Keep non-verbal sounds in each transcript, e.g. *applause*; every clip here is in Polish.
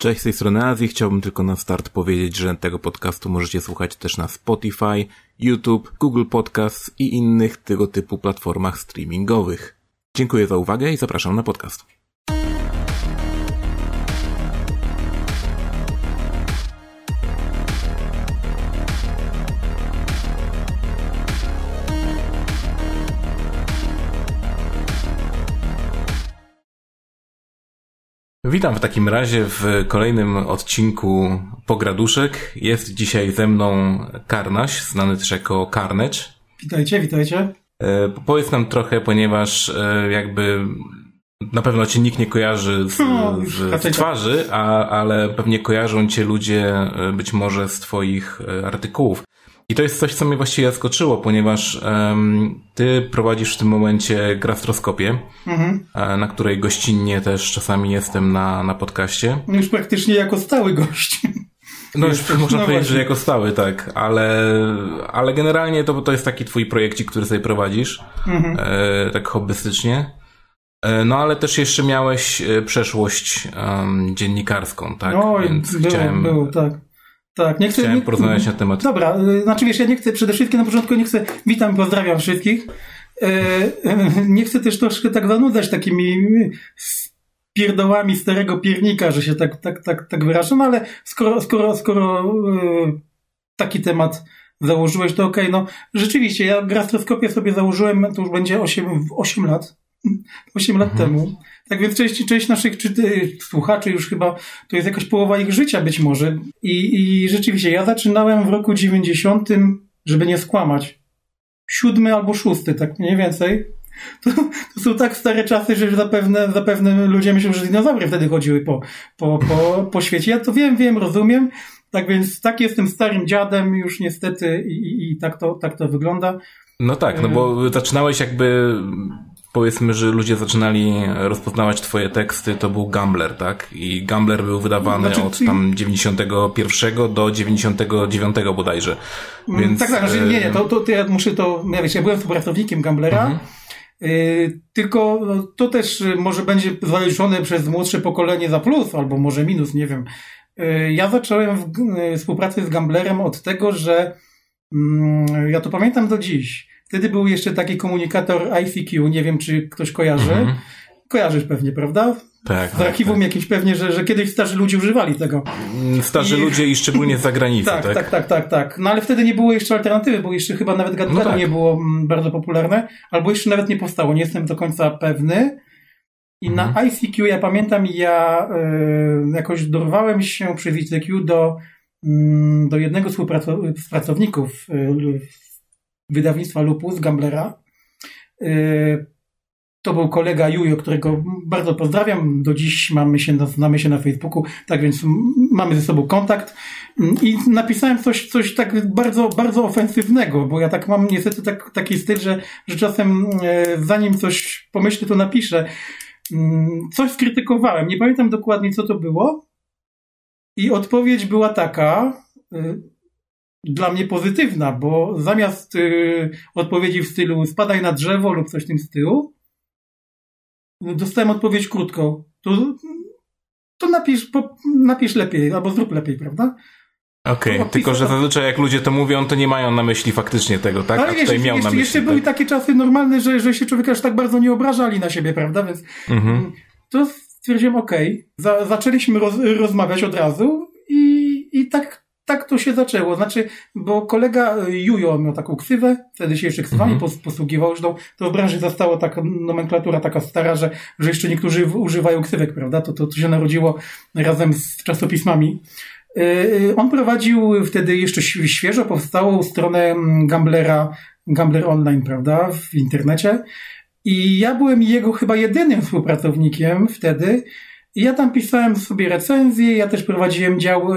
Cześć, z tej strony Azji. Chciałbym tylko na start powiedzieć, że tego podcastu możecie słuchać też na Spotify, YouTube, Google Podcasts i innych tego typu platformach streamingowych. Dziękuję za uwagę i zapraszam na podcast. Witam w takim razie w kolejnym odcinku Pograduszek. Jest dzisiaj ze mną Karnaś, znany też jako Karnecz. Witajcie, witajcie. E, powiedz nam trochę, ponieważ e, jakby na pewno cię nikt nie kojarzy z, no, z, z twarzy, a, ale pewnie kojarzą cię ludzie e, być może z twoich e, artykułów. I to jest coś, co mnie właściwie zaskoczyło, ponieważ um, ty prowadzisz w tym momencie grastroskopię, mhm. E, na której gościnnie też czasami jestem na, na podcaście. No już praktycznie jako stały gość. No już można no powiedzieć, właśnie. że jako stały, tak, ale, ale generalnie to, to jest taki twój projekcik, który sobie prowadzisz, mhm. e, tak hobbystycznie. E, no ale też jeszcze miałeś e, przeszłość um, dziennikarską, tak? Oj, Więc było, chciałem... było, tak. Tak, nie chcę. Chciałem porozmawiać na temat. Dobra, y, znaczy wiesz, ja nie chcę, przede wszystkim na początku nie chcę, witam, pozdrawiam wszystkich. E, *laughs* nie chcę też troszkę tak zanudzać takimi pierdołami starego piernika, że się tak, tak, tak, tak wyrażę, no ale skoro, skoro, skoro taki temat założyłeś, to okej, okay. no rzeczywiście, ja gastroskopię sobie założyłem, to już będzie 8, 8 lat, 8 lat mhm. temu. Tak więc część, część naszych czy, słuchaczy już chyba to jest jakaś połowa ich życia być może. I, I rzeczywiście, ja zaczynałem w roku 90, żeby nie skłamać. Siódmy albo szósty, tak mniej więcej. To, to, są tak stare czasy, że zapewne, zapewne ludzie myślą, że dinozaury wtedy chodziły po, po, po, po świecie. Ja to wiem, wiem, rozumiem. Tak więc tak jestem starym dziadem już niestety i, i, i tak, to, tak to wygląda. No tak, no bo e, zaczynałeś jakby powiedzmy, że ludzie zaczynali rozpoznawać twoje teksty, to był Gambler, tak? I Gambler był wydawany znaczy, od tam 91 do 99 bodajże. Mm, Więc... Tak, tak, znaczy, nie, nie, to, to, to ja muszę to, ja wiesz, ja byłem współpracownikiem Gamblera, mhm. Yy, tylko no, to też może będzie zaliczone przez młodsze pokolenie za plus, albo może minus, nie wiem. Yy, ja zacząłem w, yy, współpracę z Gamblerem od tego, że yy, ja to pamiętam do dziś Wtedy był jeszcze taki komunikator ICQ, nie wiem czy ktoś kojarzy. Mhm. Kojarzysz pewnie, prawda? Tak. Z archiwum tak, jakimś pewnie, że, że kiedyś starzy ludzie używali tego. Mm, starzy I... ludzie i szczególnie z zagranicy, *laughs* tak, tak? Tak, tak, tak, tak. No ale wtedy nie było jeszcze alternatywy, bo jeszcze chyba nawet GATGAT no tak. nie było mm, bardzo popularne, albo jeszcze nawet nie powstało, nie jestem do końca pewny. I mhm. na ICQ ja pamiętam, ja y, jakoś dorwałem się przez ICQ do, y, do jednego z współpracowników y, wydawnictwa Lupus, Gamblera. Y, to był kolega Jujo, którego bardzo pozdrawiam. Do dziś mamy się, znamy się na Facebooku, tak więc mamy ze sobą kontakt. I napisałem coś, coś tak bardzo, bardzo ofensywnego, bo ja tak mam niestety tak, taki styl, że, że czasem e, zanim coś pomyślę, to napiszę. Mm, coś skrytykowałem. Nie pamiętam dokładnie, co to było. I odpowiedź była taka, y, dla mnie pozytywna, bo zamiast y, odpowiedzi w stylu spadaj na drzewo lub coś w tym stylu, dostałem odpowiedź krótką. To, to napisz, po, napisz lepiej, albo zrób lepiej, prawda? Okej, okay, tylko że zazwyczaj jak ludzie to mówią, to nie mają na myśli faktycznie tego, tak? Ale A tutaj miał jeszcze, na myśli. Jeszcze tak? były takie czasy normalne, że, że się człowiek aż tak bardzo nie obrażali na siebie, prawda? Więc mhm. to stwierdziłem, okej, okay. zaczęliśmy roz, rozmawiać od razu tak to się zaczęło. Znaczy, bo kolega Jujo miał taką ksywę, wtedy się jeszcze ksywami mm -hmm. posługiwał, zresztą to w branży została taka nomenklatura taka stara, że, że jeszcze niektórzy używają ksywek, prawda? To, to, to się narodziło razem z czasopismami. Yy, on prowadził wtedy jeszcze świeżo powstałą stronę Gamblera, Gambler Online, prawda, w internecie. I ja byłem jego chyba jedynym współpracownikiem wtedy, ja tam pisałem sobie recenzje, ja też prowadziłem dział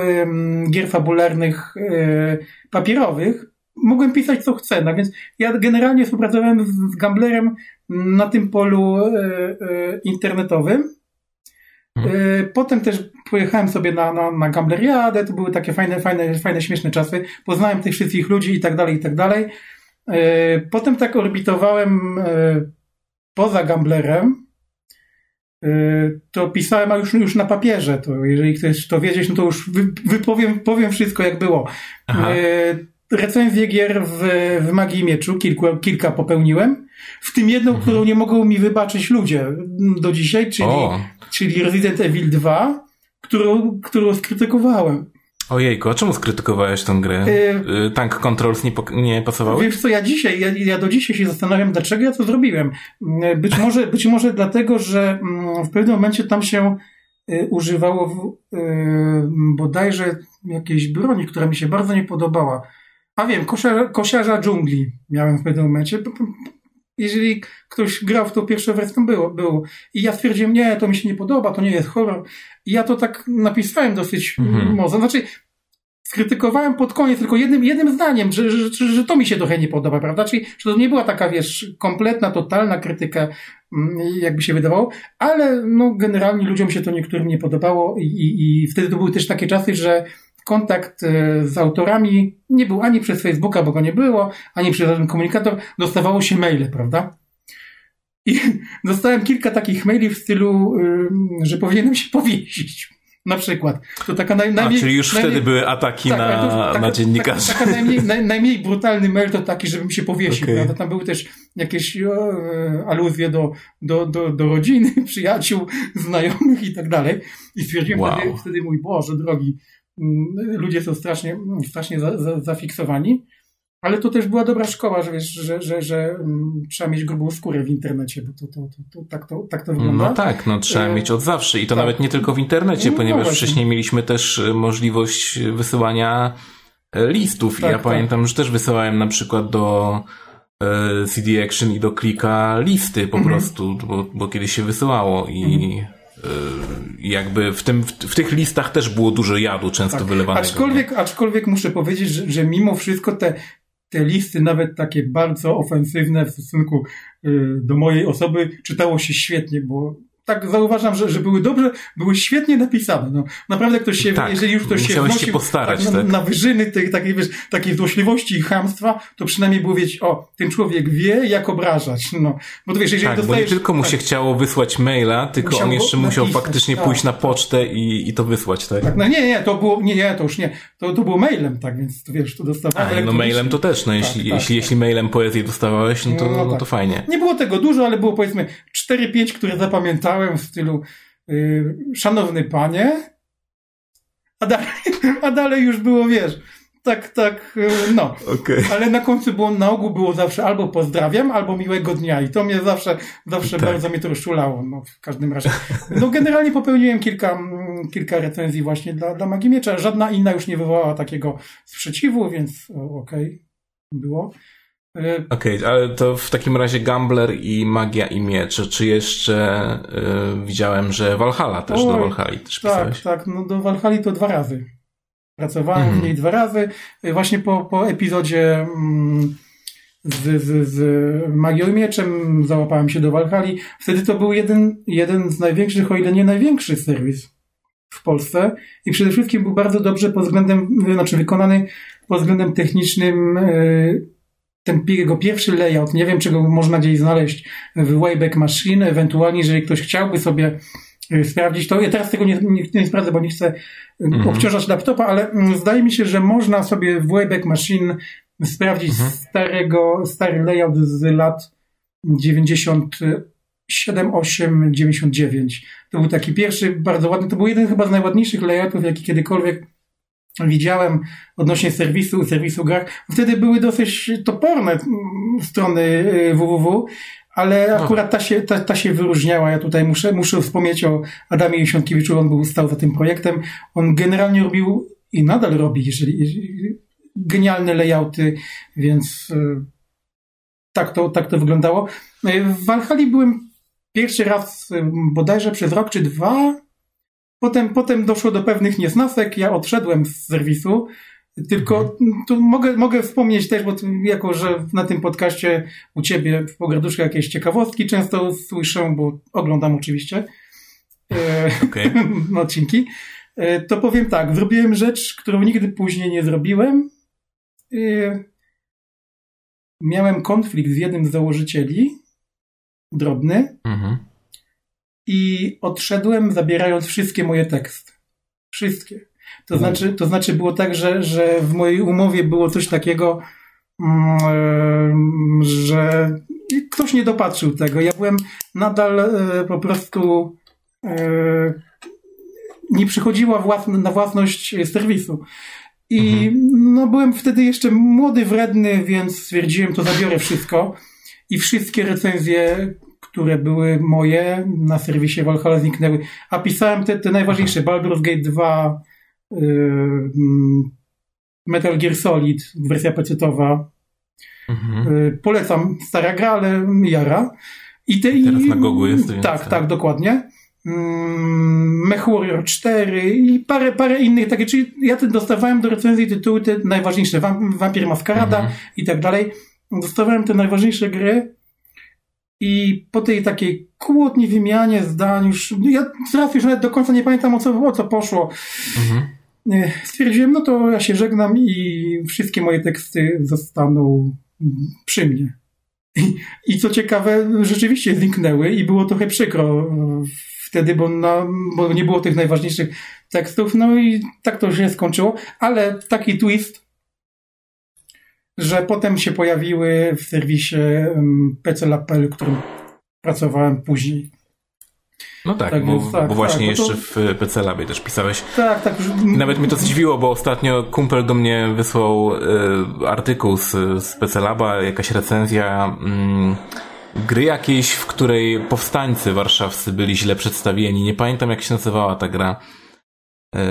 gier fabularnych e, papierowych. Mogłem pisać co chcę, no więc ja generalnie współpracowałem z Gamblerem na tym polu e, internetowym. Mhm. Potem też pojechałem sobie na, na, na Gambleriadę, to były takie fajne, fajne, fajne, śmieszne czasy. Poznałem tych wszystkich ludzi i tak dalej, i tak dalej. Potem tak orbitowałem poza Gamblerem, to pisałem, a już, już na papierze. To jeżeli chcesz to wiedzieć, no to już wypowiem powiem wszystko, jak było. Aha. Recenzję gier w, w Magii Mieczu, kilku, kilka popełniłem, w tym jedną, mhm. którą nie mogą mi wybaczyć ludzie do dzisiaj, czyli, czyli Resident Evil 2, którą, którą skrytykowałem. Ojejku, a czemu skrytykowałeś tę grę? Yy, Tank Controls nie, nie pasowały? Wiesz co, ja dzisiaj, ja, ja do dzisiaj się zastanawiam, dlaczego ja to zrobiłem. Y, być może, być może dlatego, że mm, w pewnym momencie tam się y, używało w, bodajże jakiejś broni, która mi się bardzo nie podobała. A wiem, kosiarza, kosiarza dżungli miałem w pewnym momencie. Jeżeli ktoś grał w to pierwsze wersję, było, było. I ja stwierdziłem, nie, to mi się nie podoba, to nie jest horror. I ja to tak napisałem dosyć mhm. mocno. Znaczy, skrytykowałem pod koniec tylko jednym, jednym zdaniem, że, że, że, to mi się trochę nie podoba, prawda? Czyli, że to nie była taka, wiesz, kompletna, totalna krytyka, mm, jakby się wydawało, ale no, generalnie ludziom się to niektórym nie podobało i, i, i wtedy to były też takie czasy, że kontakt e, z autorami nie był ani przez Facebooka, bo go nie było, ani przez żaden komunikator, dostawało się maile, prawda? I *laughs* dostałem kilka takich maili w stylu, że powinienem się powiesić. Na przykład. To taka naj, najmniej, A, czyli już najmniej, wtedy były ataki tak, na, to, taka, na dziennikarzy. Taka, taka najmniej, naj, najmniej brutalny mail to taki, żebym się powiesił. Okay. Prawda? Tam były też jakieś o, e, aluzje do, do, do, do rodziny, *laughs* przyjaciół, znajomych i tak dalej. I stwierdziłem wow. wtedy, wtedy, mój Boże drogi, Mm, ludzie są strasznie, strasznie za, za, zafiksowani. Ale to też była dobra szkoła, że, wiesz, że, że, że mm, trzeba mieć grubą skórę w internecie, bo to, to, to, to, tak, to tak to wygląda. No tak, no trzeba e... mieć od zawsze i to tak. nawet nie tylko w internecie, no, ponieważ no wcześniej mieliśmy też e, możliwość wysyłania e, listów tak, i ja tak. pamiętam, że też wysyłałem na przykład do CD Action i do klika listy po mhm. prostu, bo, bo kiedyś się wysyłało i mhm jakby w, tym, w, tych listach też było dużo jadu często tak. wylewanego. Aczkolwiek, aczkolwiek muszę powiedzieć, że, że mimo wszystko te, te listy, nawet takie bardzo ofensywne w stosunku y, do mojej osoby, czytało się świetnie, bo tak zauważam, że, że były dobrze, były świetnie napisane. No, naprawdę ktoś się, tak, jeżeli już ktoś się wnosił się postarać, tak, tak? Na, na, wyżyny tej takiej, wiesz, takiej złośliwości i chamstwa, to przynajmniej było wiedzieć, o, ten człowiek wie, jak obrażać. No, bo to wiesz, jeżeli tak, dostajesz... bo nie tylko mu tak, się chciało wysłać maila, tylko musiał on jeszcze musiał napisać, faktycznie tak, pójść na pocztę i, i to wysłać, tak? tak? No nie, nie, to było, nie, nie, to już nie. To, to było mailem, tak, więc to wiesz, to dostawałem. no mailem to też, no jeśli, tak, jeśli, jeśli mailem poezję dostawałeś, no to, no, no to fajnie. Nie było tego dużo, ale było powiedzmy 4-5, które zapamiętałem w stylu yy, szanowny panie, a dalej, a dalej już było, wiesz, tak, tak, yy, no. Okay. Ale na końcu było, na ogół było zawsze albo pozdrawiam, albo miłego dnia i to mnie zawsze, zawsze tak. bardzo mnie to rozczulało, no w każdym razie. No generalnie popełniłem kilka, mm, kilka recenzji właśnie dla, dla Magii Miecza, żadna inna już nie wywołała takiego sprzeciwu, więc okej, okay, było. Y, Okej, okay, ale to w takim razie Gambler i Magia i Miecz. Czy jeszcze y, widziałem, że Valhalla też do Valhalla też tak, pisałeś? Tak, tak. No do Valhalla to dwa razy. Pracowałem mm. w niej dwa razy. Y, właśnie po, po epizodzie mm, z, z, z Magią i Mieczem załapałem się do Valhalla. Wtedy to był jeden, jeden z największych, o ile nie największy serwis w Polsce i przede wszystkim był bardzo dobrze pod względem, znaczy wykonany pod względem technicznym ten jego pierwszy layout, nie wiem, czego można gdzieś znaleźć w Wayback Machine, ewentualnie, jeżeli ktoś chciałby sobie y, sprawdzić to. Ja teraz tego nie, nie, nie sprawdzę, bo nie chcę mhm. obciążać laptopa, ale mm, zdaje mi się, że można sobie w Wayback Machine sprawdzić mhm. starego, stary layout z lat 97, 8, 99. To był taki pierwszy, bardzo ładny, to był jeden chyba z najładniejszych layoutów, jaki kiedykolwiek widziałem odnośnie serwisu, serwisu grach. Wtedy były dosyć toporne mm, strony www, y, ale akurat ta się, ta, ta się wyróżniała. Ja tutaj muszę, muszę wspomnieć o Adamie Jesiątkiewiczu, on był stał za tym projektem. On generalnie robił i nadal robi, jeżeli, genialne layouty, więc y, tak to, tak to wyglądało. Y, w Valhalla byłem pierwszy raz bodajże przez rok czy dwa, Potem, potem doszło do pewnych niesnasek, ja odszedłem z serwisu, tylko mhm. tu mogę, mogę wspomnieć też, bo jako, że na tym podcaście u ciebie w Pograduszku jakieś ciekawostki często słyszę, bo oglądam oczywiście e, okay. *laughs* odcinki, e, to powiem tak, zrobiłem rzecz, którą nigdy później nie zrobiłem. E, miałem konflikt z jednym z założycieli, drobny, mhm i odszedłem zabierając wszystkie moje teksty. Wszystkie. To znaczy, to znaczy było tak, że, że w mojej umowie było coś takiego, mm, że ktoś nie dopatrzył tego. Ja byłem nadal e, po prostu e, nie przychodziła na własność serwisu. I mhm. no, byłem wtedy jeszcze młody, wredny, więc stwierdziłem, to zabiorę wszystko. I wszystkie recenzje, które były moje na serwisie Valhalla zniknęły. A pisałem te, te najważniejsze. Baldur's Gate 2, yy, Metal Gear Solid, wersja pecetowa. Mhm. Yy, polecam. Stara gra, ale jara. I te, Teraz i, na Gogu jest. Tak, tak, dokładnie. Mm, Mech Warrior 4 i parę, parę innych takie, czyli ja dostawałem do recenzji tytuły te najważniejsze, Vampir Maskarada mhm. i tak dalej. Dostawałem te najważniejsze gry i po tej takiej kłótni, wymianie zdań już, ja teraz już nawet do końca nie pamiętam o co, o co poszło. Mhm. Stwierdziłem, no to ja się żegnam i wszystkie moje teksty zostaną przy mnie. I, i co ciekawe, rzeczywiście zniknęły i było trochę przykro wtedy, bo, na, bo nie było tych najważniejszych tekstów, no i tak to się skończyło, ale taki twist, że potem się pojawiły w serwisie PC.pl, którym pracowałem później. No tak, tak bo, więc, tak, bo właśnie tak, jeszcze to... w PC Labie też pisałeś. Tak, tak. I nawet mnie to zdziwiło, bo ostatnio kumpel do mnie wysłał y, artykuł z, z PC Laba, jakaś recenzja. Y, gry jakiejś, w której powstańcy warszawscy byli źle przedstawieni. Nie pamiętam jak się nazywała ta gra,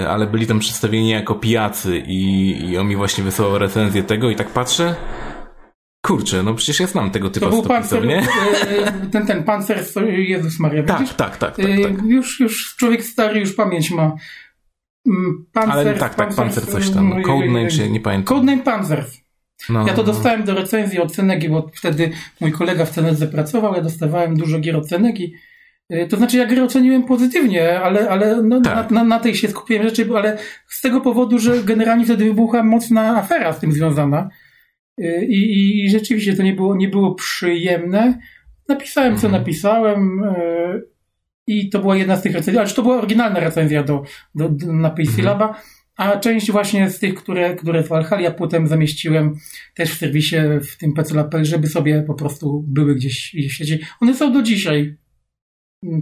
ale byli tam przedstawieni jako pijacy i, i on mi właśnie wysłał recenzję tego i tak patrzę. Kurczę, no przecież ja znam tego typu to pancer, nie? E, ten, ten pancer, Jezus Maria, tak, tak, tak, tak, tak, tak. Już, już człowiek stary, już pamięć ma. Mm, pancer, Ale tak, tak, pancer coś tam. Codename, czy nie pamiętam. Codename Panzer. No. Ja to dostałem do recenzji od Cenegi, bo wtedy mój kolega w Cenedze pracował, ja dostawałem dużo gier od Cenegi. Y, to znaczy, ja grę oceniłem pozytywnie, ale, ale no, tak. na, na, na, tej się skupiłem rzeczy, ale z tego powodu, że generalnie wtedy wybuchła mocna afera z tym związana. Y, I, i rzeczywiście to nie było, nie było przyjemne. Napisałem, co mhm. napisałem. Y, I to była jedna z tych recenzji, ale to była oryginalna recenzja do, do, do na PC mhm. Laba. A część właśnie z tych, które, które z Valhalla potem zamieściłem też w serwisie, w tym PC.pl, żeby sobie po prostu były gdzieś, gdzieś w sieci. One są do dzisiaj.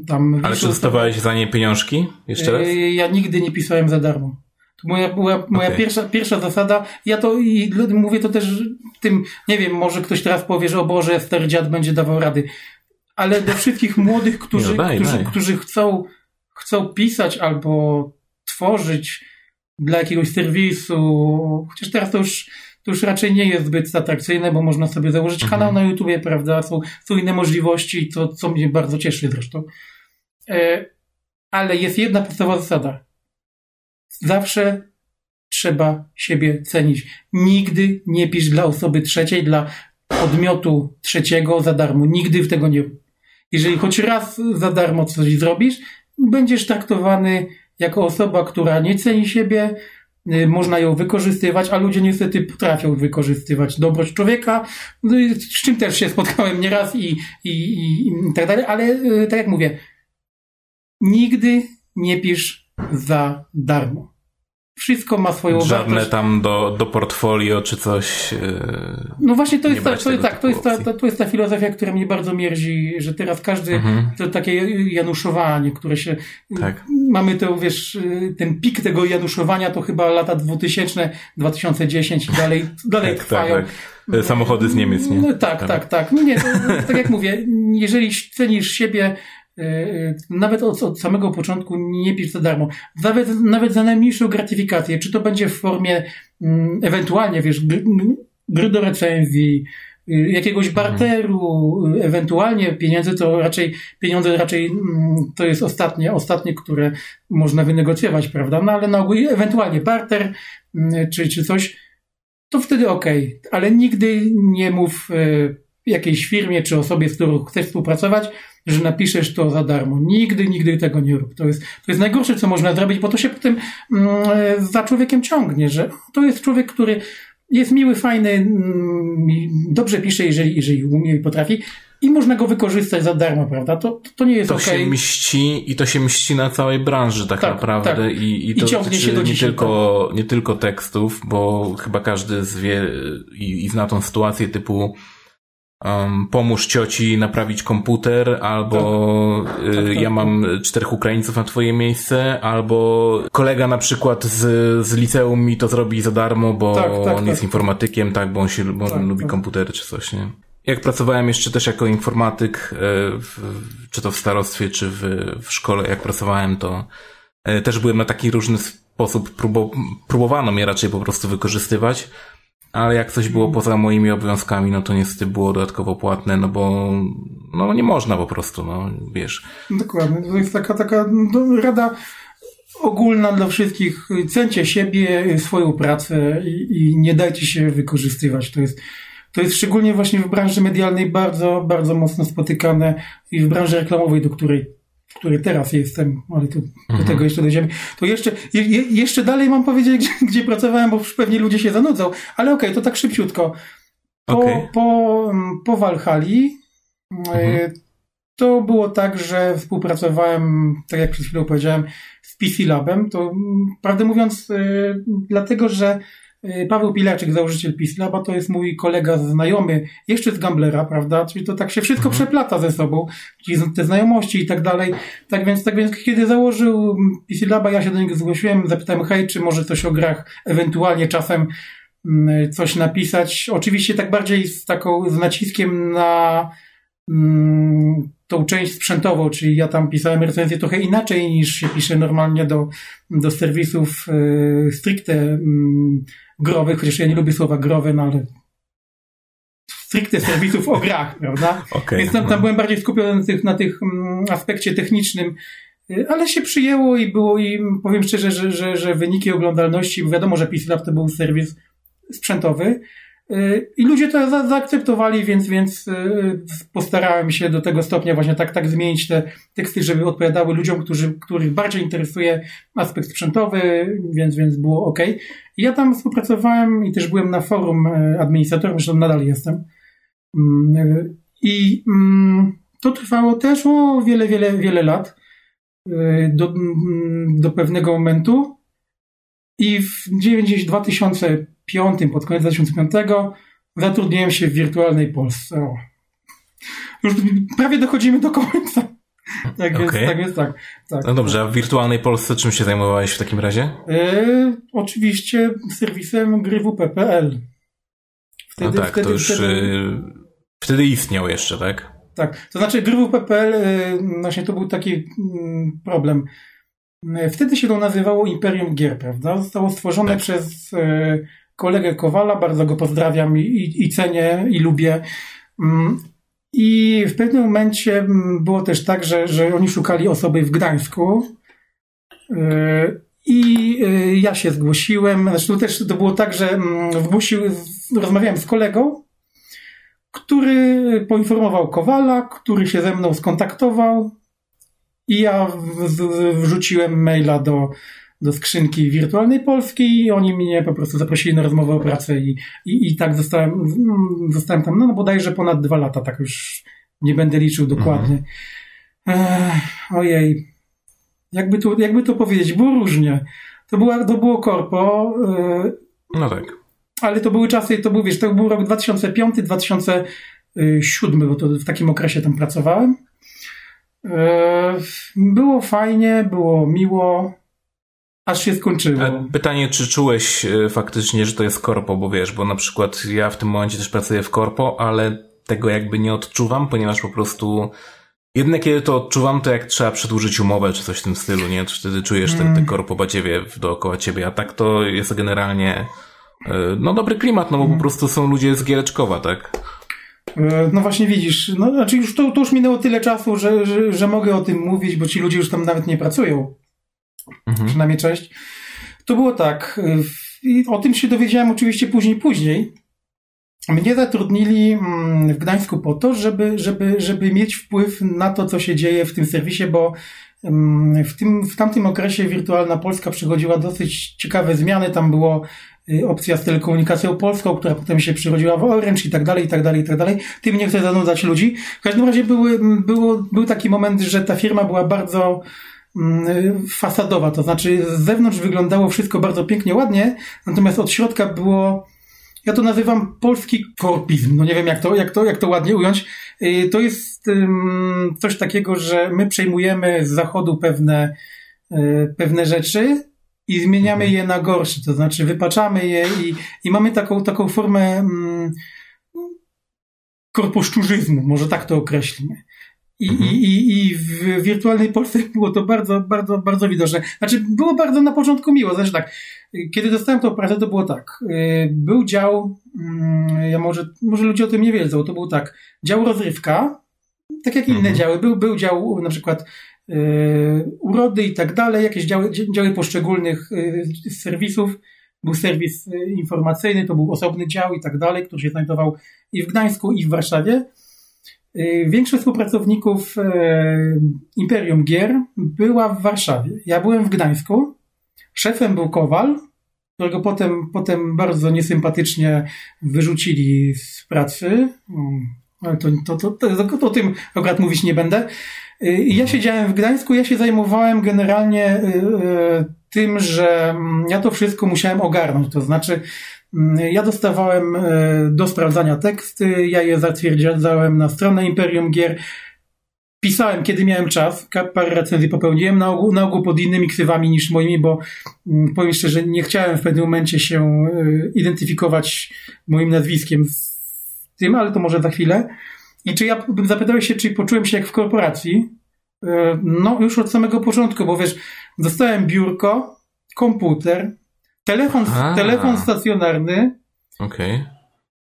Tam Ale czy dostawałeś za nie pieniążki? Jeszcze raz? Yy, ja nigdy nie pisałem za darmo. To moja, była moja okay. pierwsza, pierwsza zasada. Ja to i mówię to też tym, nie wiem, może ktoś teraz powie, że o Boże, stary dziad będzie dawał rady. Ale do wszystkich *laughs* młodych, którzy, no daj, którzy, daj. którzy chcą, chcą pisać albo tworzyć, dla jakiegoś serwisu, chociaż teraz to już, już raczej nie jest zbyt atrakcyjne, bo można sobie założyć mhm. kanał na YouTubie, prawda? Są, są inne możliwości, to co mnie bardzo cieszy zresztą. E, ale jest jedna podstawowa zasada. Zawsze trzeba siebie cenić. Nigdy nie pisz dla osoby trzeciej, dla podmiotu trzeciego za darmo. Nigdy w tego nie rób. Jeżeli choć raz za darmo coś zrobisz, będziesz traktowany jako osoba, która nie ceni siebie, można ją wykorzystywać, a ludzie niestety potrafią wykorzystywać dobroć człowieka, no z czym też się spotkałem nieraz i, i, i, i tak dalej, ale y, tak jak mówię, nigdy nie pisz za darmo. Wszystko ma swoją Żadne wartość. tam do, do portfolio czy coś. Yy, no właśnie to jest, ta, to, tak, to, jest ta, to, to jest ta filozofia, która mnie bardzo mierzi, że teraz każdy, mhm. to takie januszowanie, które się. Tak. Mamy to, wiesz, ten pik tego januszowania to chyba lata 2000, 2010 i dalej, *laughs* dalej tak, trwają. Tak, tak. Samochody z Niemiec, nie? No, tak, tak, tak. No nie, to, tak jak mówię, jeżeli cenisz siebie, nawet od, od, samego początku nie pisz za darmo. Nawet, nawet za najmniejszą gratyfikację, czy to będzie w formie mm, ewentualnie, wiesz, gry, gry do recenzji, y, jakiegoś mhm. barteru, ewentualnie pieniądze to raczej, pieniądze raczej mm, to jest ostatnie, ostatnie, które można wynegocjować, prawda? No ale na ogół ewentualnie barter, mm, czy, czy coś, to wtedy okej, okay. ale nigdy nie mów e, jakiejś firmie czy osobie, z którą chcesz współpracować, że napiszesz to za darmo. Nigdy, nigdy tego nie rób. To jest, to jest najgorsze, co można zrobić, bo to się potem mm, za człowiekiem ciągnie, że to jest człowiek, który jest miły, fajny, mm, dobrze pisze, jeżeli, jeżeli umie i potrafi i można go wykorzystać za darmo, prawda? To, to nie jest To okay. się mści i to się mści na całej branży tak, tak naprawdę tak. I, i to I ciągnie się do nie tylko, tak. nie tylko tekstów, bo chyba każdy zwie i, i zna tą sytuację typu um, pomóż cioci naprawić komputer, albo tak. y, tak, tak, ja mam czterech Ukraińców na twoje miejsce, albo kolega na przykład z, z liceum mi to zrobi za darmo, bo tak, on jest informatykiem, tak, bo on się bo on lubi komputery czy coś, nie? Jak pracowałem jeszcze też jako informatyk, e, w, czy to w starostwie, czy w, w szkole, jak pracowałem, to e, też byłem na taki różny sposób, próbo, próbowano mnie raczej po prostu wykorzystywać, ale jak coś było poza moimi obowiązkami, no to niestety było dodatkowo płatne, no bo no nie można po prostu, no wiesz. Dokładnie, to jest taka, taka no, rada ogólna dla wszystkich. Cencie siebie, swoją pracę i, i nie dajcie się wykorzystywać. To jest to jest szczególnie właśnie w branży medialnej bardzo, bardzo mocno spotykane i w branży reklamowej, do której w której teraz jestem, ale to, do mhm. tego jeszcze dojdziemy. To jeszcze, je, jeszcze dalej mam powiedzieć, gdzie, gdzie, pracowałem, bo już pewnie ludzie się zanudzą, ale okej, okay, to tak szybciutko. Po, okay. po, po Walhali mhm. E, to było tak, że współpracowałem, tak jak przed chwilą powiedziałem, z PC Labem. To prawdę mówiąc, e, dlatego, że Paweł Pilaczek, założyciel Pislaba, to jest mój kolega znajomy, jeszcze z Gamblera, prawda? Czyli to tak się wszystko mhm. przeplata ze sobą, czyli te znajomości i tak dalej. Tak więc, tak więc kiedy założył Pislaba, ja się do niego zgłosiłem, zapytałem, hej, czy może coś o grach, ewentualnie czasem mm, coś napisać. Oczywiście tak bardziej z taką, z naciskiem na mm, tą część sprzętową, czyli ja tam pisałem recenzję trochę inaczej niż się pisze normalnie do, do serwisów y, stricte y, growych, chociaż ja nie lubię słowa growe, no ale stricte serwisów o grach, prawda? Okay. Więc tam, tam no. byłem bardziej skupiony na, tych, na tych mm, aspekcie technicznym, y, ale się przyjęło i było i powiem szczerze, że, że, że wyniki oglądalności, wiadomo, że PCLab to był serwis sprzętowy, i ludzie to za, zaakceptowali, więc, więc y, postarałem się do tego stopnia właśnie tak, tak zmienić te teksty, żeby odpowiadały ludziom, którzy, których bardziej interesuje aspekt sprzętowy, więc, więc było ok. Ja tam współpracowałem i też byłem na forum y, administratorem, zresztą nadal jestem. Mm, y, I mm, to trwało też o wiele, wiele, wiele lat do, mm, do pewnego momentu. I w 2000 2005, pod koniec 2005 zatrudniłem się w wirtualnej Polsce. O. Już prawie dochodzimy do końca. *laughs* Tak okay. tak więc tak, tak. No dobrze, a w wirtualnej Polsce czym się zajmowałeś w takim razie? E, oczywiście serwisem grywp.pl. Wtedy, no tak, wtedy, to już wtedy... Y, wtedy istniał jeszcze, tak? Tak, to znaczy grywp.pl y, właśnie to był taki mm, problem. E, wtedy się to nazywało Imperium Gier, prawda? Zostało stworzone tak. przez kolegę Kowala, bardzo go pozdrawiam i, i, cenię i lubię. Mm, I w pewnym momencie mm, było też tak, że, że oni szukali osoby w Gdańsku. Y, I y, ja się zgłosiłem. Zresztą też to było tak, że mm, zgłosił, rozmawiałem z kolegą, który poinformował Kowala, który się ze mną skontaktował. I ja wrzuciłem maila do, do skrzynki wirtualnej Polski i oni mnie po prostu zaprosili na rozmowę o pracę i, i, i tak zostałem, zostałem tam, no bodajże ponad dwa lata, tak już nie będę liczył dokładnie. Mhm. ojej, jakby to, jakby to powiedzieć, było różnie. To, była, to było korpo. E, no tak. Ale to były czasy, to był, wiesz, to był rok 2005-2007, bo to w takim okresie tam pracowałem. E, było fajnie, było miło aż się skończyło. Pytanie, czy czułeś e, faktycznie, że to jest korpo, bo wiesz, bo na przykład ja w tym momencie też pracuję w korpo, ale tego jakby nie odczuwam, ponieważ po prostu jednak kiedy to odczuwam, to jak trzeba przedłużyć umowę czy coś w tym stylu, nie? To wtedy czujesz ten, ten mm. korpo badziewie dookoła ciebie, a tak to jest generalnie e, no dobry klimat, no bo po mm. prostu są ludzie z Giereczkowa, tak? E, no właśnie widzisz, no znaczy już to, to już minęło tyle czasu, że, że, że mogę o tym mówić, bo ci ludzie już tam nawet nie pracują mhm. przynajmniej część. To było tak. I o tym się dowiedziałem oczywiście później, później. Mnie zatrudnili mm, w Gdańsku po to, żeby, żeby, żeby mieć wpływ na to, co się dzieje w tym serwisie, bo w, tym, w tamtym okresie Wirtualna Polska przechodziła dosyć ciekawe zmiany. Tam było y, opcja z telekomunikacją polską, która potem się przychodziła w Orange i tak dalej, i tak dalej, i tak dalej. Tym nie chcę zanudzać ludzi. W każdym razie były, było, był taki moment, że ta firma była bardzo fasadowa, to znaczy z zewnątrz wyglądało wszystko bardzo pięknie, ładnie, natomiast od środka było ja to nazywam polski korpizm. No nie wiem, jak to, jak to, jak to ładnie ująć. Y, to jest coś takiego, że my przejmujemy z zachodu pewne, y, pewne rzeczy i zmieniamy mhm. je na gorsze. To znaczy wypaczamy je i, i mamy taką, taką formę korposzczurzyzmu, może tak to określimy. I, mhm. i, I w wirtualnej Polsce *laughs* było to bardzo, bardzo, bardzo widoczne. Znaczy, było bardzo na początku miło. Znaczy tak, kiedy dostałem tą pracę, to było tak. Y, był dział, mm, ja może, może ludzie o tym nie wiedzą, to był tak, dział rozrywka, tak jak inne mhm. działy. Był, był dział na przykład yy, urody i tak dalej, jakieś działy, działy poszczególnych yy, serwisów. Był serwis y, informacyjny, to był osobny dział i tak dalej, który się znajdował i w Gdańsku, i w Warszawie. Y, większość współpracowników y, Imperium Gier była w Warszawie. Ja byłem w Gdańsku. Szefem był Kowal, którego potem, potem bardzo niesympatycznie wyrzucili z pracy. Mm, ale to, to, to, to, to o tym akurat mówić nie będę. Y, I ja siedziałem w Gdańsku, ja się zajmowałem generalnie tym, że mm, ja to wszystko musiałem ogarnąć. To znaczy, ja dostawałem e, do sprawdzania teksty, ja je zatwierdzałem na stronę Imperium Gier. Pisałem, kiedy miałem czas, parę recenzji popełniłem, na ogół, na ogół pod innymi ksywami niż moimi, bo mm, powiem szczerze, nie chciałem w pewnym momencie się e, identyfikować moim nazwiskiem z tym, ale to może za chwilę. I czy ja zapytałeś się, czy poczułem się jak w korporacji? E, no, już od samego początku, bo wiesz, dostałem biurko, komputer, Telefon, telefon stacjonarny. Okej. Okay.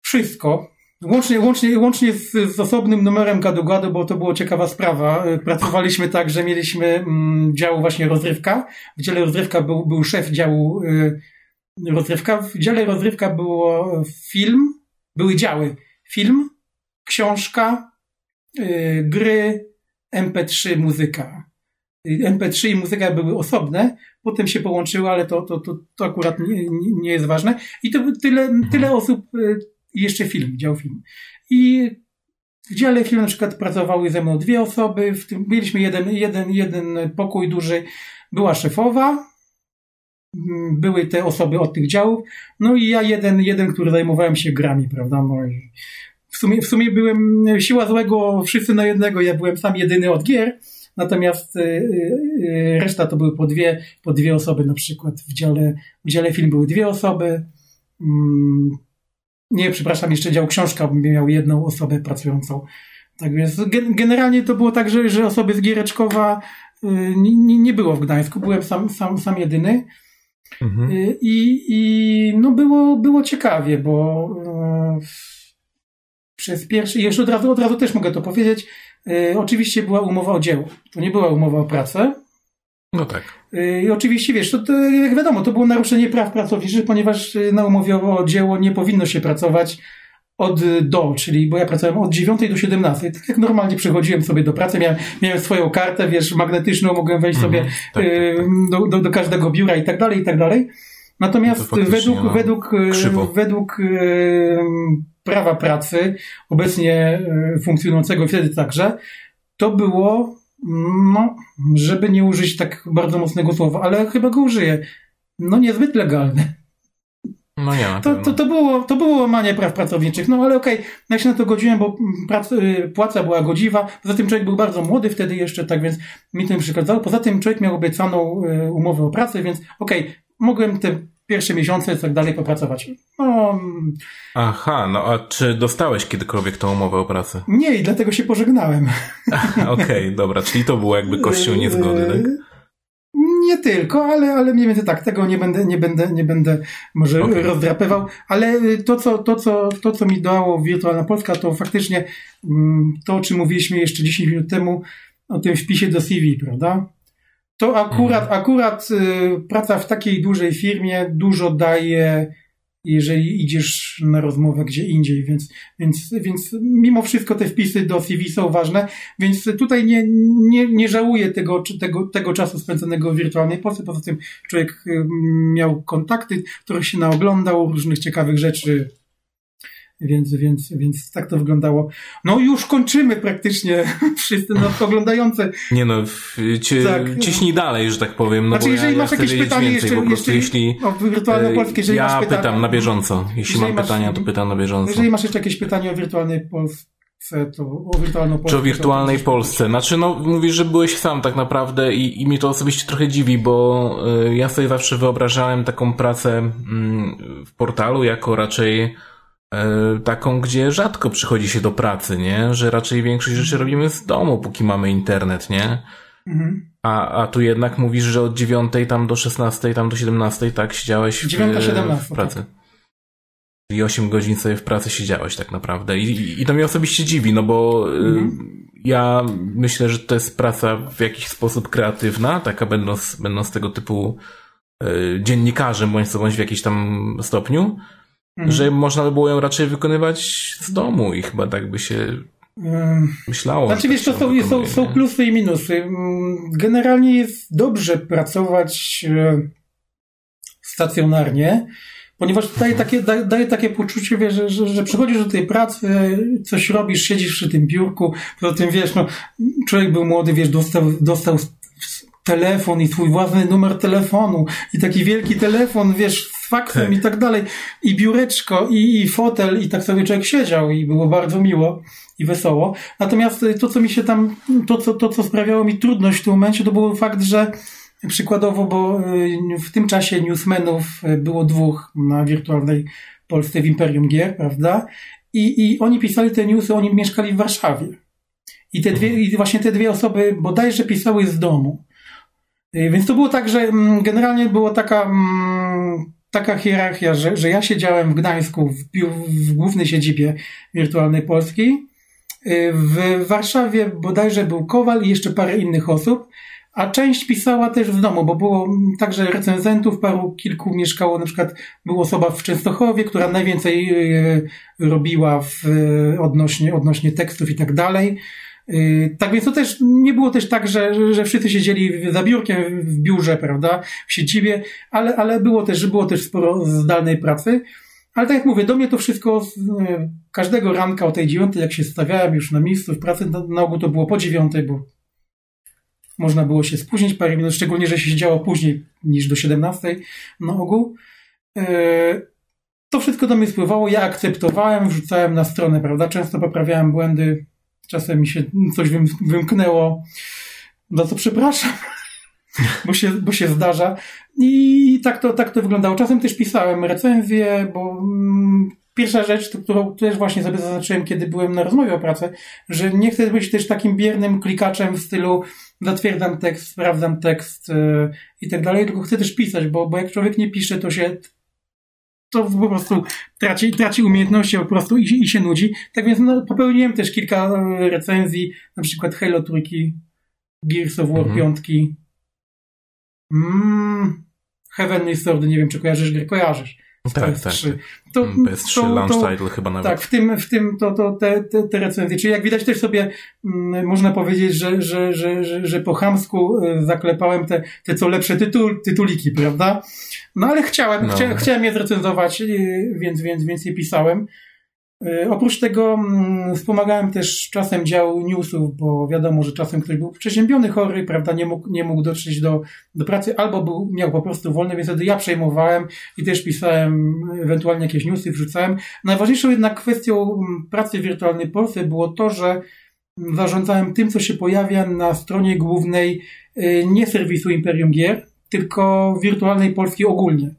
Wszystko. Łącznie, łącznie, łącznie z, z osobnym numerem gadu-gadu, bo to była ciekawa sprawa. Pracowaliśmy tak, że mieliśmy mm, dział właśnie rozrywka. W dziale rozrywka był, był szef działu y, rozrywka. W dziale rozrywka było film, były działy. Film, książka, y, gry, MP3, muzyka. MP3 i muzyka były osobne, potem się połączyły, ale to, to, to, to akurat nie, nie jest ważne. I to tyle, tyle osób, y, jeszcze film, dział film. I w dziale film na przykład pracowały ze mną dwie osoby, w tym mieliśmy jeden, jeden, jeden pokój duży, była szefowa, mm, były te osoby od tych działów, no i ja jeden, jeden, który zajmowałem się grami, prawda, no w sumie, w sumie byłem siła złego wszyscy na jednego, ja byłem sam jedyny od gier, Natomiast y, y, y, reszta to były po dwie, po dwie osoby, na przykład w dziale, w dziale film były dwie osoby. Mm, nie, przepraszam, jeszcze dział książka miał jedną osobę pracującą. Tak więc generalnie to było tak, że, że osoby z Giereczkowa nie, nie było w Gdańsku, byłem sam, sam, sam jedyny. Mhm. I, I no było, było ciekawie, bo przez pierwszy, jeszcze od razu, od razu też mogę to powiedzieć, E, oczywiście była umowa o dzieło. To nie była umowa o pracę. No tak. E, I oczywiście, wiesz, to, to jak wiadomo, to było naruszenie praw pracowniczych, ponieważ e, na umowie o dzieło nie powinno się pracować od do, czyli bo ja pracowałem od 9 do 17. Tak jak normalnie przychodziłem sobie do pracy, miałem, miałem swoją kartę, wiesz, magnetyczną, mogłem wejść sobie mm, tak, y, tak, tak. Do, do, do, każdego biura i tak dalej, i tak dalej. Natomiast według, no, według, według prawa pracy, obecnie e, funkcjonującego wtedy także, to było, no, żeby nie użyć tak bardzo mocnego słowa, ale chyba go użyję, no niezbyt legalne. No nie, to, to, to, było, to było łamanie praw pracowniczych. No ale okej, okay, ja się na to godziłem, bo prac, y, płaca była godziwa. Poza tym człowiek był bardzo młody wtedy jeszcze, tak więc mi to nie przeszkadzało. Poza tym człowiek miał obiecaną y, umowę o pracę, więc okej, okay, mogłem te pierwsze miesiące i tak dalej popracować. No, Aha, no a czy dostałeś kiedykolwiek tą umowę o pracę? Nie, i dlatego się pożegnałem. *laughs* Okej, okay, dobra, czyli to było jakby kościół niezgody, tak? Nie tylko, ale, ale mniej więcej tak, tego nie będę, nie będę, nie będę może okay. rozdrapywał, ale to co, to, co, to, co mi dało Wirtualna Polska, to faktycznie mm, to, o czym mówiliśmy jeszcze 10 minut temu, o tym wpisie do CV, prawda? To akurat, mhm. akurat y, praca w takiej dużej firmie dużo daje jeżeli idziesz na rozmowę gdzie indziej, więc, więc, więc mimo wszystko te wpisy do CV są ważne, więc tutaj nie, nie, nie żałuję tego, tego, tego czasu spędzonego w wirtualnej Polsce, poza tym człowiek miał kontakty, których się naoglądał, różnych ciekawych rzeczy, więc, więc, więc tak to wyglądało. No już kończymy praktycznie *laughs* wszyscy nas oglądające. Nie no, cie, tak. ciśnij dalej, że tak powiem. No znaczy, bo jeżeli ja, masz jakieś pytanie jeszcze, jeszcze jeśli, o wirtualnej Polsce, jeżeli ja masz pytania, pytam na bieżąco. Jeśli mam masz, pytania, to pytam na bieżąco. Jeżeli masz jeszcze jakieś pytanie o wirtualnej Polsce, to o wirtualną Polsce. Czy o wirtualnej to Polsce? Znaczy, no, mówisz, że byłeś sam tak naprawdę i, i mnie to osobiście trochę dziwi, bo y, ja sobie zawsze wyobrażałem taką pracę y, w portalu jako raczej E, taką, gdzie rzadko przychodzi się do pracy, nie? Że raczej większość rzeczy robimy z domu, póki mamy internet, nie? Mhm. A, a tu jednak mówisz, że od 9 tam do 16, tam do 17, tak, siedziałeś w, 9, 17, w pracy. Tak. I 8 godzin sobie w pracy siedziałeś tak naprawdę. I, i to mnie osobiście dziwi, no bo y, mhm. ja myślę, że to jest praca w jakiś sposób kreatywna, taka będąc, będąc tego typu y, dziennikarzem, bądź co bądź w jakimś tam stopniu. Mhm. Że można by było ją raczej wykonywać z domu i chyba tak by się myślało. Znaczy wiesz, to są, są, są plusy i minusy. Generalnie jest dobrze pracować e, stacjonarnie, ponieważ daje mhm. takie, daje takie poczucie, wiesz, że, że, że przychodzisz do tej pracy, coś robisz, siedzisz przy tym biurku, poza tym wiesz, no, człowiek był młody, wiesz, dostał, dostał telefon i swój własny numer telefonu i taki wielki telefon, wiesz, z faksem tak. i tak dalej, i biureczko, i, i fotel, i tak sobie człowiek siedział i było bardzo miło i wesoło. Natomiast to, co mi się tam, to, co, to, co sprawiało mi trudność w tym momencie, to był fakt, że przykładowo, bo y, w tym czasie newsmenów było dwóch na wirtualnej Polsce w Imperium Gier, prawda? I, I oni pisali te newsy, oni mieszkali w Warszawie. I te dwie, i właśnie te dwie osoby bodajże pisały z domu. Y, więc to było tak, że mm, generalnie była taka, mm, taka hierarchia, że, że ja siedziałem w Gdańsku w, w głównej siedzibie Wirtualnej Polski. Y, w Warszawie bodajże był Kowal i jeszcze parę innych osób, a część pisała też w domu, bo było także recenzentów, paru kilku mieszkało, na przykład była osoba w Częstochowie, która najwięcej y, robiła w, odnośnie, odnośnie tekstów i tak dalej. Y, tak więc to też nie było też tak, że, że wszyscy siedzieli za biurkiem w biurze, prawda, w siedzibie, ale, ale było też, było też sporo zdalnej pracy. Ale tak jak mówię, do mnie to wszystko y, każdego ranka o tej dziewiątej, jak się stawiałem już na miejscu w pracy, na, na ogół to było po dziewiątej, bo można było się spóźnić parę minut, szczególnie, że się siedziało później niż do siedemnastej na ogół. Y, to wszystko do mnie spływało, ja akceptowałem, wrzucałem na stronę, prawda, często poprawiałem błędy, czasem mi się coś wymknęło, no to przepraszam, *laughs* bo się, bo się zdarza. I tak to, tak to wyglądało. Czasem też pisałem recenzję, bo mm, pierwsza rzecz, którą też właśnie sobie zaznaczyłem, kiedy byłem na rozmowie o pracę, że nie chcę być też takim biernym klikaczem w stylu zatwierdzam tekst, sprawdzam tekst yy, i tak dalej, tylko chcę też pisać, bo, bo jak człowiek nie pisze, to się to po prostu traci, traci umiejętności po prostu i, i się nudzi. Tak więc no, popełniłem też kilka e, recenzji, na przykład Halo trójki, Gears of War mhm. 5. Mm, Heavenly Sword, nie wiem czy kojarzysz gry, kojarzysz. Tak, tak. To, PS3 to, launch to, title chyba nawet. Tak, w tym, w tym to, to te, te, te recenzje. Czyli jak widać też sobie mm, można powiedzieć, że, że, że, że, że po chamsku e, zaklepałem te, te co lepsze tytul, tytuliki, prawda? No ale chciałem, no. Chcia, chciałem je zrecenzować, e, więc, więc, więc je pisałem. E, oprócz tego mm, wspomagałem też czasem dział newsów, bo wiadomo, że czasem ktoś był przeziębiony, chory, prawda, nie mógł, nie mógł dotrzeć do, do pracy, albo był, miał po prostu wolne, więc wtedy ja przejmowałem i też pisałem ewentualnie jakieś newsy, wrzucałem. Najważniejszą jednak kwestią mm, pracy w Wirtualnej Polsce było to, że zarządzałem tym, co się pojawia na stronie głównej e, nie serwisu Imperium Gier, tylko Wirtualnej Polski ogólnie.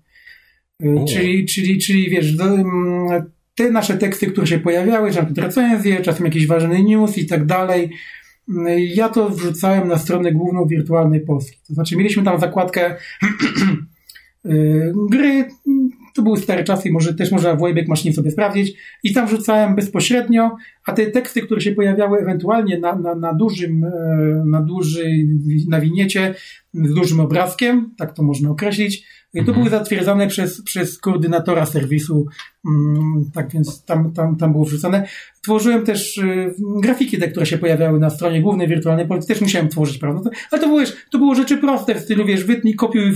E, czyli, czyli, czyli wiesz, do, mm, te nasze teksty, które się pojawiały, czasem recenzje, czasem jakiś ważny news i tak dalej, ja to wrzucałem na stronę główną Wirtualnej Polski. To znaczy mieliśmy tam zakładkę *clears throat* y, gry, to były stare czasy i może też można w Wayback Machine sobie sprawdzić i tam wrzucałem bezpośrednio, a te teksty, które się pojawiały ewentualnie na, na, na dużym, e, na dużej, na winiecie z dużym obrazkiem, tak to można określić, To mhm. były zatwierdzane przez, przez koordynatora serwisu, mm, tak więc tam, tam, tam było wrzucone. Tworzyłem też y, grafiki te, które się pojawiały na stronie głównej wirtualnej Polski, też musiałem tworzyć, prawda? Ale to było, wiesz, to było rzeczy proste w stylu, wiesz, wytnij, kopiuj,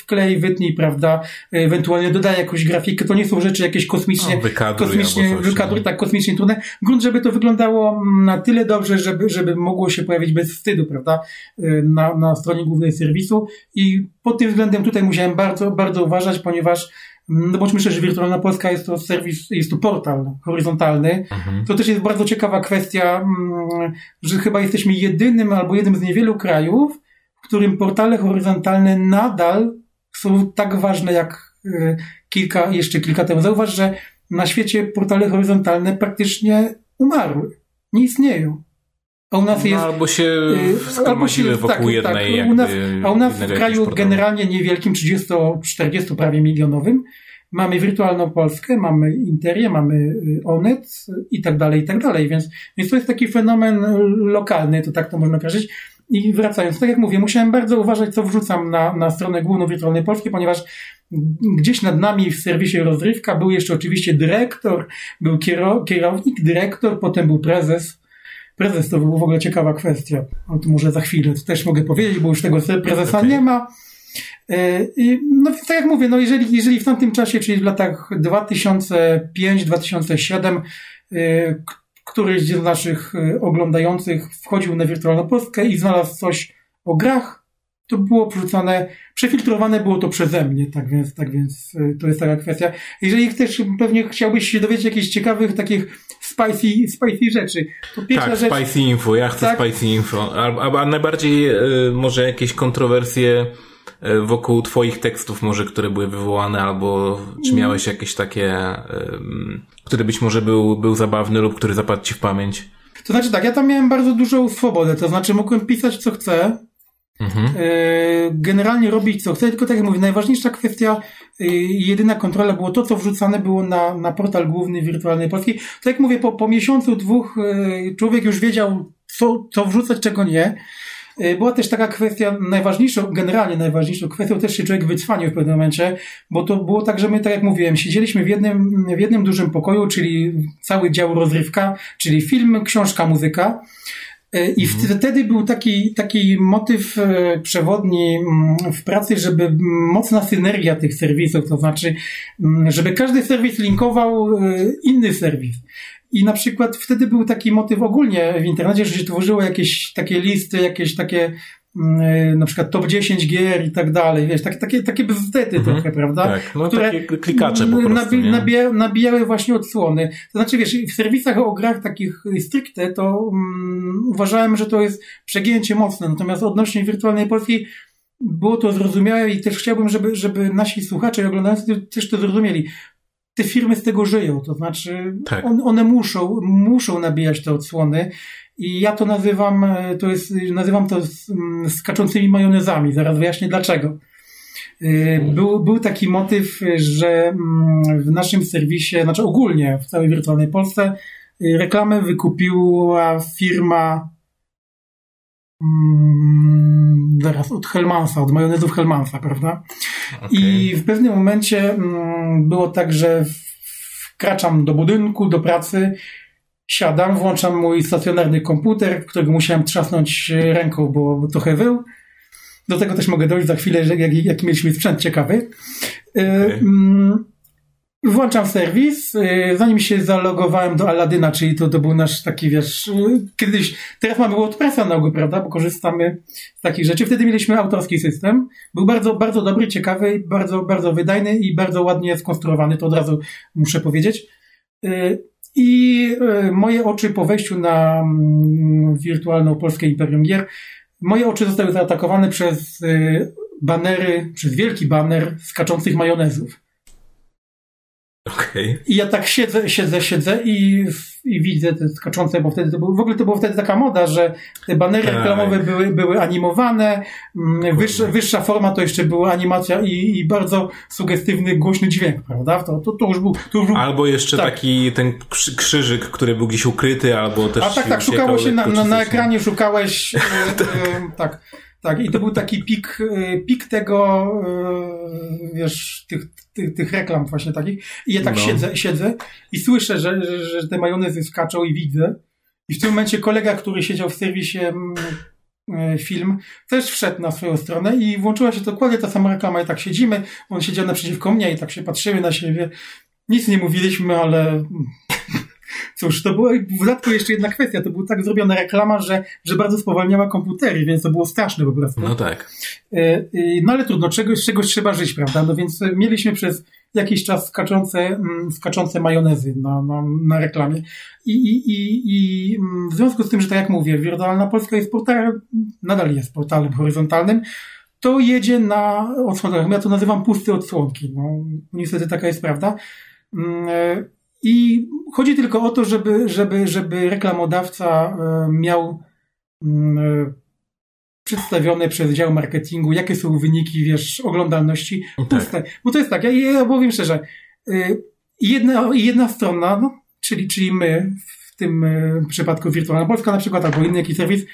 wklej, wytnij, prawda? Ewentualnie dodaj jakąś grafikę. To nie są rzeczy jakieś kosmicznie, no, kosmicznie, wykadruj, no. tak, kosmicznie trudne. Grunt, żeby to wyglądało na tyle dobrze, żeby, żeby mogło się pojawić bez wstydu, prawda? Y, na, na stronie głównej serwisu i pod tym względem tutaj musiałem bardzo, bardzo uważać, ponieważ no bądźmy szczerzy, Wirtualna Polska jest to serwis, jest to portal horyzontalny. Mhm. To też jest bardzo ciekawa kwestia, mm, że chyba jesteśmy jedynym albo jednym z niewielu krajów, w którym portale horyzontalne nadal są tak ważne jak y, kilka, jeszcze kilka temu. Zauważ, że na świecie portale horyzontalne praktycznie umarły. Nie istnieją. A u nas no, jest. Albo się y, albo się, wokół tak, jednej. Tak, u nas, a u nas w kraju generalnie niewielkim, 30-40 prawie milionowym, mamy wirtualną Polskę, mamy Interię, mamy y, Onet i tak dalej, i tak dalej. Więc, więc to jest taki fenomen lokalny, to tak to można określić. I wracając, tak jak mówię, musiałem bardzo uważać, co wrzucam na, na stronę główną Wirtualnej Polski, ponieważ gdzieś nad nami w serwisie rozrywka był jeszcze oczywiście dyrektor, był kierownik, dyrektor, potem był prezes, prezes to była w ogóle ciekawa kwestia. O tym może za chwilę to też mogę powiedzieć, bo już tego prezesa okay. nie ma. E, I, no więc tak jak mówię, no jeżeli, jeżeli w tamtym czasie, czyli w latach 2005-2007, e, któryś z naszych e, oglądających wchodził na Wirtualną Polskę i znalazł coś o grach, to było przerzucane, przefiltrowane było to przeze mnie, tak więc, tak więc to jest taka kwestia. Jeżeli też pewnie chciałbyś się dowiedzieć jakichś ciekawych takich spicy, spicy rzeczy. To pierwsza tak, rzecz, spicy info, ja chcę tak? spicy info. A, a najbardziej y, może jakieś kontrowersje y, wokół twoich tekstów może, które były wywołane, albo czy mm. miałeś jakieś takie, y, który być może był, był zabawny lub który zapadł ci w pamięć? To znaczy tak, ja tam miałem bardzo dużą swobodę, to znaczy mogłem pisać co chcę, Mhm. E, generalnie robić co chcę, tylko tak jak mówię, najważniejsza kwestia e, jedyna kontrola było to, co wrzucane było na, na portal główny Wirtualnej Polski. Tak jak mówię, po, po miesiącu, dwóch e, człowiek już wiedział, co, co wrzucać, czego nie. Była też taka kwestia, najważniejszą, generalnie najważniejszą kwestią, też się człowiek wycwanił w pewnym momencie, bo to było tak, że my, tak jak mówiłem, siedzieliśmy w jednym, w jednym dużym pokoju, czyli cały dział rozrywka, czyli film, książka, muzyka. E, I mhm. wtedy był taki, taki motyw e, przewodni mm, w pracy, żeby mocna synergia tych serwisów, to znaczy, mm, żeby każdy serwis linkował e, inny serwis. I na przykład wtedy był taki motyw ogólnie w internecie, że się tworzyło jakieś takie listy, jakieś takie na przykład top 10 gier i tak dalej, wiesz, takie, takie, takie bzdety mhm, trochę, prawda? Tak, no Które takie klikacze po prostu, nabi, nabija, nabijały właśnie odsłony. To znaczy, wiesz, w serwisach o grach takich stricte to um, uważałem, że to jest przegięcie mocne, natomiast odnośnie wirtualnej Polski było to zrozumiałe i też chciałbym, żeby, żeby nasi słuchacze i oglądający też to zrozumieli. Te firmy z tego żyją, to znaczy tak. on, one muszą, muszą nabijać te odsłony i ja to nazywam, e, to jest, nazywam to skaczącymi majonezami. Zaraz wyjaśnię dlaczego. E, był, był taki motyw, że w naszym serwisie, znaczy ogólnie w całej wirtualnej Polsce, e, reklamę wykupiła firma zaraz od Helmansa, od majonezów Helmansa, prawda? Okay. I w pewnym momencie było tak, że wkraczam do budynku, do pracy siadam, włączam mój stacjonarny komputer, którego musiałem trzasnąć ręką, bo, trochę wył. Do tego też mogę dojść za chwilę, jaki, jaki mieliśmy sprzęt ciekawy. E, okay. Włączam serwis, y, zanim się zalogowałem do Aladyna, czyli to, to był nasz taki, wiesz, y, kiedyś, teraz mamy WordPressa na ogół, prawda, bo korzystamy z takich rzeczy. Wtedy mieliśmy autorski system. Był bardzo, bardzo dobry, ciekawy, bardzo, bardzo wydajny i bardzo ładnie skonstruowany, to od razu muszę powiedzieć. Y, I moje oczy po wejściu na mm, wirtualną Polskę Imperium Gier, moje oczy zostały zaatakowane przez banery, przez wielki baner skaczących majonezów. Okay. I ja tak siedzę, siedzę, siedzę i, i widzę te skaczące, bo wtedy to był, w ogóle to była wtedy taka moda, że te banery tak. reklamowe były, były animowane, mm, wyższa, wyższa forma to jeszcze była animacja i, i bardzo sugestywny, głośny dźwięk, prawda? To, to, to, już, był, to już był. Albo jeszcze tak. taki ten krzyżyk, który był gdzieś ukryty, albo też. A tak, tak, szukało się na, na, na ekranie, szukałeś. *laughs* tak. tak Tak, i to był taki pik, y, pik tego, wiesz, tych, tych, tych reklam właśnie takich. I ja tak no. siedzę, siedzę i słyszę, że, że, że te majonezy skaczą i widzę. I w tym momencie kolega, który siedział w serwisie mm, y, film, też wszedł na swoją stronę i włączyła się dokładnie ta sama reklama i tak siedzimy. On siedział naprzeciwko mnie i tak się patrzymy na siebie. Nic nie mówiliśmy, ale Cóż, to była w dodatku jeszcze jedna kwestia. To była tak zrobiona reklama, że, że bardzo spowalniała komputery, więc to było straszne po prostu. No tak. E, no ale trudno, czegoś, czegoś trzeba żyć, prawda? No więc mieliśmy przez jakiś czas skaczące, mm, skaczące majonezy na, na, na reklamie. I, i, i, I mm, w związku z tym, że tak jak mówię, Wirtualna Polska jest portalem, nadal jest portalem horyzontalnym, to jedzie na odsłonach. Ja to nazywam puste odsłonki. No, niestety taka jest prawda. E, i chodzi tylko o to, żeby, żeby, żeby reklamodawca e, miał mm, e, przedstawione przez dział marketingu, jakie są wyniki, wiesz, oglądalności. Tak. Bo to jest tak, ja, ja powiem szczerze, e, jedna, jedna strona, no, czyli, czyli my, w tym przypadku Wirtualna Polska na przykład, albo inny jakiś serwis,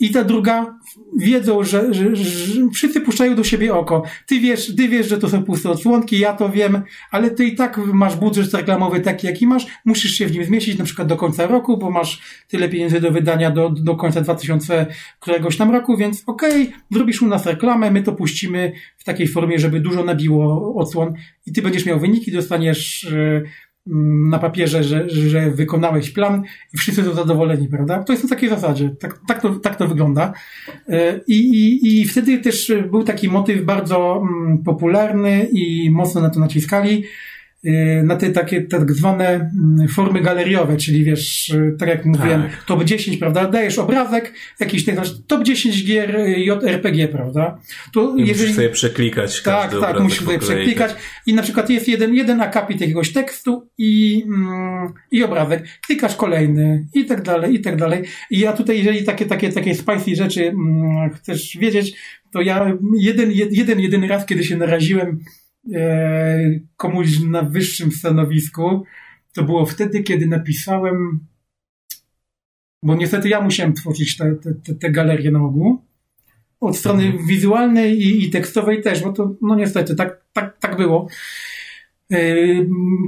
i ta druga wiedzą, że, że, że, wszyscy puszczają do siebie oko. Ty wiesz, ty wiesz, że to są puste odsłonki, ja to wiem, ale ty i tak masz budżet reklamowy taki, jaki masz, musisz się w nim zmieścić na przykład do końca roku, bo masz tyle pieniędzy do wydania do, do końca 2000 któregoś tam roku, więc okej, okay, zrobisz u nas reklamę, my to puścimy w takiej formie, żeby dużo nabiło odsłon i ty będziesz miał wyniki, dostaniesz Mm, na papierze, że, że wykonałeś plan i wszyscy są zadowoleni, prawda? To jest na takiej zasadzie. Tak, tak, to, tak to wygląda. E, I, i, I wtedy też był taki motyw bardzo mm, popularny i mocno na to naciskali, na te takie tak zwane mm, formy galeriowe, czyli wiesz, y, tak jak mówiłem, tak. top 10, prawda? Dajesz obrazek, jakiś ten, top 10 gier y, JRPG, prawda? To I jeżeli... musisz sobie przeklikać Tak, tak, musisz sobie przeklikać i na przykład jest jeden, jeden akapit jakiegoś tekstu i, mm, i obrazek. Klikasz kolejny i tak dalej, i tak dalej. I ja tutaj, jeżeli takie, takie, takie spicy rzeczy mm, chcesz wiedzieć, to ja jeden, jeden, jedyny raz, kiedy się naraziłem komuś na wyższym stanowisku, to było wtedy, kiedy napisałem, bo niestety ja musiałem tworzyć te, te, te galerie na ogół, od strony mhm. wizualnej i, i, tekstowej też, bo to, no niestety, tak, tak, tak było.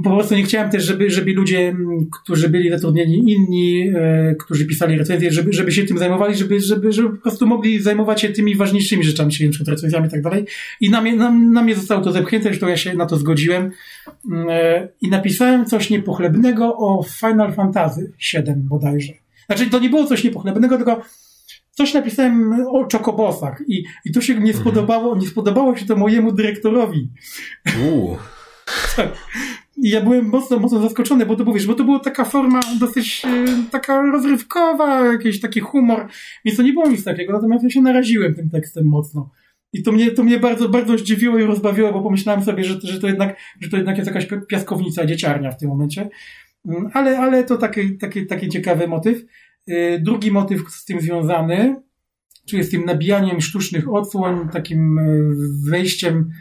Po prostu nie chciałem też, żeby, żeby ludzie, którzy byli zatrudnieni inni, e, którzy pisali recenzje, żeby, żeby się tym zajmowali, żeby, żeby, żeby po prostu mogli zajmować się tymi ważniejszymi rzeczami, czyli np. recenzjami i tak dalej. I na mnie, na, na mnie zostało to zepchnięte, zresztą ja się na to zgodziłem. E, I napisałem coś niepochlebnego o Final Fantasy VII bodajże. Znaczy, to nie było coś niepochlebnego, tylko coś napisałem o czokobosach i, i to się nie mhm. spodobało, nie spodobało się to mojemu dyrektorowi. *laughs* I ja byłem mocno, mocno zaskoczony, bo to mówisz, bo to była taka forma dosyć e, taka rozrywkowa, jakiś taki humor, więc to nie było nic takiego, natomiast ja się naraziłem tym tekstem mocno. I to mnie, to mnie bardzo, bardzo zdziwiło i rozbawiło, bo pomyślałem sobie, że, że, to, jednak, że to jednak jest jakaś piaskownica, dzieciarnia w tym momencie. Mm, ale, ale to taki, taki, taki ciekawy motyw. E, drugi motyw z tym związany, czyli z tym nabijaniem sztucznych odsłon, takim e, wejściem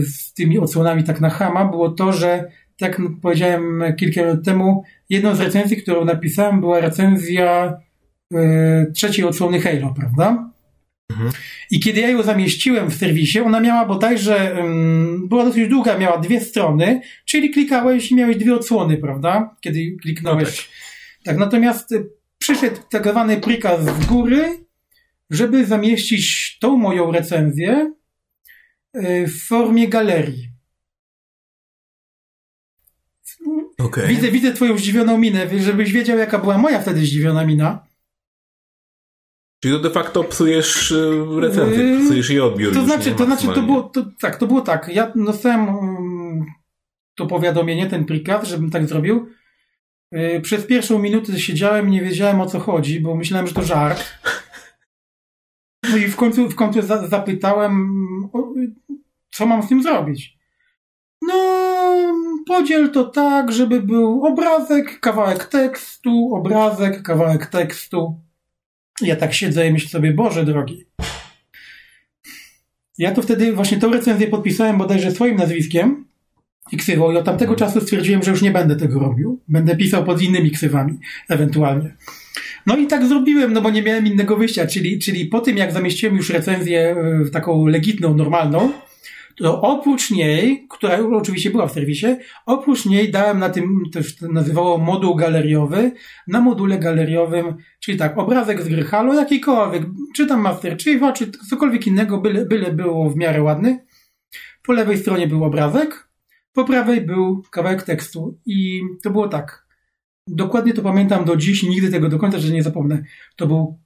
z tymi odsłonami tak na chama było to, że tak powiedziałem kilka lat temu, jedną z recenzji, którą napisałem, była recenzja y, trzeciej odsłony Halo, prawda? Mhm. I kiedy ja ją zamieściłem w serwisie, ona miała bodajże, um, była dosyć długa, miała dwie strony, czyli klikałeś i miałeś dwie odsłony, prawda? Kiedy kliknąłeś. No tak. tak, natomiast przyszedł tak zwany prikaz z góry, żeby zamieścić tą moją recenzję w formie galerii. Okay. Widzę, widzę twoją zdziwioną minę, żebyś wiedział, jaka była moja wtedy zdziwiona mina. Czyli to de facto psujesz y, recenzję, yy, psujesz jej odbiór. To znaczy, to znaczy, to było, to, tak, to było tak. Ja dostałem um, to powiadomienie, ten prikaz, żebym tak zrobił. Yy, przez pierwszą minutę siedziałem i nie wiedziałem o co chodzi, bo myślałem, że to żart. No i w końcu, w końcu za, zapytałem, co mam z tym zrobić. No, podziel to tak, żeby był obrazek, kawałek tekstu, obrazek, kawałek tekstu. Ja tak siedzę i myślę sobie, Boże drogi. Ja to wtedy właśnie tą recenzję podpisałem bodajże swoim nazwiskiem i ksywą. I od tamtego czasu stwierdziłem, że już nie będę tego robił. Będę pisał pod innymi ksywami, ewentualnie. No i tak zrobiłem, no bo nie miałem innego wyjścia, czyli, czyli po tym jak zamieściłem już recenzję e, taką legitną, normalną, to oprócz niej, która oczywiście była w serwisie, oprócz niej dałem na tym, to się nazywało moduł galeriowy, na module galeriowym, czyli tak, obrazek z gry Halo, jakikolwiek, czy tam Master Chiefa, czy cokolwiek innego, byle, byle było w miarę ładny. Po lewej stronie był obrazek, po prawej był kawałek tekstu i to było tak. Dokładnie to pamiętam do dziś nigdy tego do końca, że nie zapomnę. To był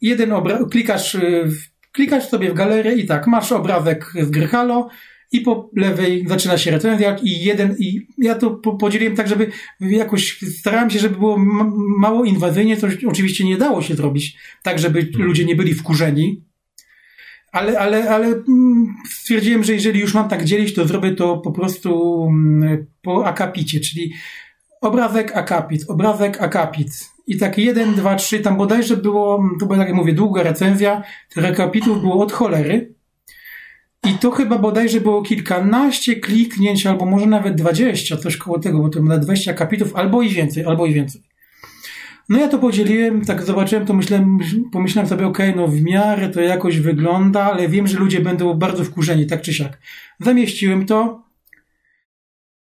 jeden obrazek, klikasz y, klikasz sobie w galerię i tak, masz obrazek z gry Halo i po lewej zaczyna się recenzja i jeden, i ja to podzieliłem tak, żeby jakoś starałem się, żeby było mało inwazyjnie, co oczywiście nie dało się zrobić, tak, żeby mhm. ludzie nie byli wkurzeni, ale, ale, ale mm, stwierdziłem, że jeżeli już mam tak dzielić, to zrobię to po prostu mm, po akapicie, czyli obrazek akapit, obrazek akapit, i tak jeden, dwa, trzy, tam bodajże było, to była tak jak mówię, długa recenzja, tych akapitów było od cholery. I to chyba bodajże było kilkanaście kliknięć, albo może nawet dwadzieścia, coś koło tego, bo to na dwadzieścia akapitów, albo i więcej, albo i więcej. No ja to podzieliłem, tak zobaczyłem, to myślałem, pomyślałem sobie, okej, okay, no w miarę to jakoś wygląda, ale wiem, że ludzie będą bardzo wkurzeni, tak czy siak. Zamieściłem to,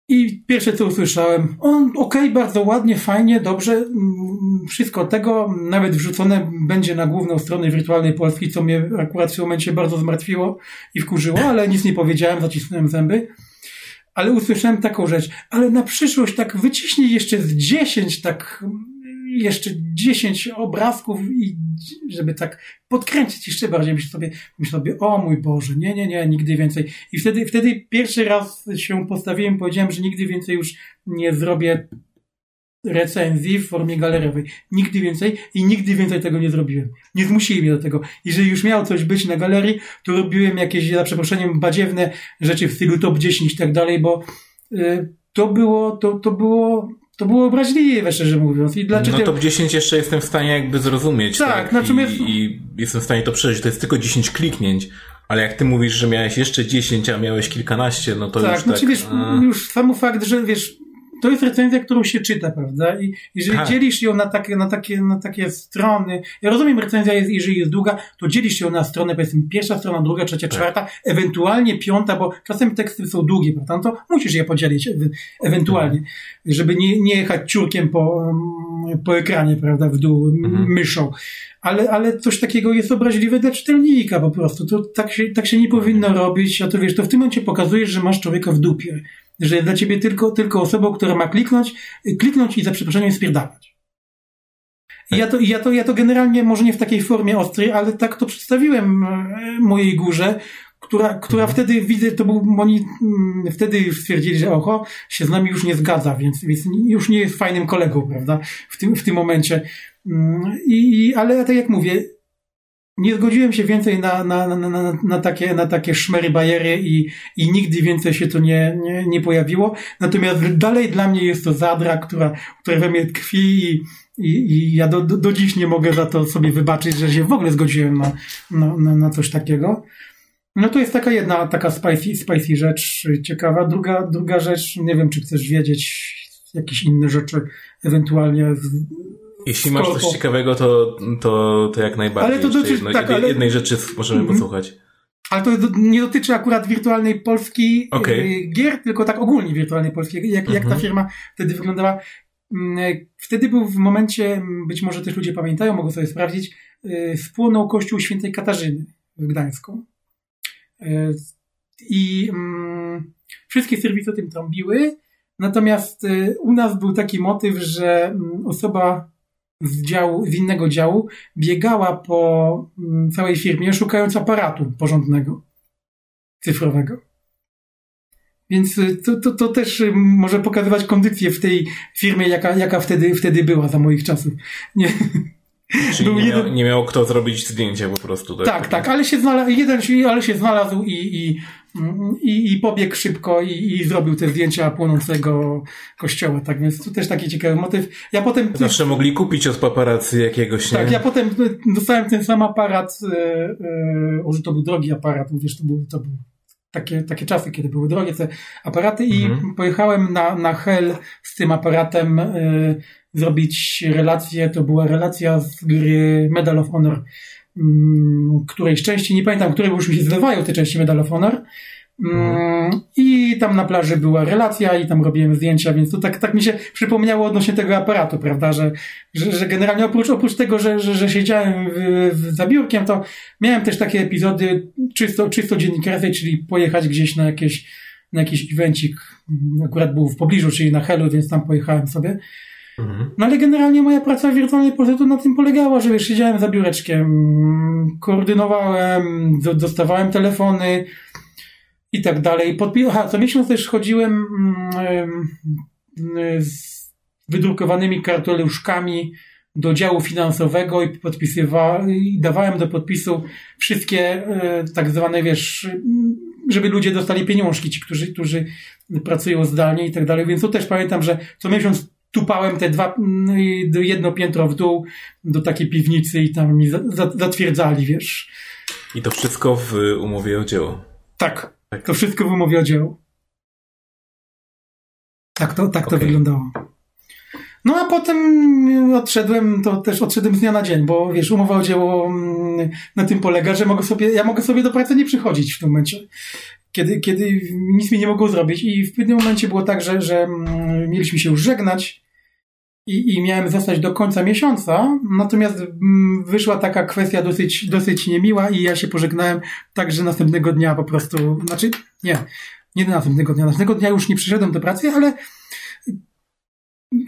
i pierwsze co usłyszałem, on okej, okay, bardzo ładnie, fajnie, dobrze, mm, wszystko tego, nawet wrzucone będzie na główną stronę wirtualnej Polski, co mnie akurat w tym momencie bardzo zmartwiło i wkurzyło, ale nic nie powiedziałem, zacisnąłem zęby. Ale usłyszałem taką rzecz, ale na przyszłość tak wyciśnij jeszcze z 10 tak jeszcze 10 obrazków i żeby tak podkręcić jeszcze bardziej, myślę sobie, myślę sobie, o mój Boże, nie, nie, nie, nigdy więcej. I wtedy, wtedy pierwszy raz się postawiłem, powiedziałem, że nigdy więcej już nie zrobię recenzji w formie galeriowej. Nigdy więcej i nigdy więcej tego nie zrobiłem. Nie zmusili mnie do tego. Jeżeli już miało coś być na galerii, to robiłem jakieś, za przeproszeniem, badziewne rzeczy w stylu top 10 i tak dalej, bo y, to było, to, to było to było obraźliwe, szczerze mówiąc. I dlaczego... No top 10 jeszcze jestem w stanie jakby zrozumieć. Tak, tak? Natomiast... I, I, jestem w stanie to przeżyć. To jest tylko 10 kliknięć. Ale jak ty mówisz, że miałeś jeszcze 10, a miałeś kilkanaście, no to tak, już znaczy, tak... Wiesz, a... już sam fakt, że wiesz, to jest recenzja, którą się czyta, prawda? I jeżeli tak. dzielisz ją na takie, na, takie, na takie strony, ja rozumiem, recenzja jest, jeżeli jest długa, to dzielisz ją na stronę, powiedzmy, pierwsza strona, druga, trzecia, tak. czwarta, ewentualnie piąta, bo czasem teksty są długie, prawda? No to musisz je podzielić ewentualnie, żeby nie, nie jechać ciurkiem po, po ekranie, prawda, w dół, mhm. myszą. Ale, ale coś takiego jest obraźliwe dla czytelnika po prostu. To tak się, tak się nie powinno robić, a to wiesz, to w tym momencie pokazujesz, że masz człowieka w dupie że jest dla ciebie tylko, tylko osobą, która ma kliknąć, kliknąć i za przeproszeniem spierdalać. I ja to, ja, to, ja to generalnie, może nie w takiej formie ostrej, ale tak to przedstawiłem e, mojej górze, która, która mhm. wtedy widzę, to był, oni mm, wtedy już stwierdzili, że oho, się z nami już nie zgadza, więc, więc już nie jest fajnym kolegą, prawda, w tym, w tym momencie. Mm, I, ale tak jak mówię, nie zgodziłem się więcej na, na, na, na, na, takie, na takie szmery bajery i, i nigdy więcej się to nie, nie, nie pojawiło. Natomiast dalej dla mnie jest to zadra, która, która we mnie tkwi i, i, i ja do, do, dziś nie mogę za to sobie wybaczyć, że się w ogóle zgodziłem na, na, na, na coś takiego. No to jest taka jedna taka spicy, spicy rzecz ciekawa. Druga, druga rzecz, nie wiem, czy chcesz wiedzieć jakieś inne rzeczy ewentualnie z, jeśli masz coś ciekawego, to, to, to jak najbardziej. Ale to dotyczy, jedno, tak, ale... jednej rzeczy możemy mm -hmm. posłuchać. Ale to nie dotyczy akurat wirtualnej Polski okay. gier, tylko tak ogólnie wirtualnej Polski. Jak, jak ta mhm. firma wtedy wyglądała. Mm, wtedy był w momencie, być może też ludzie pamiętają, mogą sobie sprawdzić, spłonął kościół świętej Katarzyny w Gdańsku. I mm, wszystkie serwisy o tym trąbiły. Natomiast u nas był taki motyw, że mm, osoba z, działu, z innego działu biegała po mm, całej firmie szukając aparatu porządnego, cyfrowego. Więc y, to, to, to też y, może pokazywać kondycję w tej firmie, jaka, jaka wtedy, wtedy była za moich czasów. Nie. Czyli nie, jeden... miał, nie miał kto zrobić zdjęcia po prostu. Tak, tak, tak ale się znalazł, jeden ale się znalazł i, i, i, i pobiegł szybko i, i zrobił te zdjęcia płonącego kościoła, tak więc to też taki ciekawy motyw. Ja potem... Zawsze mogli kupić od paparazzi jakiegoś, nie? Tak, ja potem dostałem ten sam aparat, e, e, to był drogi aparat, wiesz, to był, to był takie, takie czasy, kiedy były drogie te aparaty i mhm. pojechałem na, na Hell z tym aparatem y, zrobić relację. To była relacja z gry Medal of Honor, y, której części, nie pamiętam, które już mi się zlewają te części Medal of Honor. Mm, I tam na plaży była relacja i tam robiłem zdjęcia, więc to tak, tak mi się przypomniało odnośnie tego aparatu, prawda, że, że, że generalnie oprócz, oprócz tego, że, że, że siedziałem w, w, za biurkiem, to miałem też takie epizody czysto, czysto dziennikarskie, czyli pojechać gdzieś na jakieś, na jakiś evencik, akurat był w pobliżu, czyli na Helu, więc tam pojechałem sobie. Mhm. No ale generalnie moja praca w wirtualnej Polsce na tym polegała, że wiesz, siedziałem za biureczkiem, koordynowałem, dostawałem telefony, i tak dalej. Podpi- Aha, co miesiąc też chodziłem mm, z wydrukowanymi kartoluszkami do działu finansowego i podpisywałem, i dawałem do podpisu wszystkie e, tak zwane, wiesz, żeby ludzie dostali pieniążki, ci, którzy, którzy pracują zdalnie i tak dalej. Więc tu też pamiętam, że co miesiąc tupałem te dwa, mm, jedno piętro w dół do takiej piwnicy i tam mi zatwierdzali, wiesz. I to wszystko w umowie o dzieło. Tak. Tak. To wszystko w umowie o dzieło. Tak to, tak to okay. wyglądało. No a potem odszedłem, to też odszedłem z dnia na dzień, bo wiesz, umowa o dzieło mm, na tym polega, że mogę sobie, ja mogę sobie do pracy nie przychodzić w tym momencie. Kiedy, kiedy nic mi nie mogło zrobić. I w pewnym momencie było tak, że, że mm, mieliśmy się już żegnać i, i miałem zostać do końca miesiąca, natomiast mm, wyszła taka kwestia dosyć, dosyć niemiła i ja się pożegnałem tak, że następnego dnia po prostu, znaczy nie, nie następnego dnia, następnego dnia już nie przyszedłem do pracy, ale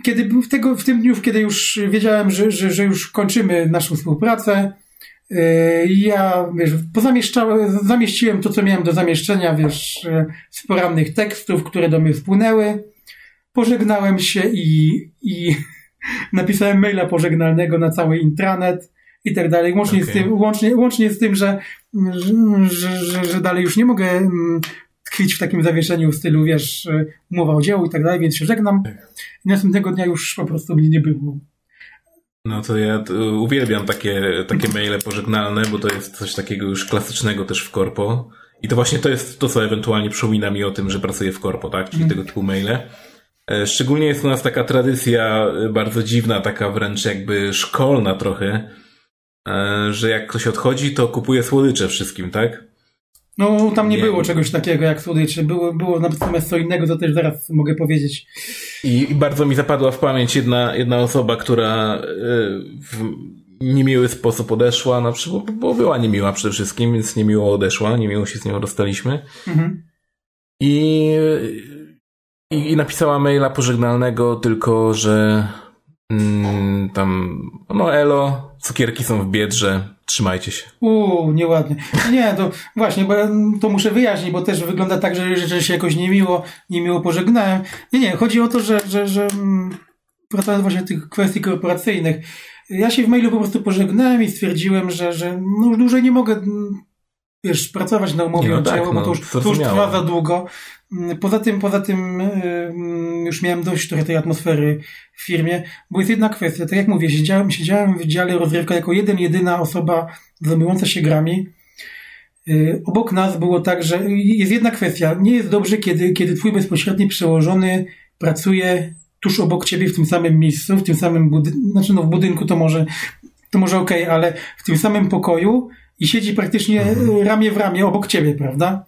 kiedy w, tego, w tym dniu, kiedy już wiedziałem, że, że, że już kończymy naszą współpracę, yy, ja, wiesz, zamieściłem to, co miałem do zamieszczenia, wiesz, z porannych tekstów, które do mnie wpłynęły pożegnałem się i, i *laughs* napisałem maila pożegnalnego na cały intranet i tak dalej. Łącznie, okay. z, tym, łącznie, łącznie z tym, że, że, że, że dalej już nie mogę mm, tkwić w takim zawieszeniu stylu, wiesz, umowa o dzieło i tak dalej, więc się żegnam. Tak. I następnego dnia już po prostu mnie nie było. No to ja uwielbiam takie, takie maile pożegnalne, bo to jest coś takiego już klasycznego też w korpo. I to właśnie to jest to, co ewentualnie przypomina mi o tym, że pracuję w korpo, tak? Czyli mm. tego typu maile. E, szczególnie jest u nas taka tradycja e, bardzo dziwna, taka wręcz jakby szkolna trochę, e, że jak ktoś odchodzi, to kupuje słodycze wszystkim, tak? No, tam nie, nie, było czegoś takiego jak słodycze. Było, było natomiast co innego, to też zaraz mogę powiedzieć. I, i bardzo mi zapadła w pamięć jedna, jedna osoba, która w niemiły sposób odeszła, na przykład, bo była niemiła przede wszystkim, więc niemiło odeszła, niemiło się z nią rozstaliśmy. Mhm. I i, I, napisała maila pożegnalnego, tylko że mm, tam, no elo, cukierki są w biedrze, trzymajcie się. Uuu, nieładnie. Nie, to właśnie, bo to muszę wyjaśnić, bo też wygląda tak, że, że się jakoś niemiło, niemiło pożegnałem. Nie, nie, chodzi o to, że, że, że mm, wracając właśnie do tych kwestii korporacyjnych, ja się w mailu po prostu pożegnałem i stwierdziłem, że, że no już dłużej nie mogę wiesz, pracować na umowie no, tak, no, bo to już, to już trwa za długo. Mm, poza tym, poza tym mm, już miałem dość trochę tej atmosfery w firmie, bo jest jedna kwestia, tak jak mówię, siedziałem, siedziałem w dziale rozrywka jako jeden, jedyna osoba zajmująca się grami. Y, obok nas było tak, że jest jedna kwestia. Nie jest dobrze, kiedy, kiedy twój bezpośredni przełożony pracuje tuż obok ciebie w tym samym miejscu, w tym samym budynku, znaczy no w budynku to może, to może okej, okay, ale w tym samym pokoju i siedzi praktycznie mhm. ramię w ramię obok ciebie, prawda?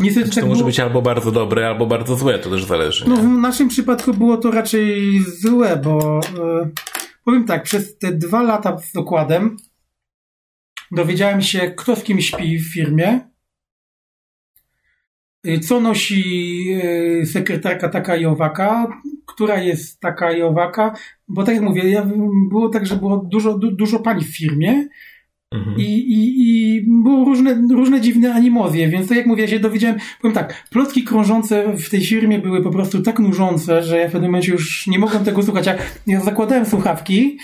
Niestety znaczy, tak to może było... być albo bardzo dobre, albo bardzo złe, to też zależy. No, w naszym przypadku było to raczej złe, bo e, powiem tak, przez te dwa lata z dokładem dowiedziałem się, kto z kim śpi w firmie, e, co nosi e, sekretarka taka i owaka, która jest taka i owaka, bo tak jak mówię, ja, było tak, że było dużo, du, dużo pani w firmie, Mhm. I, i, I były różne, różne dziwne animozje, więc tak jak mówię, ja się dowiedziałem, powiem tak, plotki krążące w tej firmie były po prostu tak nużące, że ja w pewnym momencie już nie mogłem tego słuchać. Ja, ja zakładałem słuchawki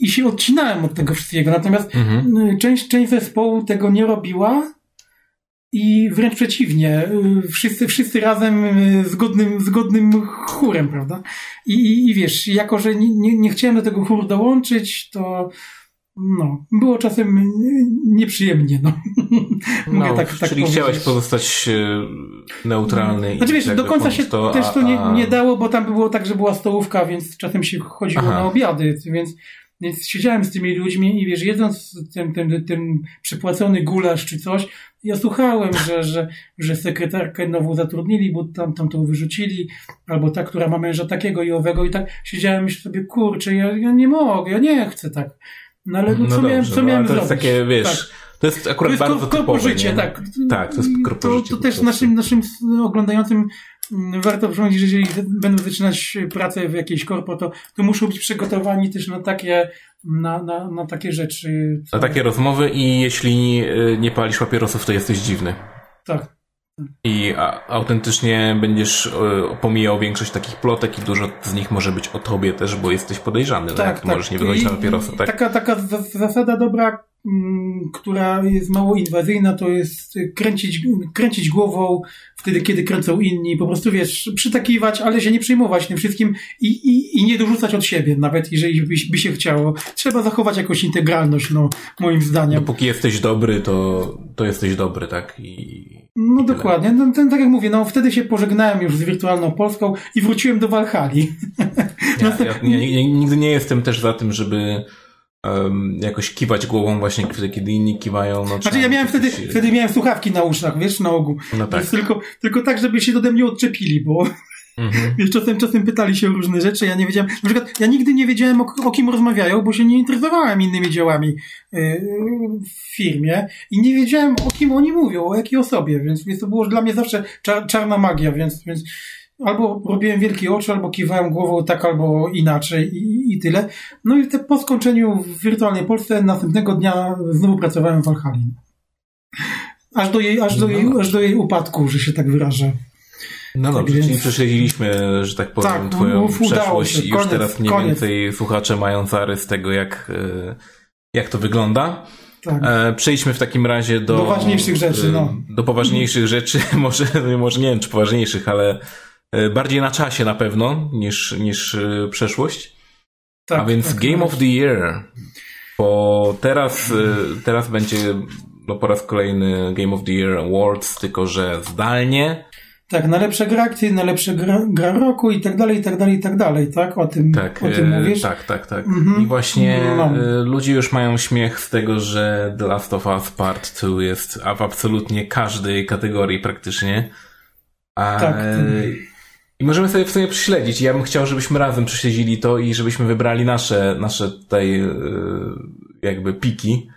i się odcinałem od tego wszystkiego, natomiast mhm. część, część zespołu tego nie robiła i wręcz przeciwnie, wszyscy, wszyscy razem zgodnym, zgodnym chórem, prawda? I, i, i wiesz, jako że nie, nie, nie chciałem do tego chóru dołączyć, to no, było czasem nieprzyjemnie, no. Mogę no, tak, tak czyli powiedzieć. chciałeś pozostać e, neutralny. Znaczy wiesz, do końca się to, też to nie, nie dało, bo tam było tak, że była stołówka, więc czasem się chodziło Aha. na obiady, więc więc siedziałem z tymi ludźmi i wiesz, jedząc ten, ten, ten przypłacony gulasz czy coś, ja słuchałem, że, że, że sekretarkę nową zatrudnili, bo tam, tam to wyrzucili, albo ta, która ma męża takiego i owego i tak siedziałem myślę sobie, kurczę, ja, ja nie mogę, ja nie chcę tak. No ale no, co no miałem, co no, miałem to zrobić? jest takie, wiesz, tak. to jest akurat to jest bardzo typowe, życie, tak. Tak, to jest to, to też naszym, naszym oglądającym mm, warto przypomnieć, że jeżeli będą zaczynać pracę w jakiejś korpo, to, to muszą być przygotowani też na takie, na, na, na takie rzeczy. Co... Na takie rozmowy i jeśli y, nie palisz papierosów, to jesteś dziwny. Tak. I autentycznie będziesz y, pomijał większość takich plotek i dużo z nich może być o tobie też, bo jesteś podejrzany. Tak, tak. Możesz nie wychodzić na papierosa. Tak? Taka, taka zasada dobra, Mm, która jest mało inwazyjna, to jest kręcić, kręcić głową wtedy, kiedy kręcą inni, po prostu wiesz, przytakiwać, ale się nie przejmować tym wszystkim i, i, i nie dorzucać od siebie, nawet jeżeli by, by się chciało. Trzeba zachować jakąś integralność, no, moim zdaniem. Dopóki jesteś dobry, to, to jesteś dobry, tak? I, no dokładnie. No, ten, tak jak mówię, no wtedy się pożegnałem już z wirtualną Polską i wróciłem do Walhali. *laughs* Ja, ja, ja, ja nigdy nie jestem też za tym, żeby um, jakoś kiwać głową właśnie kiedy inni kiwają. No, znaczy ja miałem wtedy, się... wtedy miałem słuchawki na uszach, wiesz, na ogół. No tak. tylko, tylko tak, żeby się ode mnie odczepili, bo mhm. wiesz, czasem, czasem pytali się o różne rzeczy, ja nie wiedziałem, na przykład ja nigdy nie wiedziałem o, o kim rozmawiają, bo się nie interesowałem innymi dziełami yy, w firmie i nie wiedziałem o kim oni mówią, o jakiej osobie, więc, więc to było dla mnie zawsze czar, czarna magia, więc, więc albo robiłem wielkie oczy, albo kiwałem głową tak, albo inaczej i, i tyle. No i te, po skończeniu w wirtualnej Polsce następnego dnia znowu pracowałem w Valhalla. Aż do jej, aż do jej, no. aż do jej upadku, że się tak wyrażę. No dobrze, tak czyli prześledziliśmy, że tak powiem, tak, twoją przeszłość i już koniec, teraz mniej koniec. więcej słuchacze mają zarys tego, jak, e, jak to wygląda. Tak. E, przejdźmy w takim razie do... Do ważniejszych rzeczy, no. Do poważniejszych *laughs* rzeczy, *laughs* może, może nie wiem, czy poważniejszych, ale E, bardziej na czasie na pewno niż, niż e, przeszłość. Tak, A więc tak, Game of the Year. Bo teraz, e, teraz będzie no, po raz kolejny Game of the Year Awards, tylko że zdalnie. Tak, najlepsze gra akcji, najlepsza gra, gra roku i tak dalej, i tak dalej, i tak dalej, tak? O tym, tak, o tym mówisz? Tak, tak, tak. Mhm. I właśnie no. ludzie już mają śmiech z tego, że The Last of Us Part 2 jest w absolutnie każdej kategorii praktycznie. A, tak. I możemy sobie w sumie prześledzić. Ja bym chciał, żebyśmy razem prześledzili to i żebyśmy wybrali nasze, nasze tutaj e, jakby piki.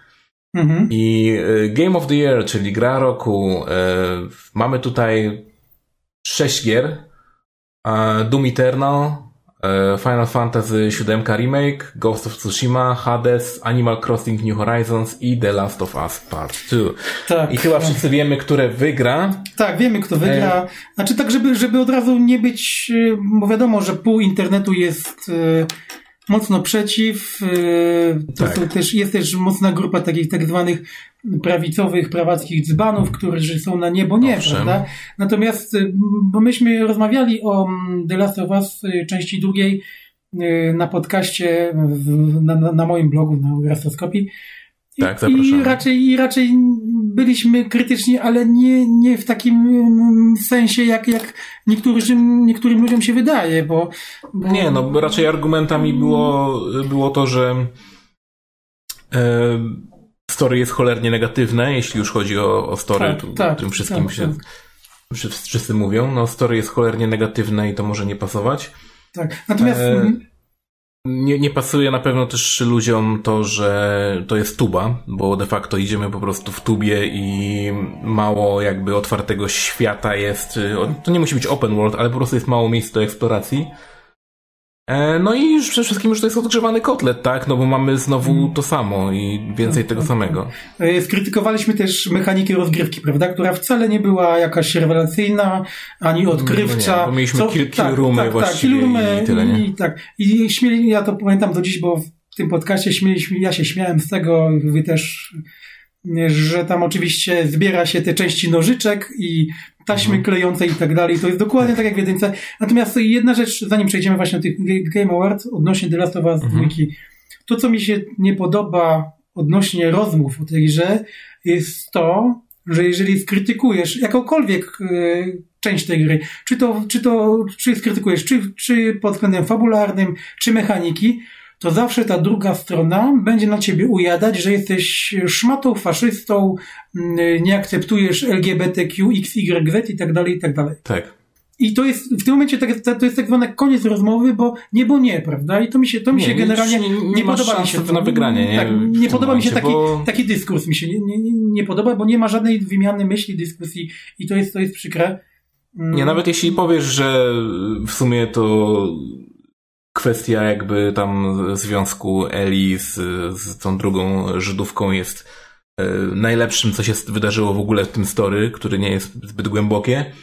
Mhm. I e, Game of the Year, czyli gra roku. E, mamy tutaj sześć gier. Doom Eternal, E, Final Fantasy VII Remake, Ghost of Tsushima, Hades, Animal Crossing New Horizons i The Last of Us Part 2. Tak. I chyba wszyscy wiemy, które wygra. Tak, wiemy, kto wygra. E... Znaczy tak, żeby, żeby od razu nie być, e, bo wiadomo, że pół internetu jest mocno przeciw. To tak. też, jest też mocna grupa takich tak zwanych prawicowych, prawackich dzbanów, którzy są na niebo nie, Owszem. prawda? Natomiast, y, bo myśmy rozmawiali o mm, The Last of Us y, części drugiej y, na podcaście, na, na, na moim blogu, na Rastoskopii. Tak, zapraszamy. I raczej, I raczej byliśmy krytyczni, ale nie, nie w takim mm, sensie, jak, jak niektórym, niektórym ludziom się wydaje, bo, bo... Nie, no raczej argumentami było, było to, że story jest cholernie negatywne, jeśli już chodzi o, o story, tak, tu, tak, tym wszystkim tak, się tak. wszyscy mówią, no story jest cholernie negatywne i to może nie pasować. Tak, natomiast... E, nie, nie pasuje na pewno też ludziom to, że to jest tuba, bo de facto idziemy po prostu w tubie i mało jakby otwartego świata jest. To nie musi być open world, ale po prostu jest mało miejsc do eksploracji. E, no i już przede wszystkim już to jest odgrzewany kotlet, tak? No bo mamy znowu mm. to samo i więcej tego samego. E, skrytykowaliśmy też mechanikę rozgrywki, prawda? Która wcale nie była jakaś rewelacyjna, ani odkrywcza. No nie, bo mieliśmy Co, kill tak, roomy tak, tak właściwie tak, i tyle, nie? I, tak. I śmieli, ja to pamiętam do dziś, bo w tym podcaście śmieliśmy, ja się śmiałem z tego, wy też że tam oczywiście zbiera się te części nożyczek i taśmy mhm. klejące i tak dalej. To jest dokładnie tak jak w jedynce. Natomiast jedna rzecz, zanim przejdziemy właśnie do tych Game Awards odnośnie The Last of Us mhm. to, co mi się nie podoba odnośnie rozmów o tej grze, jest to, że jeżeli skrytykujesz jakąkolwiek y, część tej gry, czy to, czy to, czy skrytykujesz, czy, czy pod względem fabularnym, czy mechaniki, to zawsze ta druga strona będzie na ciebie ujadać, że jesteś szmatą, faszystą, mm, nie akceptujesz LGBTQ, XYZ i tak dalej, i tak dalej. Tak. I to jest, w tym momencie tak, to jest tak zwany koniec rozmowy, bo nie, bo nie, prawda? I to mi się, to mi się nie, generalnie nie, nie, nie podoba mi się. To, na wygranie, nie? Tak, nie podoba mi się taki, bo... taki dyskurs, mi się nie, nie, nie podoba, bo nie ma żadnej wymiany myśli, dyskusji i to jest, to jest przykre. Mm. Nie, nawet jeśli powiesz, że w sumie to kwestia jakby tam związku Eli z, z tą drugą Żydówką jest e, najlepszym, co się wydarzyło w ogóle w tym story, który nie jest zbyt głębokie,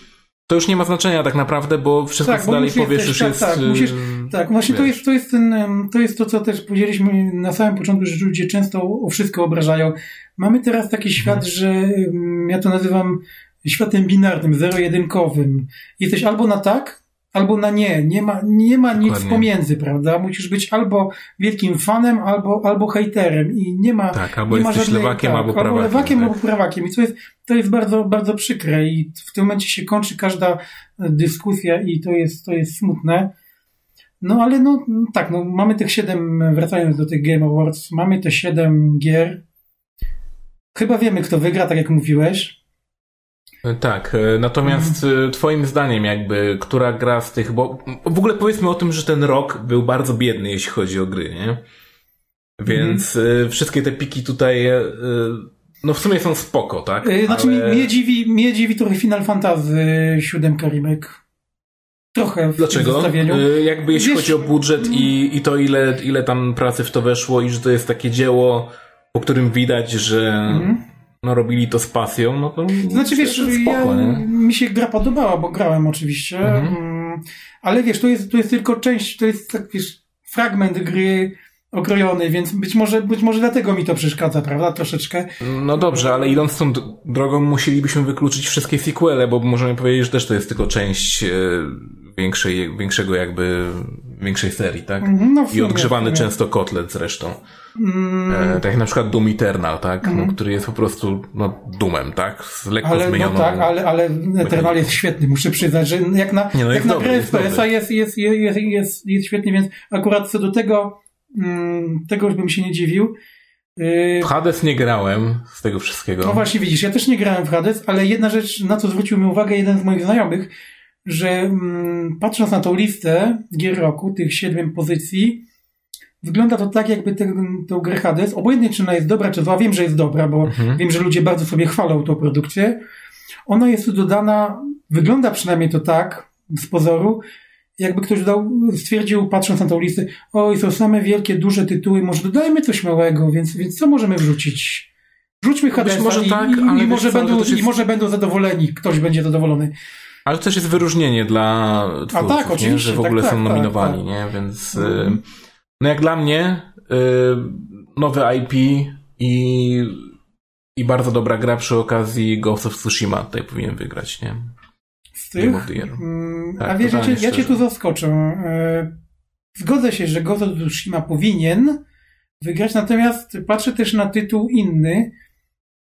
to już nie ma znaczenia tak naprawdę, bo wszystko, tak, co dalej powiesz, już tak, jest... Tak, musisz, tak właśnie to jest, to, jest ten, to jest to, co też powiedzieliśmy na samym początku, że ludzie często o wszystko obrażają. Mamy teraz taki świat, hmm. że ja to nazywam światem binarnym, zero-jedynkowym. Jesteś albo na tak, albo na nie. Nie ma, nie ma nic Dokładnie. pomiędzy, prawda? Musisz być albo wielkim fanem, albo, albo hejterem i nie ma. Tak, albo nie jesteś ma żadnej, lewakiem, tak, albo prawakiem. Albo lewakiem, tak. albo prawakiem. I to jest, to jest bardzo, bardzo przykre i w tym momencie się kończy każda dyskusja i to jest, to jest smutne. No ale no tak, no mamy tych siedem, wracając do tych Game Awards, mamy te siedem gier. Chyba wiemy, kto wygra, tak jak mówiłeś. Tak, e, natomiast mhm. twoim zdaniem jakby, która gra z tych, bo w ogóle powiedzmy o tym, że ten rok był bardzo biedny, jeśli chodzi o gry, nie? Więc mhm. wszystkie te piki tutaj, e, no w sumie są spoko, tak? Znaczy Ale... mnie, dziwi, mnie dziwi trochę Final Fantasy 7 Remake. Trochę w Dlaczego? Jakby jeśli Wiesz... chodzi o budżet i, i to ile, ile tam pracy w to weszło i że to jest takie dzieło, po którym widać, że mhm no robili to z pasją, no to Znaczy wiesz, spoko, ja, mi się gra podobała, bo grałem oczywiście, mhm. Mm, ale wiesz, to jest, to jest tylko część, to jest tak, wiesz, fragment gry okrojony, więc być może, być może dlatego mi to przeszkadza, prawda, troszeczkę. No dobrze, ale idąc tą drogą musielibyśmy wykluczyć wszystkie sequele, bo możemy powiedzieć, że też to jest tylko część e, większej, większego jakby, większej serii, tak? Mhm, no, I odgrzewany często kotlet zresztą. Mm. E, tak jak na przykład Doom Eternal, tak? Mm. No, który jest po prostu no, Doomem, tak? Z lekko ale, no zmienioną... No tak, ale, ale Eternal jest świetny, muszę przyznać, że jak na, Nie, no jak na grę FPS-a jest, jest, jest, jest, jest świetny, więc akurat co do tego, mm, tego już bym się nie dziwił. Y, w Hades nie grałem z tego wszystkiego. No właśnie widzisz, ja też nie grałem w Hades, ale jedna rzecz, na co zwrócił mi uwagę jeden z moich znajomych, że mm, patrząc na tą listę gier roku, tych siedmiu pozycji, wygląda to tak, jakby tę grę Hades, obojętnie czy ona jest dobra, czy zła, wiem, że jest dobra, bo mhm. wiem, że ludzie bardzo sobie chwalą tą produkcję. Ona jest tu dodana, wygląda przynajmniej to tak, z pozoru, jakby ktoś dał, stwierdził, patrząc na tą listę, oj, są same wielkie, duże tytuły, może dodajmy coś małego, więc, więc co możemy wrzucić? Rzućmy Hadesa może i, tak, i, i może będą, jest... i może będą zadowoleni, ktoś będzie zadowolony. Ale też jest wyróżnienie dla twórców, A tak, oczywiście, nie? że w ogóle tak, są tak, nominowani, tak, nie? Więc mm. No jak dla mnie y, nowe IP i, i bardzo dobra gra przy okazji Ghost of Tsushima tutaj powinien wygrać, nie? Z tych? Mm, tak, a wiesz, ja cię, ja cię tu zaskoczę. E, zgodzę się, że Ghost of Tsushima powinien wygrać, natomiast patrzę też na tytuł inny,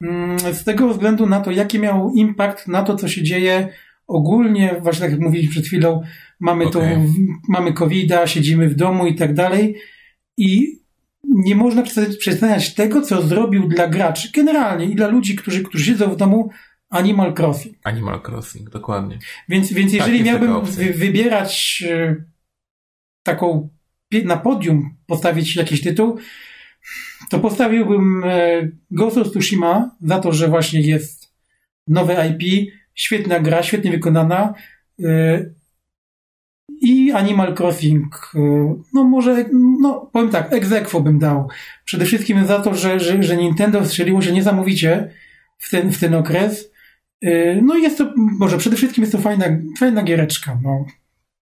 mm, z tego względu na to, jaki miał impact na to, co się dzieje ogólnie, właśnie tak jak mówiliśmy przed chwilą, mamy okay. to, mamy covid siedzimy w domu i tak dalej i nie można przedstawiać tego, co zrobił dla graczy generalnie i dla ludzi, którzy, którzy siedzą w domu Animal Crossing. Animal Crossing, dokładnie. Więc, więc tak, jeżeli miałbym wy, wybierać e, taką na podium postawić jakiś tytuł, to postawiłbym e, Ghost of Tsushima za to, że właśnie jest nowe IP, Świetna gra, świetnie wykonana. Y, I Animal Crossing, y, no może, no powiem tak, egzekwo bym dał. Przede wszystkim za to, że, że, że Nintendo strzeliło się niesamowicie w ten, w ten okres. Y, no i jest to, może przede wszystkim jest to fajna, fajna giereczka. No.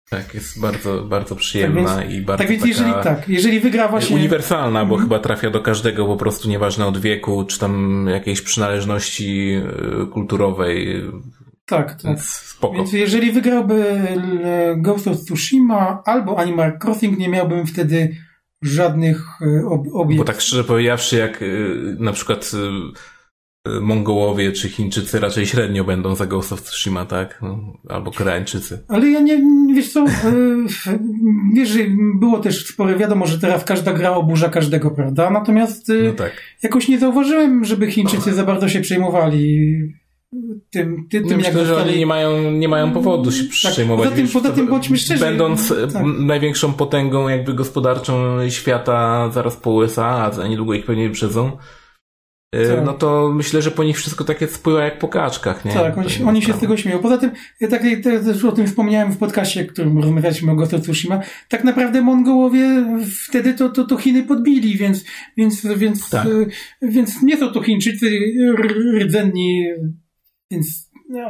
Tak, jest bardzo, bardzo przyjemna tak więc, i bardzo Tak więc jeżeli tak, jeżeli wygra właśnie... Uniwersalna, bo mm. chyba trafia do każdego po prostu, nieważne od wieku, czy tam jakiejś przynależności kulturowej, tak, tak. Spoko. Więc jeżeli wygrałby Ghost of Tsushima albo Animal Crossing, nie miałbym wtedy żadnych ob obiekt. Bo tak szczerze powiedziawszy, jak na przykład Mongołowie czy Chińczycy raczej średnio będą za Ghost of Tsushima, tak? No, albo Koreańczycy. Ale ja nie, wiesz co, *laughs* wiesz, było też spore, wiadomo, że teraz każda gra oburza każdego, prawda? Natomiast no tak. jakoś nie zauważyłem, żeby Chińczycy za bardzo się przejmowali tym, ty, tym Myślę, jak że oni nie mają, nie mają powodu się tak, przejmować. Poza tym, poza tym bądźmy szczerzy. Będąc tak. największą potęgą jakby gospodarczą świata zaraz po USA, a niedługo ich pewnie wyprzedzą, y, tak. no to myślę, że po nich wszystko takie spływa jak po kaczkach, nie? Tak, oni, oni się z tego śmieją. Poza tym, ja tak, też o tym wspomniałem w podcaście, w którym rozmawialiśmy o Ghost of Tsushima, tak naprawdę Mongołowie wtedy to, to, to Chiny podbili, więc, więc, więc, tak. Więc nie są to Chińczycy rdzenni więc no,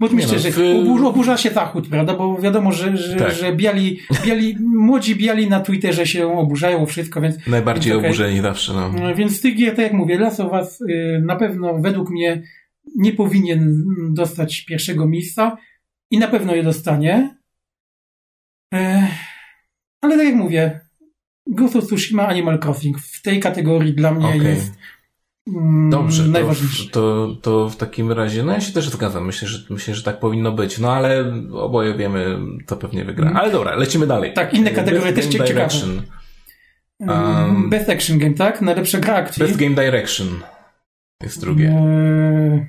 bądźmy no, szczerzy, w... oburza się Zachód, prawda? Bo wiadomo, że, że, tak. że biali, biali, *laughs* młodzi biali na Twitterze się oburzają wszystko, więc... Najbardziej więc, okay. oburzeni zawsze, no. no. Więc tych gier, tak jak mówię, Last of Us y, na pewno według mnie nie powinien dostać pierwszego miejsca i na pewno je dostanie. E, ale tak jak mówię, Ghost of Tsushima Animal Crossing w tej kategorii dla mnie okay. jest Dobrze, to, to, to, w takim razie, no ja się też zgadzam, myślę, że, myślę, że tak powinno być, no ale oboje wiemy, co pewnie wygra. Mm. Ale dobra, lecimy dalej. Tak, inne kategorie Best też ciekawe. Direction. Um, Best Action Game, tak? Najlepsza gra akcji. Best Game Direction jest drugie. Eee...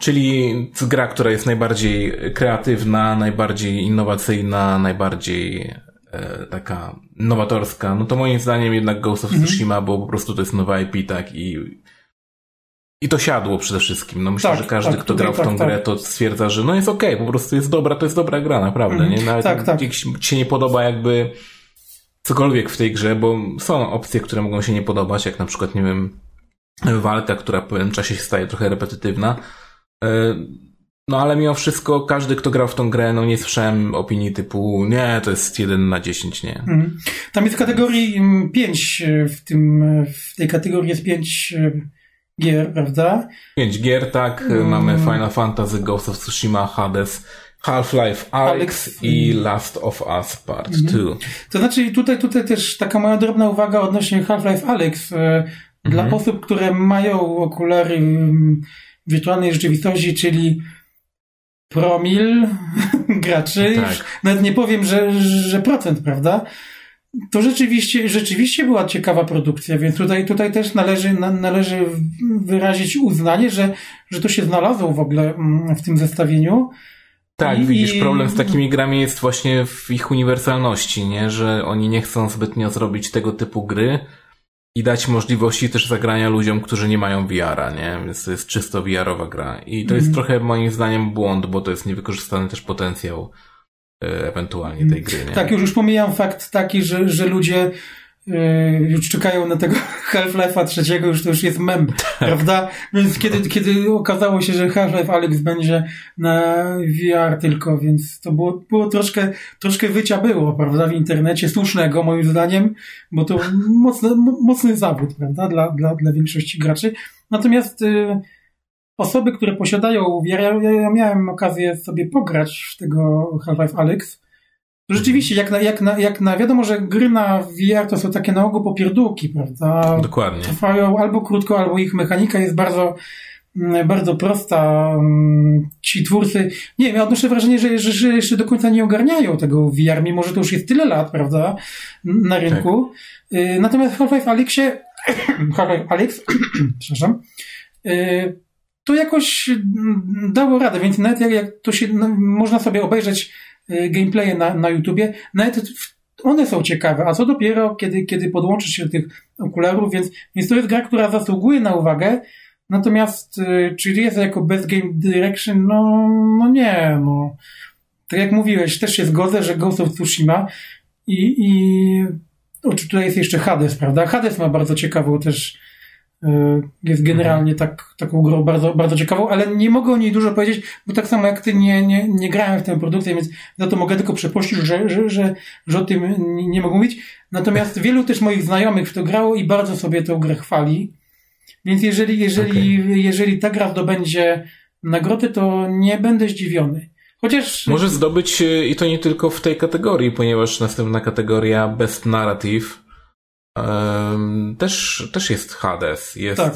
Czyli gra, która jest najbardziej kreatywna, najbardziej innowacyjna, najbardziej E, taka nowatorska, no to moim zdaniem jednak Ghost of mhm. Tsushima, bo po prostu to jest nowa IP, tak, i i to siadło przede wszystkim. No myślę, tak, że każdy, tak, kto grał w tą tak, grę, tak. to stwierdza, że no jest okej, okay, po prostu jest dobra, to jest dobra gra, naprawdę, mm, nie? Nawet tak, tak. jak ci się nie podoba jakby cokolwiek w tej grze, bo są opcje, które mogą się nie podobać, jak na przykład, nie wiem, walka, która w pewnym czasie się staje trochę repetytywna, e, no ale mimo wszystko każdy, kto grał w tą grę, no nie słyszałem opinii typu nie, to jest 1 na 10, nie. Mhm. Tam jest w kategorii 5, mm, w tym, w tej kategorii jest 5 e, gier, prawda? 5 gier, tak. Hmm. Mamy Final Fantasy, Ghost of Tsushima, Hades, Half-Life Alex i Last of Us Part 2. Mhm. To znaczy tutaj, tutaj też taka moja drobna uwaga odnośnie Half-Life Alex. E, dla mhm. osób, które mają okulary mm, wirtualnej rzeczywistości, czyli promil *laughs* graczy, tak. nawet nie powiem, że, że procent, prawda? To rzeczywiście, rzeczywiście była ciekawa produkcja, więc tutaj, tutaj też należy, należy wyrazić uznanie, że, że to się znalazło w ogóle mm, w tym zestawieniu. Tak, I, widzisz, problem z takimi grami jest właśnie w ich uniwersalności, nie? Że oni nie chcą zbytnio zrobić tego typu gry, i dać możliwości też zagrania ludziom, którzy nie mają VR-a, nie? Więc to jest czysto VR-owa gra. I to jest mm. trochę moim zdaniem błąd, bo to jest niewykorzystany też potencjał e, ewentualnie tej gry, nie? Tak, już, już pomijam fakt taki, że, że ludzie Yy, już czekają na tego *laughs* Half-Life'a trzeciego, już to już jest mem, tak. prawda? Więc kiedy, kiedy okazało się, że Half-Life Alex będzie na VR tylko, więc to było, było troszkę, troszkę wycia było, prawda, w internecie, słusznego moim zdaniem, bo to mocny, mocny zawód, prawda, dla, dla, dla większości graczy. Natomiast y, osoby, które posiadają VR, ja, ja miałem okazję sobie pograć w tego Half-Life Alex, Rzeczywiście, jak na, jak, na, jak na, wiadomo, że gry na VR to są takie na ogół popierdółki, prawda? Dokładnie. Trwają albo krótko, albo ich mechanika jest bardzo, mm, bardzo prosta. Mm, ci twórcy, nie wiem, ja odnoszę wrażenie, że, że, że jeszcze do końca nie ogarniają tego VR, mimo że to już jest tyle lat, prawda, na rynku. Tak. Y, natomiast Half-Life Alyxie, *coughs* Half-Life Alyx, *coughs* przepraszam, y, to jakoś mm, dało radę, więc nawet jak, jak to się, no, można sobie obejrzeć gameplaye na, na YouTubie, nawet one są ciekawe, a co dopiero, kiedy, kiedy podłączysz się do tych okularów, więc, więc to jest gra, która zasługuje na uwagę, natomiast y, czy jest jako Best Game Direction? No, no nie, no. Tak jak mówiłeś, też się zgodzę, że Ghost of Tsushima i, i tutaj jest jeszcze Hades, prawda? Hades ma bardzo ciekawą też jest generalnie tak, taką grą bardzo, bardzo ciekawą, ale nie mogę o niej dużo powiedzieć, bo tak samo jak ty nie, nie, nie grałem w tę produkcję, więc za to mogę tylko przeprosić, że, że, że, że o tym nie mogę mówić. Natomiast *laughs* wielu też moich znajomych w to grało i bardzo sobie tę grę chwali. Więc jeżeli, jeżeli, okay. jeżeli ta gra zdobędzie nagrody, to nie będę zdziwiony. Chociaż... Może zdobyć i to nie tylko w tej kategorii, ponieważ następna kategoria Best Narrative um, też, też jest Hades. Jest tak.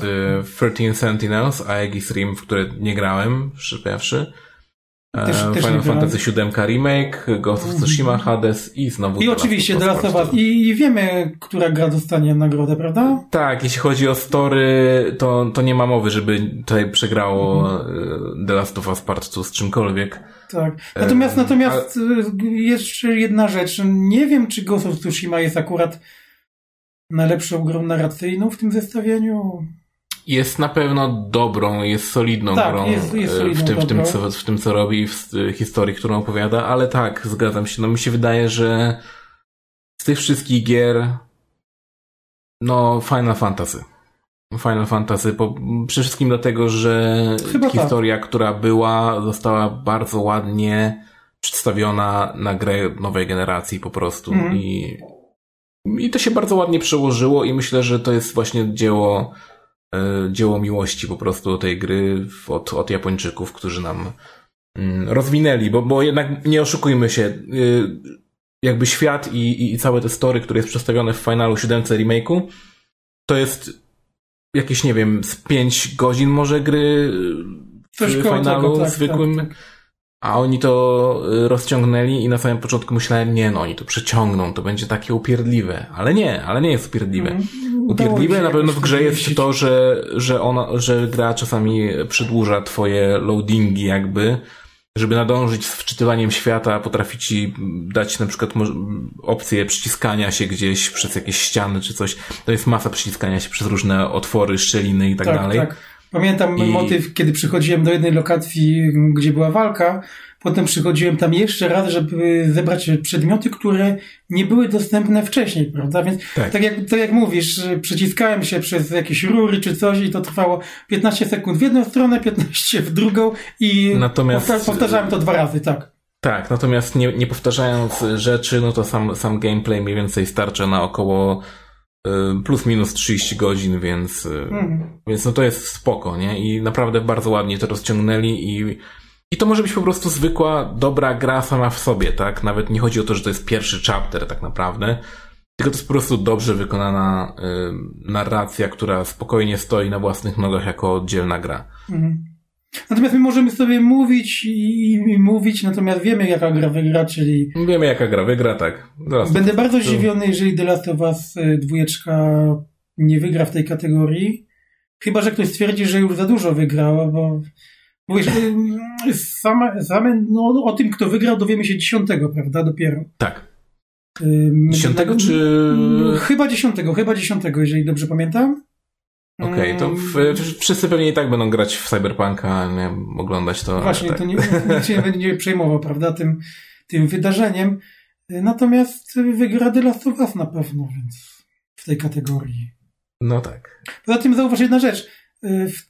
13 Sentinels, Aegis Rim, w które nie grałem, szczerze też, też Final Fantasy VII Remake, Ghost of Tsushima, Hades i znowu I oczywiście The Last of Us. I, I wiemy, która gra dostanie nagrodę, prawda? Tak, jeśli chodzi o story, to, to nie ma mowy, żeby tutaj przegrało mhm. The Last of Us Part 2 z czymkolwiek. Tak. Natomiast, um, natomiast a... jeszcze jedna rzecz. Nie wiem, czy Ghost of Tsushima jest akurat najlepszą grą narracyjną w tym zestawieniu jest na pewno dobrą, jest solidną tak, grą jest, jest solidną, w, tym, w, tym, co, w tym, co robi, w historii, którą opowiada, ale tak, zgadzam się. No mi się wydaje, że z tych wszystkich gier no Final Fantasy. Final Fantasy, po, przede wszystkim dlatego, że Chyba tak. historia, tak. która była, została bardzo ładnie przedstawiona na grę nowej generacji po prostu mm. i, i to się bardzo ładnie przełożyło i myślę, że to jest właśnie dzieło E, dzieło miłości po prostu do tej gry od, od Japończyków, którzy nam mm, rozwinęli, bo, bo jednak nie oszukujmy się, y, jakby świat i, i całe te story, które jest przedstawione w finalu 7 remake'u, to jest jakieś, nie wiem, z 5 godzin może gry w finalu tak, zwykłym. Tak, tak. A oni to y, rozciągnęli i na samym początku myślałem, nie no, oni to przeciągną, to będzie takie upierdliwe. Ale nie, ale nie jest upierdliwe. Mm. Upierdliwe na pewno w grze jest to, że, że, ona, że gra czasami przedłuża twoje loadingi jakby, żeby nadążyć z wczytywaniem świata, potrafi ci dać na przykład opcję przyciskania się gdzieś przez jakieś ściany czy coś. To jest masa przyciskania się przez różne otwory, szczeliny i tak, tak dalej. Tak. Pamiętam I... motyw, kiedy przychodziłem do jednej lokacji, gdzie była walka, Potem przychodziłem tam jeszcze raz, żeby zebrać przedmioty, które nie były dostępne wcześniej, prawda? Więc tak, tak jak, tak jak mówisz, przyciskałem się przez jakieś rury czy coś i to trwało 15 sekund w jedną stronę, 15 w drugą i natomiast, powtarzałem to dwa razy, tak. Tak, natomiast nie, nie powtarzając rzeczy, no to sam, sam gameplay mniej więcej starcza na około plus minus 30 godzin, więc, y, mhm. więc no to jest spoko, nie? I naprawdę bardzo ładnie to rozciągnęli i i to może być po prostu zwykła, dobra gra sama w sobie, tak? Nawet nie chodzi o to, że to jest pierwszy chapter tak naprawdę, tylko to jest po prostu dobrze wykonana y, narracja, która spokojnie stoi na własnych nogach jako oddzielna gra. Mhm. Natomiast my możemy sobie mówić i, i, mówić, natomiast wiemy jaka gra wygra, czyli... Wiemy jaka gra wygra, tak. Zaraz Będę bardzo to... zdziwiony, jeżeli The Last of Us y, dwójeczka nie wygra w tej kategorii. Chyba, że ktoś stwierdzi, że już za dużo wygrała, bo Mówisz, same, same no, o tym, kto wygrał, dowiemy się dziesiątego, prawda? Dopiero. Tak. Dziesiątego czy... Chyba dziesiątego, chyba dziesiątego, jeżeli dobrze pamiętam. Okej, okay, to w, wszyscy pewnie i tak będą grać w Cyberpunka, nie, oglądać to. Właśnie, tak. to nie, nikt się nie będzie przejmował, prawda, tym, tym wydarzeniem. Natomiast wygra The Last of Us na pewno, więc w tej kategorii. No tak. Poza tym zauważ jedna rzecz. W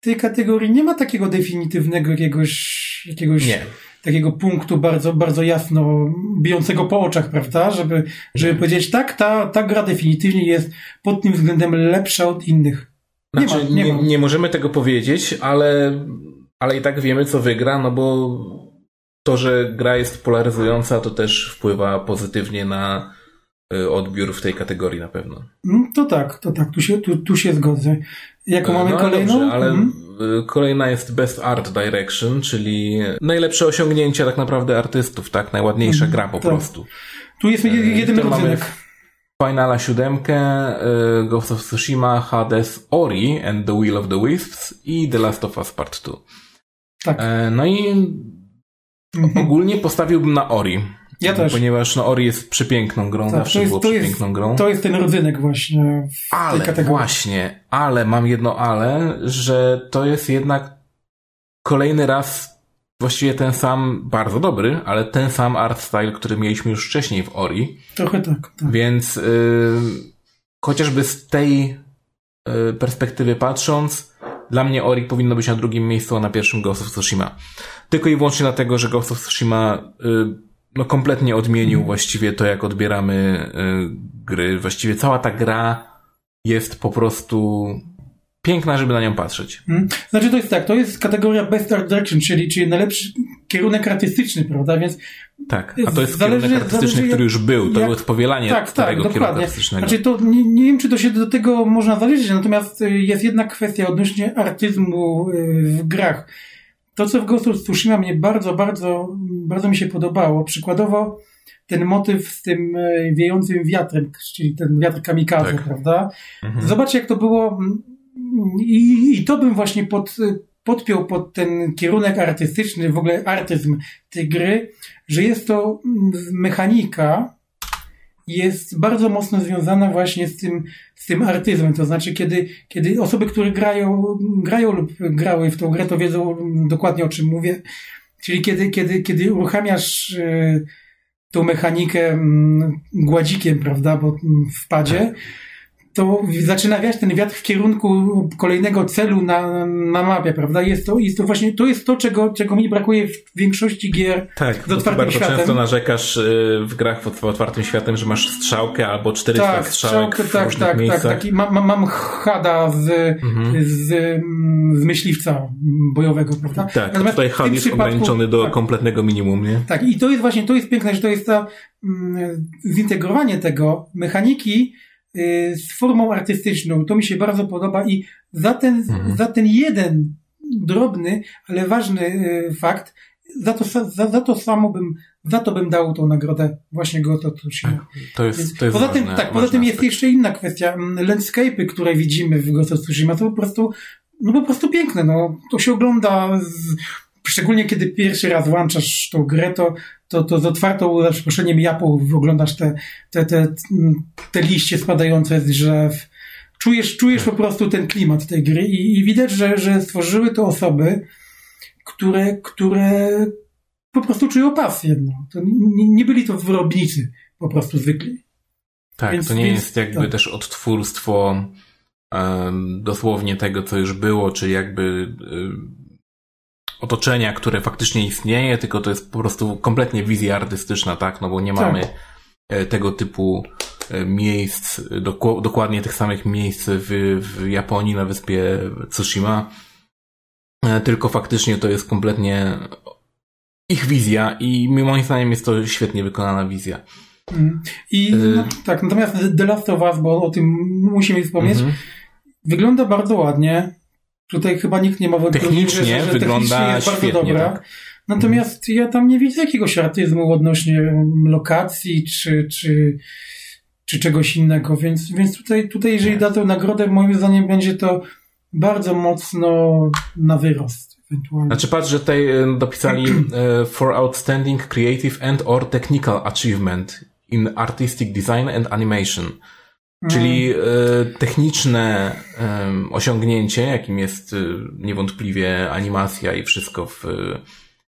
tej kategorii nie ma takiego definitywnego jakiegoś, jakiegoś nie. takiego punktu bardzo, bardzo jasno bijącego po oczach, prawda? Żeby, żeby powiedzieć, tak, ta, ta gra definitywnie jest pod tym względem lepsza od innych. Nie, znaczy, ma, nie, nie, nie możemy tego powiedzieć, ale, ale i tak wiemy, co wygra, no bo to, że gra jest polaryzująca, to też wpływa pozytywnie na y, odbiór w tej kategorii na pewno. Mm, to tak, to tak, tu się, tu, tu się zgodzę. Jaką mamy no, kolejną? Dobrze, ale mhm. kolejna jest Best Art Direction, czyli najlepsze osiągnięcia tak naprawdę artystów, tak? Najładniejsza mhm, gra po tak. prostu. Tu jest jeden rodzynek. Finala siódemkę, e, Ghost of Tsushima, Hades, Ori and the Will of the Wisps i The Last of Us Part 2. Tak. E, no i mhm. ogólnie postawiłbym na Ori. Ja też. Ponieważ no, Ori jest przepiękną grą, tak, zawsze jest, było przepiękną jest, grą. To jest ten rodzynek właśnie w ale, tej kategorii. właśnie, ale mam jedno ale, że to jest jednak kolejny raz właściwie ten sam, bardzo dobry, ale ten sam art style, który mieliśmy już wcześniej w Ori. Trochę tak. tak. Więc yy, chociażby z tej yy, perspektywy patrząc, dla mnie Ori powinno być na drugim miejscu, a na pierwszym Ghost of Tsushima. Tylko i wyłącznie dlatego, że Ghost of Tsushima yy, no kompletnie odmienił mhm. właściwie to, jak odbieramy y, gry. Właściwie cała ta gra jest po prostu piękna, żeby na nią patrzeć. Hmm. Znaczy to jest tak, to jest kategoria Best Art Direction, czyli, czyli najlepszy kierunek artystyczny, prawda? Więc tak, a to jest zależy, kierunek artystyczny, zależy, który już był, to jak, jest powielanie tak, tak starego tak, kierunku artystycznego. Znaczy to nie, nie wiem, czy to się do tego można zależeć, natomiast y, jest jedna kwestia odnośnie artyzmu y, w grach. To, co w Ghost of Tsushima mnie bardzo, bardzo, bardzo mi się podobało. Przykładowo ten motyw z tym y, wiejącym wiatrem, czyli ten wiatr kamikaze, tak. prawda? Mhm. Zobaczcie, jak to było i, i to bym właśnie pod, podpiął pod ten kierunek artystyczny, w ogóle artyzm tej gry, że jest to mechanika, jest bardzo mocno związana właśnie z tym, z tym artyzmem. To znaczy, kiedy, kiedy osoby, które grają, grają lub grały w tą grę, to wiedzą dokładnie o czym mówię. Czyli kiedy, kiedy, kiedy uruchamiasz e, tą mechanikę mm, gładzikiem, prawda, bo w padzie, tak to zaczyna wiać ten wiatr w kierunku kolejnego celu na, na mapie, prawda? Jest to, jest to właśnie, to jest to, czego, czego mi brakuje w większości gier tak, z otwartym bardzo światem. często narzekasz y, w grach w otwartym światem, że masz strzałkę albo 400 tak, strzałek w tak, różnych tak, miejscach. Tak, taki, mam, mam hada z, mhm. z, z myśliwca bojowego, prawda? Tak, Natomiast tutaj HUD jest ograniczony do tak, kompletnego minimum, nie? Tak, i to jest właśnie, to jest piękne, że to jest to mm, zintegrowanie tego mechaniki z formą artystyczną. To mi się bardzo podoba i za ten, mhm. za ten jeden drobny, ale ważny y, fakt, za to, za, za to samo bym, za to bym dał tą nagrodę właśnie go to Tsushima. To jest, to jest poza ważne, tym, tak, poza tym jest jeszcze inna kwestia. Mm, landscape'y, które widzimy w Ghost of Tsushima, to po prostu, no po prostu piękne, no. To się ogląda z, szczególnie kiedy pierwszy raz włączasz tą grę, to, to, to z otwartą, za przeproszeniem japą oglądasz te, te, te, te liście spadające z drzew. Czujesz, czujesz po prostu ten klimat tej gry i, i widać, że, że stworzyły to osoby, które, które po prostu czują pasję. No. To nie, nie byli to wyrobnicy po prostu zwykli. Tak, więc, to nie więc, jest jakby tak. też odtwórstwo um, dosłownie tego, co już było, czy jakby um, otoczenia, które faktycznie istnieje, tylko to jest po prostu kompletnie wizja artystyczna, tak? No bo nie tak. mamy e, tego typu e, miejsc, dokładnie tych samych miejsc w, w Japonii na wyspie Tsushima, e, tylko faktycznie to jest kompletnie ich wizja i moim zdaniem jest to świetnie wykonana wizja. Mm. I no, tak, natomiast The Last of Us, bo o tym musimy wspomnieć, mm -hmm. wygląda bardzo ładnie. Tutaj chyba nikt nie ma wątpliwości, technicznie że, że wygląda technicznie jest bardzo świetnie, dobra. Tak. Natomiast ja tam nie widzę jakiegoś artyzmu odnośnie lokacji czy, czy, czy czegoś innego, więc, więc tutaj, tutaj jeżeli da tę nagrodę, moim zdaniem będzie to bardzo mocno na wyrost. Ewentualnie. Znaczy patrz, że tutaj e, dopisali e, *clears throat* for outstanding creative and or technical achievement in artistic design and animation. Czyli mm. e, techniczne e, osiągnięcie, jakim jest e, niewątpliwie animacja i wszystko w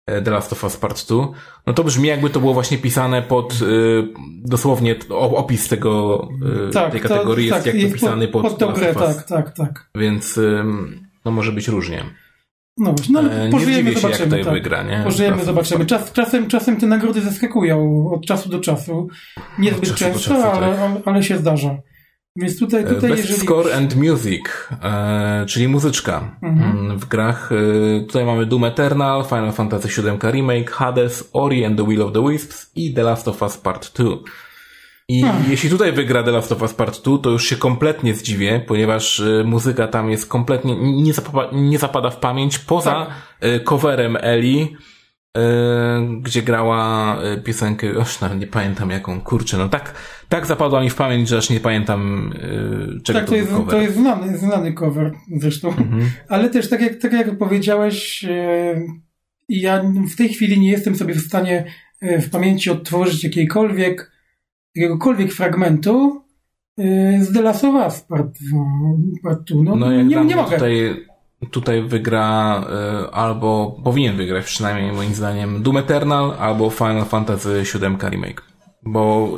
e, The Last of Us Part 2, no to brzmi jakby to było właśnie pisane pod e, dosłownie opis tego, e, tak, tej kategorii to, jest tak, jakby pisany pod, pod, grę, tak, tak, tak. Więc no może być różnie. No właśnie, no, ale pożyjemy, się, zobaczymy. Jak tak. wygra, nie? Pożyjemy, zobaczymy. Czas, czasem, czasem te nagrody zaskakują od czasu do czasu. Niezbyt często, czasu, ale, tak. ale się zdarza. Więc tutaj, tutaj Best jeżeli... Score and Music, e, czyli muzyczka mhm. Mm, w grach. E, tutaj mamy Doom Eternal, Final Fantasy VII Remake, Hades, Ori and the Will of the Wisps i The Last of Us Part 2. I hmm. jeśli tutaj wygra The Last of Us Part 2, to już się kompletnie zdziwię, ponieważ e, muzyka tam jest kompletnie, nie zapada, nie zapada w pamięć, poza tak. E, coverem Eli, gdzie grała e, piosenkę, już nawet nie pamiętam jaką, kurczę, no tak, tak zapadła mi w pamięć, że aż nie pamiętam yy, czego tak, to, to jest, cover. to jest znany, znany cover zresztą, mhm. ale też tak jak, tak jak powiedziałeś, yy, ja w tej chwili nie jestem sobie w stanie w pamięci odtworzyć jakiejkolwiek, jakiegokolwiek fragmentu z The Last of Us part, part No, no nie, nie mogę. Tutaj tutaj wygra y, albo powinien wygrać przynajmniej moim zdaniem Doom Eternal albo Final Fantasy VII Remake. Bo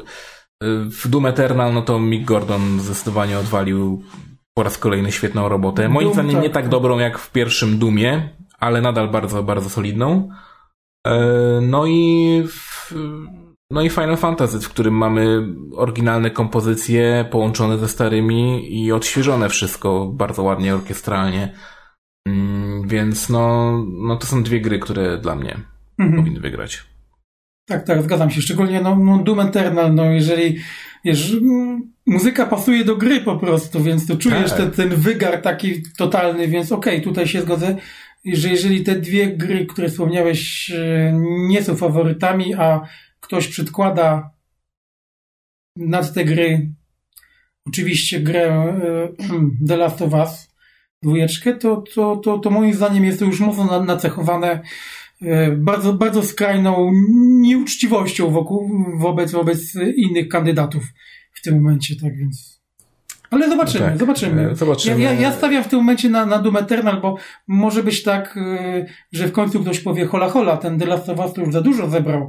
y, w Doom Eternal no to Mick Gordon zdecydowanie odwalił po raz kolejny świetną robotę. Moim Doom, zdaniem tak. nie tak dobrą jak w pierwszym Doomie, ale nadal bardzo, bardzo solidną. Y, no i w, no i Final Fantasy, w którym mamy oryginalne kompozycje połączone ze starymi i odświeżone wszystko bardzo ładnie orkiestralnie. Mm, więc no, no to są dwie gry, które dla mnie mhm. powinny wygrać. Tak, tak, zgadzam się. Szczególnie no, no Doom Eternal, no jeżeli wiesz, muzyka pasuje do gry po prostu, więc tu czujesz tak. ten, ten wygar taki totalny, więc okej, okay, tutaj się zgodzę, że jeżeli te dwie gry, które wspomniałeś, e, nie są faworytami, a ktoś przedkłada nad te gry oczywiście grę e, *clears throat* The Last of Us, dwójeczkę, to, to, to, to moim zdaniem jest to już mocno nacechowane e, bardzo, bardzo skrajną nieuczciwością wokół, wobec, wobec innych kandydatów w tym momencie, tak więc. Ale zobaczymy, tak, zobaczymy. E, zobaczymy. Ja, ja, ja, stawiam w tym momencie na, na Doom Eternal, bo może być tak, e, że w końcu ktoś powie hola hola, ten The Last of Us to już za dużo zebrał,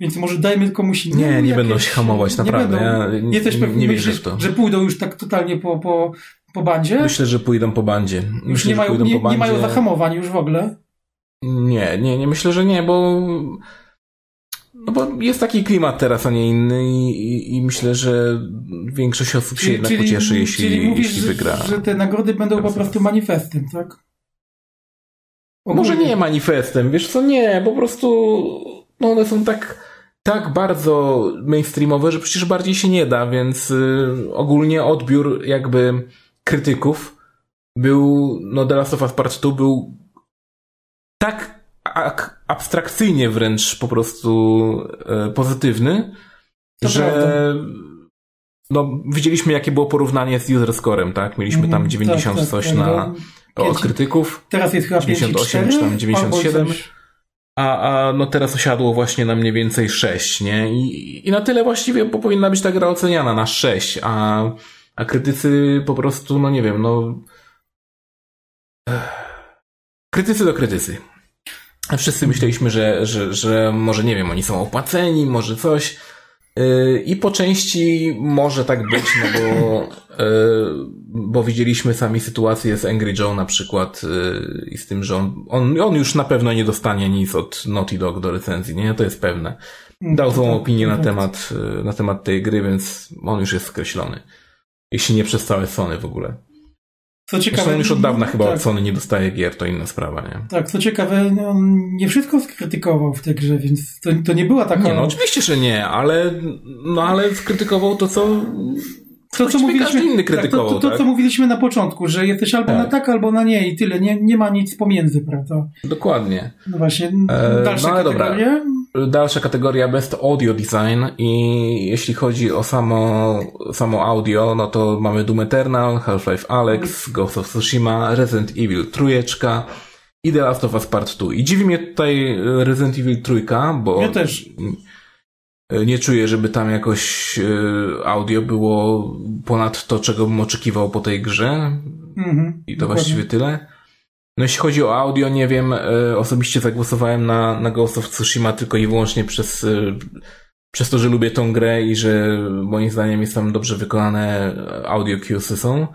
więc może dajmy komuś innemu. Nie, nie jakieś, będą się hamować, naprawdę. Nie będą, ja jesteś pewny, nie myślisz, to. że pójdą już tak totalnie po, po, po bandzie? Myślę, że pójdą po bandzie. Myślę, już nie, mają, nie, bandzie. nie mają zahamowań już w ogóle? Nie, nie, nie myślę, że nie, bo no bo jest taki klimat teraz, a nie inny i, i myślę, że większość osób się jednak pocieszy, jeśli, czyli mówisz, jeśli wygra. Że, że te nagrody będą po prostu manifestem, tak? Ogólnie. Może nie manifestem, wiesz co, nie, po prostu no one są tak tak bardzo mainstreamowe, że przecież bardziej się nie da, więc y, ogólnie odbiór jakby krytyków był, no The Last of Us Part 2 był tak abstrakcyjnie wręcz po prostu e, pozytywny, to że prawda. no, widzieliśmy jakie było porównanie z user scorem, tak? Mieliśmy tam 90 mhm, tak, tak, coś tak, na, od krytyków. Teraz jest chyba 98 czy tam 97. A, a no teraz osiadło właśnie na mniej więcej 6, nie? I, I na tyle właściwie, bo powinna być ta gra oceniana na 6, a, a krytycy po prostu, no nie wiem, no... Krytycy do krytycy. Wszyscy myśleliśmy, że, że, że może nie wiem, oni są opłaceni, może coś. Yy, I po części może tak być, no bo, yy, bo widzieliśmy sami sytuację z Angry Joe na przykład yy, i z tym, że on, on, on już na pewno nie dostanie nic od Naughty Dog do recenzji, nie? To jest pewne. Dał złą opinię na temat, na temat tej gry, więc on już jest skreślony. Jeśli nie przez całe Sony w ogóle. Co ciekawe, Zresztą już od dawna chyba tak. od Sony nie dostaje gier, to inna sprawa, nie? Tak, co ciekawe, no, on nie wszystko skrytykował w tej grze, więc to, to nie była taka... Nie, no oczywiście, że nie, ale, no ale skrytykował to, co... To, co mówiliśmy, inny krytykował, tak, to, to, to tak? co mówiliśmy na początku, że jesteś albo tak. na tak, albo na nie i tyle. Nie, nie ma nic pomiędzy, prawda? Dokładnie. No właśnie, dalsze e, no, kategorie. Dobra dalsza kategoria Best Audio Design i jeśli chodzi o samo, samo audio, no to mamy Doom Eternal, Half-Life Alex, Ghost of Tsushima, Resident Evil trójeczka i The Last of Us Part 2. I dziwi mnie tutaj Resident Evil trójka, bo... Ja też. Nie czuję, żeby tam jakoś e, audio było ponad to, czego bym oczekiwał po tej grze. Mhm, I to dokładnie. właściwie tyle. No jeśli chodzi o audio, nie wiem, e, osobiście zagłosowałem na, na Ghost of Tsushima tylko i wyłącznie przez, e, przez to, że lubię tą grę i że moim zdaniem jest tam dobrze wykonane audio cuesy są.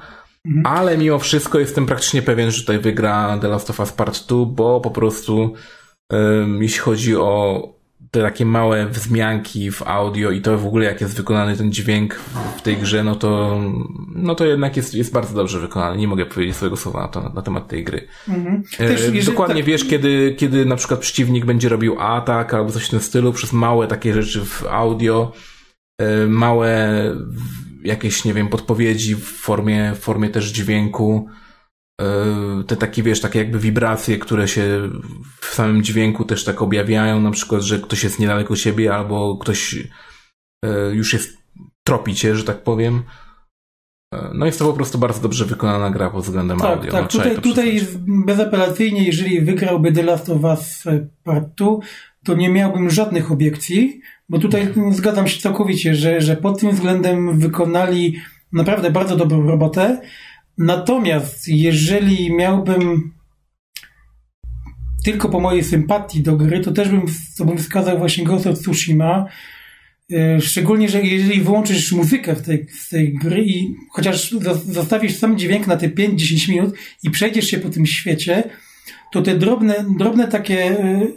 Mhm. Ale mimo wszystko jestem praktycznie pewien, że tutaj wygra The Last of Us Part 2, bo po prostu um, jeśli chodzi o te takie małe wzmianki w audio i to w ogóle jak jest wykonany ten dźwięk w tej grze, no to, no to jednak jest, jest bardzo dobrze wykonany. Nie mogę powiedzieć swojego słowa na, to, na temat tej gry. Mhm. E, Też, jeżeli, Dokładnie tak... wiesz, kiedy, kiedy na przykład przeciwnik będzie robił atak albo coś w tym stylu, przez małe takie rzeczy w audio, e, małe jakieś, nie wiem, podpowiedzi w formie, w formie też dźwięku, E, te takie, wiesz, takie jakby wibracje, które się w samym dźwięku też tak objawiają, na przykład, że ktoś jest niedaleko siebie albo ktoś e, już jest tropicie, że tak powiem. E, no jest to po prostu bardzo dobrze wykonana gra pod względem tak, audio. Tak, no, tutaj, tutaj bezapelacyjnie, jeżeli wygrałby The Last of Us Part 2, to nie miałbym żadnych obiekcji, bo tutaj nie. zgadzam się całkowicie, że, że pod tym względem wykonali naprawdę bardzo dobrą robotę. Natomiast jeżeli miałbym tylko po mojej sympatii do gry, to też bym, bym wskazał właśnie Ghost of Tsushima. E, szczególnie, że jeżeli wyłączysz muzykę w tej, z tej gry i chociaż zostawisz sam dźwięk na te 5-10 minut i przejdziesz się po tym świecie, to te drobne, drobne takie e,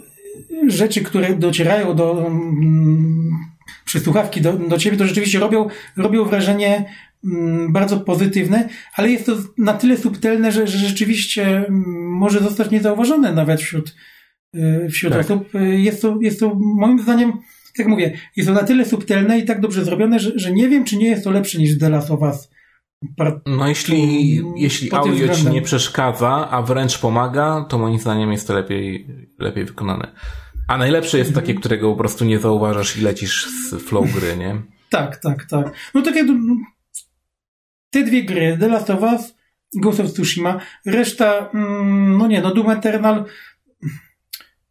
rzeczy, które docierają do, mm, przy słuchawki do, do ciebie, to rzeczywiście robią, robią wrażenie bardzo pozytywne, ale jest to na tyle subtelne, że, że rzeczywiście mm, może zostać niezauważone nawet wśród, y, wśród tak. osób. Y, jest to, jest to moim zdaniem, tak mówię, jest to na tyle subtelne i tak dobrze zrobione, że, że nie wiem, czy nie jest to lepsze niż The Last of Us. No jeśli, jeśli audio względem. ci nie przeszkadza, a wręcz pomaga, to moim zdaniem jest to lepiej, lepiej wykonane. A najlepsze jest takie, którego po prostu nie zauważasz i lecisz z flow gry, nie? Tak, tak, tak. No takie no, te dwie gry, The Last of Us, Ghost of Tsushima, reszta, mm, no nie, no Doom Eternal,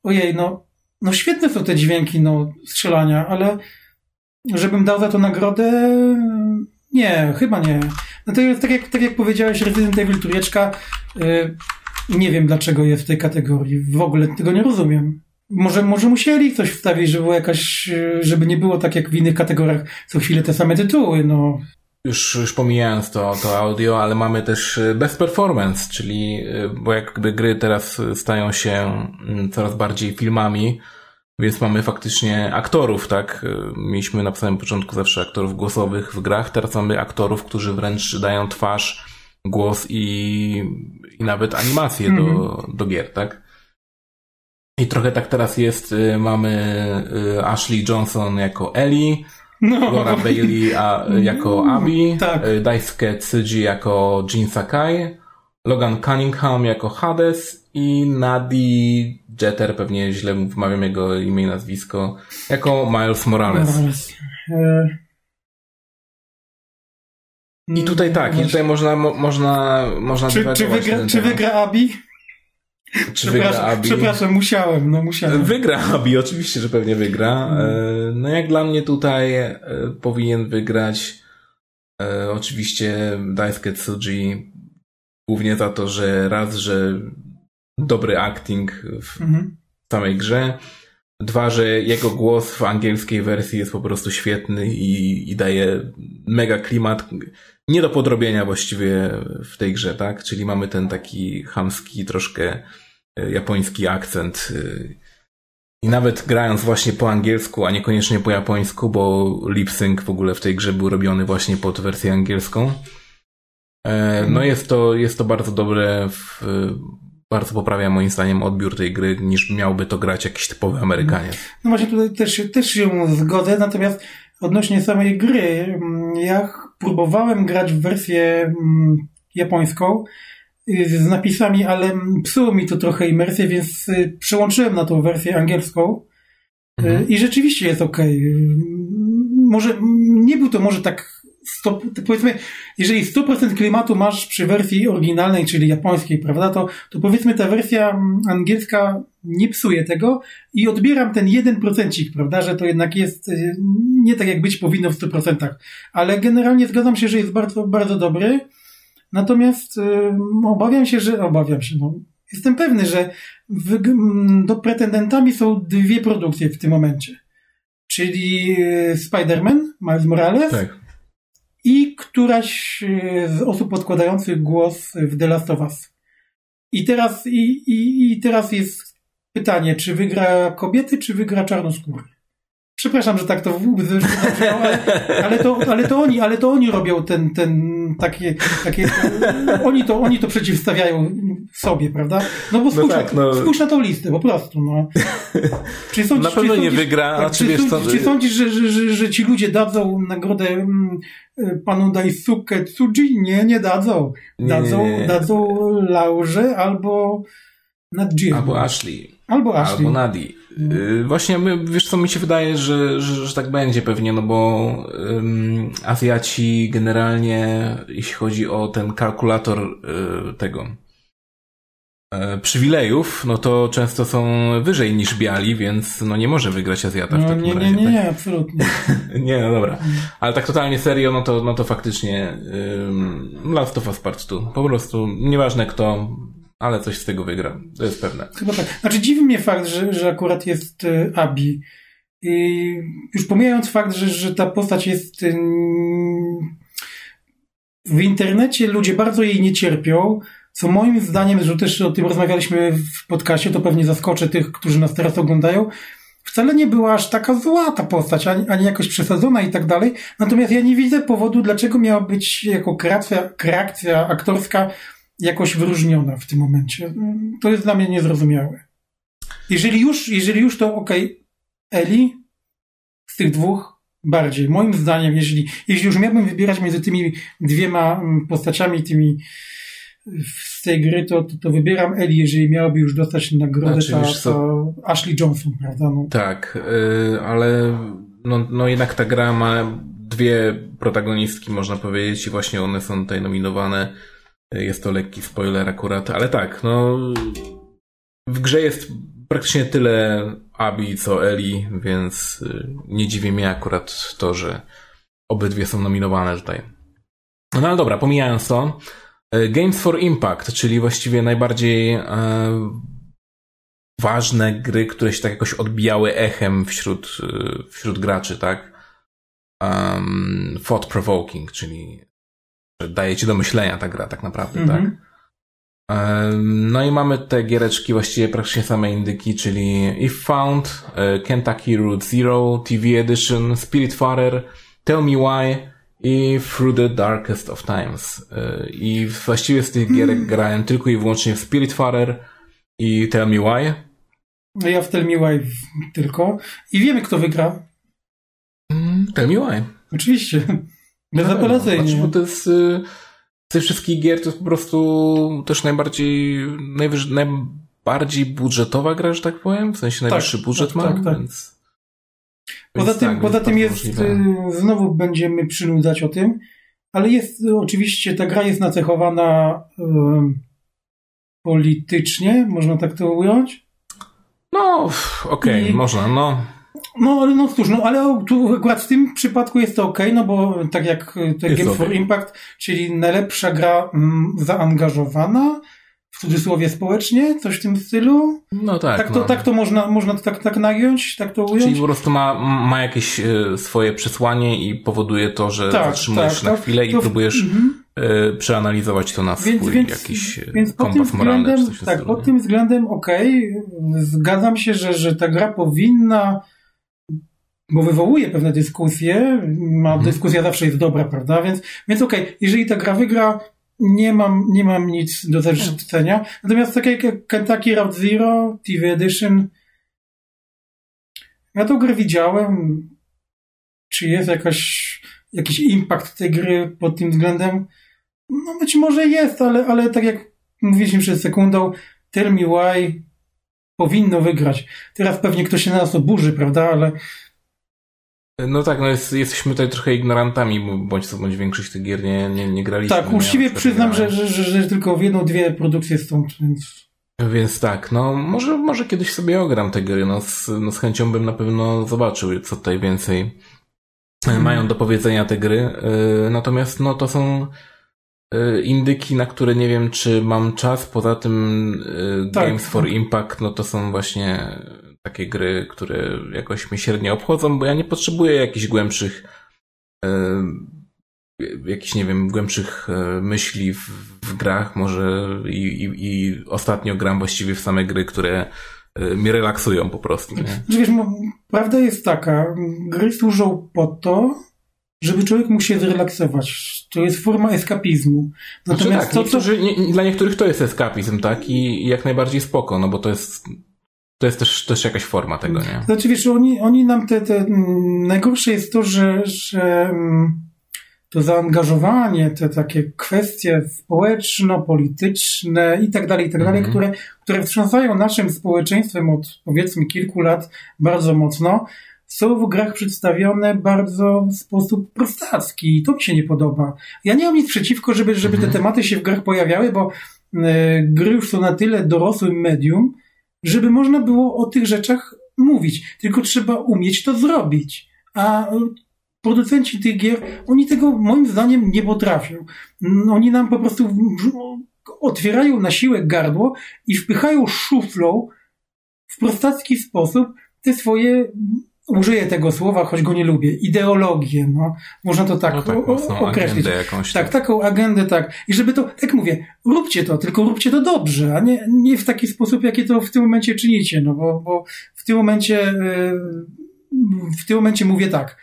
ojej, no, no świetne są te dźwięki, no, strzelania, ale żebym dał za to nagrodę, nie, chyba nie. No to tak jak, tak jak powiedziałeś, Resident Evil trójeczka, yy, nie wiem dlaczego jest w tej kategorii. W ogóle tego nie rozumiem. Może, może musieli coś wstawić, żeby, jakaś, żeby nie było tak jak w innych kategoriach co chwilę te same tytuły, no. Już, już pomijając to, to audio, ale mamy też y, best performance, czyli, y, bo jakby gry teraz stają się mm, coraz bardziej filmami, więc mamy faktycznie aktorów, tak? Mieliśmy na samym początku zawsze aktorów głosowych w grach, teraz mamy aktorów, którzy wręcz dają twarz, głos i, i nawet animacje mm -hmm. do, mhm. do gier, tak? I trochę tak teraz jest, mamy Ashley Johnson jako Ellie, no. Laura Bailey a, jako Abby, tak. Y, Daisuke Tsuji jako Jin Sakai, Logan Cunningham jako Hades i Nadi Jeter, pewnie źle wymawiam jego imię i nazwisko, jako Miles Morales. Morales. I tutaj tak, i tutaj można, można, można czy, czy, wygra, czy wygra Abi? Czy wygra Abi? Przepraszam, musiałem, no musiałem. Wygra Abi, oczywiście, że pewnie wygra. Mm. No jak dla mnie tutaj e, powinien wygrać e, oczywiście Daisuke Tsuji głównie za to, że raz, że dobry acting w mhm. samej grze, Dwa, że jego głos w angielskiej wersji jest po prostu świetny i, i daje mega klimat nie do podrobienia właściwie w tej grze, tak? Czyli mamy ten taki chamski, troszkę e, japoński akcent. E, I nawet grając właśnie po angielsku, a niekoniecznie po japońsku, bo lip sync w ogóle w tej grze był robiony właśnie pod wersję angielską. E, no jest to, jest to bardzo dobre, w, bardzo poprawia moim zdaniem odbiór tej gry, niż miałby to grać jakiś typowy Amerykaniec. No właśnie tutaj też, też się zgodzę, natomiast odnośnie samej gry, mm, ja próbowałem grać w wersję mm, japońską z napisami, ale psuło mi to trochę imersję, więc y, przełączyłem na tą wersję angielską y, mhm. i rzeczywiście jest ok. Może nie był to może tak 100, powiedzmy, jeżeli 100% klimatu masz przy wersji oryginalnej, czyli japońskiej, prawda, to, to powiedzmy ta wersja angielska nie psuje tego i odbieram ten 1%, prawda, że to jednak jest y, nie tak jak być powinno w 100%, ale generalnie zgadzam się, że jest bardzo, bardzo dobry. Natomiast y, obawiam się, że obawiam się, no, jestem pewny, że w, do pretendentami są dwie produkcje w tym momencie. Czyli y, Spider-Man, Miles Morales tak i któraś e, z osób podkładających głos w The Last of Us. I teraz, i, i, i teraz jest pytanie, czy wygra kobiety, czy wygra czarnoskóry? Przepraszam, że tak to ale, ale, to, ale to oni, ale to oni robią ten, ten takie, takie oni to, oni to przeciwstawiają sobie, prawda? No bo no spójrz, no tak, no... spójrz na tą listę, po prostu, no. Czy sądzisz, na pewno czy nie wygra, tak, czy, wiesz, co... czy sądzisz, że, że, że, że, ci ludzie dadzą nagrodę mm, panu Daisuke Tsuji? Nie, nie dadzą. Dadzą, nie. dadzą Laurze albo Nadzie. Albo Ashley. Albo Ashley. Albo Nadi. Y, właśnie, my, wiesz co, mi się wydaje, że, że, że tak będzie pewnie, no bo um, Azjaci generalnie, jeśli chodzi o ten kalkulator y, tego y, przywilejów, no to często są wyżej niż biali, więc no nie może wygrać Azjata no, w takim nie, razie. Nie, nie, tak? nie, absolutnie. *laughs* nie, no dobra. Ale tak totalnie serio, no to, no to faktycznie Last of Us Part 2. Po prostu, nieważne kto, ale coś z tego wygra. To jest pewne. Chyba tak. Znaczy dziwi mnie fakt, że, że akurat jest y, Abi. I już pomijając fakt, że, że ta postać jest y, w internecie ludzie bardzo jej nie cierpią, co moim zdaniem, że też o tym rozmawialiśmy w podcaście, to pewnie zaskoczę tych, którzy nas teraz oglądają, wcale nie była aż taka zła ta postać, ani, ani jakoś przesadzona i tak dalej. Natomiast ja nie widzę powodu, dlaczego miała być jako kreacja, kreacja aktorska jakoś wyróżniona w tym momencie. To jest dla mnie niezrozumiałe. Jeżeli już, jeżeli już to okej, okay, Eli z tych dwóch bardziej. Moim zdaniem, jeżeli, jeśli już miałbym wybierać między tymi dwiema postaciami, tymi z tej gry, to, to, to wybieram Eli, jeżeli miałaby już dostać nagrodę, znaczy, ta, to Ashley Johnson, prawda? No. Tak, yy, ale no, no jednak ta gra ma dwie protagonistki, można powiedzieć, i właśnie one są tutaj nominowane. Jest to lekki spoiler akurat, ale tak, no w grze jest praktycznie tyle Abi co Eli, więc y, nie dziwi mnie akurat to, że obydwie są nominowane tutaj. No ale dobra, pomijając to, E, Games for Impact, czyli właściwie najbardziej e, ważne gry, które się tak jakoś odbijały echem wśród, e, wśród graczy, tak? Um, thought provoking, czyli daje ci do myślenia ta gra tak naprawdę, mm -hmm. tak? No i mamy te giereczki właściwie praktycznie same indyki, czyli If Found, Kentucky Route Zero, TV Edition, Spirit Farer, Tell Me Why, i Through the Darkest of Times. Y, I właściwie z tych gierek hmm. grałem tylko i wyłącznie w Spiritfarer i Tell Me Why. No ja w Tell Me Why tylko. I wiemy, kto wygra. Mm, tell Me Why. Oczywiście. Bezapelacyjnie. No, znaczy, bo to jest... Y, z tych wszystkich gier to jest po prostu też najbardziej, najwyż, najbardziej budżetowa gra, że tak powiem. W sensie najwyższy tak, budżet tak, ma, tak, tak. więc... Poza tym, tak, poza tym jest, możliwe. Y, znowu będziemy przynudzać o tym, ale jest y, oczywiście, ta gra jest nacechowana politycznie, można tak to ująć. No, okej, okay, można, no. No, ale no cóż, no, ale tu akurat w tym przypadku jest to ok, no bo tak jak te Games okay. for Impact, czyli najlepsza gra mm, zaangażowana, w cudzysłowie społecznie, coś w tym stylu. No tak. Tak to, no. tak to można, można to tak, tak nagiąć, tak to ująć. Czyli po prostu ma, ma jakieś e, swoje przesłanie i powoduje to, że tak, zatrzymujesz tak, na chwilę i próbujesz mhm. E, przeanalizować to na swój więc, więc, jakiś e, więc kompas moralny. Czy coś tak, pod tym względem okej, okay. zgadzam się, że, że ta gra powinna bo wywołuje pewne dyskusje, ma mhm. dyskusja zawsze jest dobra, prawda? Więc, więc okej, okay, jeżeli ta gra wygra, nie mam, nie mam nic do zarzucenia. Natomiast takie jak Kentucky Route Zero, TV Edition, ja tą grę widziałem. Czy jest jakaś, jakiś impact tej gry pod tym względem? No być może jest, ale, ale tak jak mówiliśmy przed sekundą, Tell Me Why powinno wygrać. Teraz pewnie ktoś się na nas oburzy, prawda? Ale no tak, no jest, jesteśmy tutaj trochę ignorantami, bądź co bądź większość tych gier nie, nie, nie graliśmy. Tak, uczciwie przyznam, że, że, że, że, tylko w jedną, dwie produkcje stąd, więc... Więc tak, no może, może kiedyś sobie ogram te gry, no z, no z chęcią bym na pewno zobaczył, co tutaj więcej hmm. mają do powiedzenia te gry. Yy, natomiast no to są indyki, na które nie wiem, czy mam czas. Poza tym yy, tak, Games for tak. Impact, no to są właśnie takie gry, które jakoś mnie średnio obchodzą, bo ja nie potrzebuję jakichś głębszych e, jakichś, nie wiem, głębszych e, myśli w, w grach, może i, i, i, ostatnio gram właściwie w same gry, które e, mnie relaksują po prostu. Nie? Znaczy, wiesz, prawda jest taka, gry służą po to, żeby człowiek mógł się zrelaksować. To jest forma eskapizmu. Natomiast znaczy tak, to, co... nie, dla niektórych to jest eskapizm, tak? I, jak najbardziej spoko, no bo to jest to jest też, też jakaś forma tego, nie? Znaczy wiesz, oni, oni nam te, te najgorsze jest to, że, że to zaangażowanie, te takie kwestie społeczno-polityczne i tak dalej, i tak dalej, mhm. które, które wstrząsają naszym społeczeństwem od powiedzmy kilku lat bardzo mocno, są w grach przedstawione bardzo w sposób prostacki i to mi się nie podoba. Ja nie mam nic przeciwko, żeby, żeby te mhm. tematy się w grach pojawiały, bo y, gry już są na tyle dorosłym medium, żeby można było o tych rzeczach mówić. Tylko trzeba umieć to zrobić. A producenci tych gier, oni tego moim zdaniem nie potrafią. Oni nam po prostu otwierają na siłę gardło i wpychają szuflą w prostacki sposób te swoje użyję tego słowa, choć go nie lubię, ideologię, no, można to tak, no tak o, określić. Jakąś tak, tak, taką agendę, tak. I żeby to, tak mówię, róbcie to, tylko róbcie to dobrze, a nie, nie w taki sposób, jaki to w tym momencie czynicie, no bo, bo w tym momencie, w tym momencie mówię tak,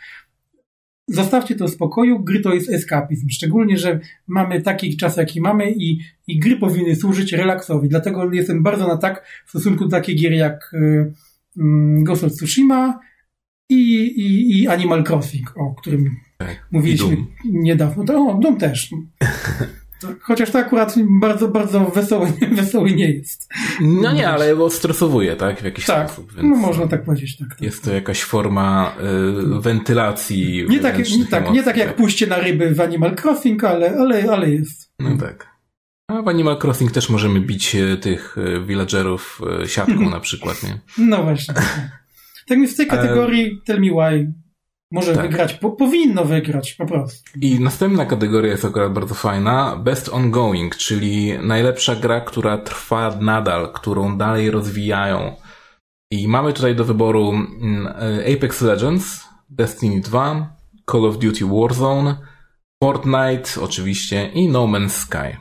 Zostawcie to w spokoju, gry to jest eskapizm. Szczególnie, że mamy taki czas, jaki mamy i, i gry powinny służyć relaksowi. Dlatego jestem bardzo na tak w stosunku do takich gier jak y, Ghost of Tsushima i, i, i Animal Crossing, o którym tak, mówiliśmy niedawno. To, o, Doom też. *laughs* Chociaż to akurat bardzo, bardzo wesoły, *laughs* wesoły nie jest. No nie, ale stresowuje, tak? W jakiś tak, sposób. Więc no można tak powiedzieć, tak. tak. Jest to jakaś forma y, wentylacji. Nie tak, nie, tak, nie tak jak pójście na ryby w Animal Crossing, ale, ale, ale jest. No tak. A w Animal Crossing też możemy bić e, tych e, villagerów e, siatką *laughs* na przykład, nie? No właśnie. Tak więc w tej kategorii Tell Me Why może tak. wygrać, po, powinno wygrać po prostu. I następna kategoria jest akurat bardzo fajna. Best Ongoing, czyli najlepsza gra, która trwa nadal, którą dalej rozwijają. I mamy tutaj do wyboru mm, Apex Legends, Destiny 2, Call of Duty Warzone, Fortnite oczywiście i No Man's Sky.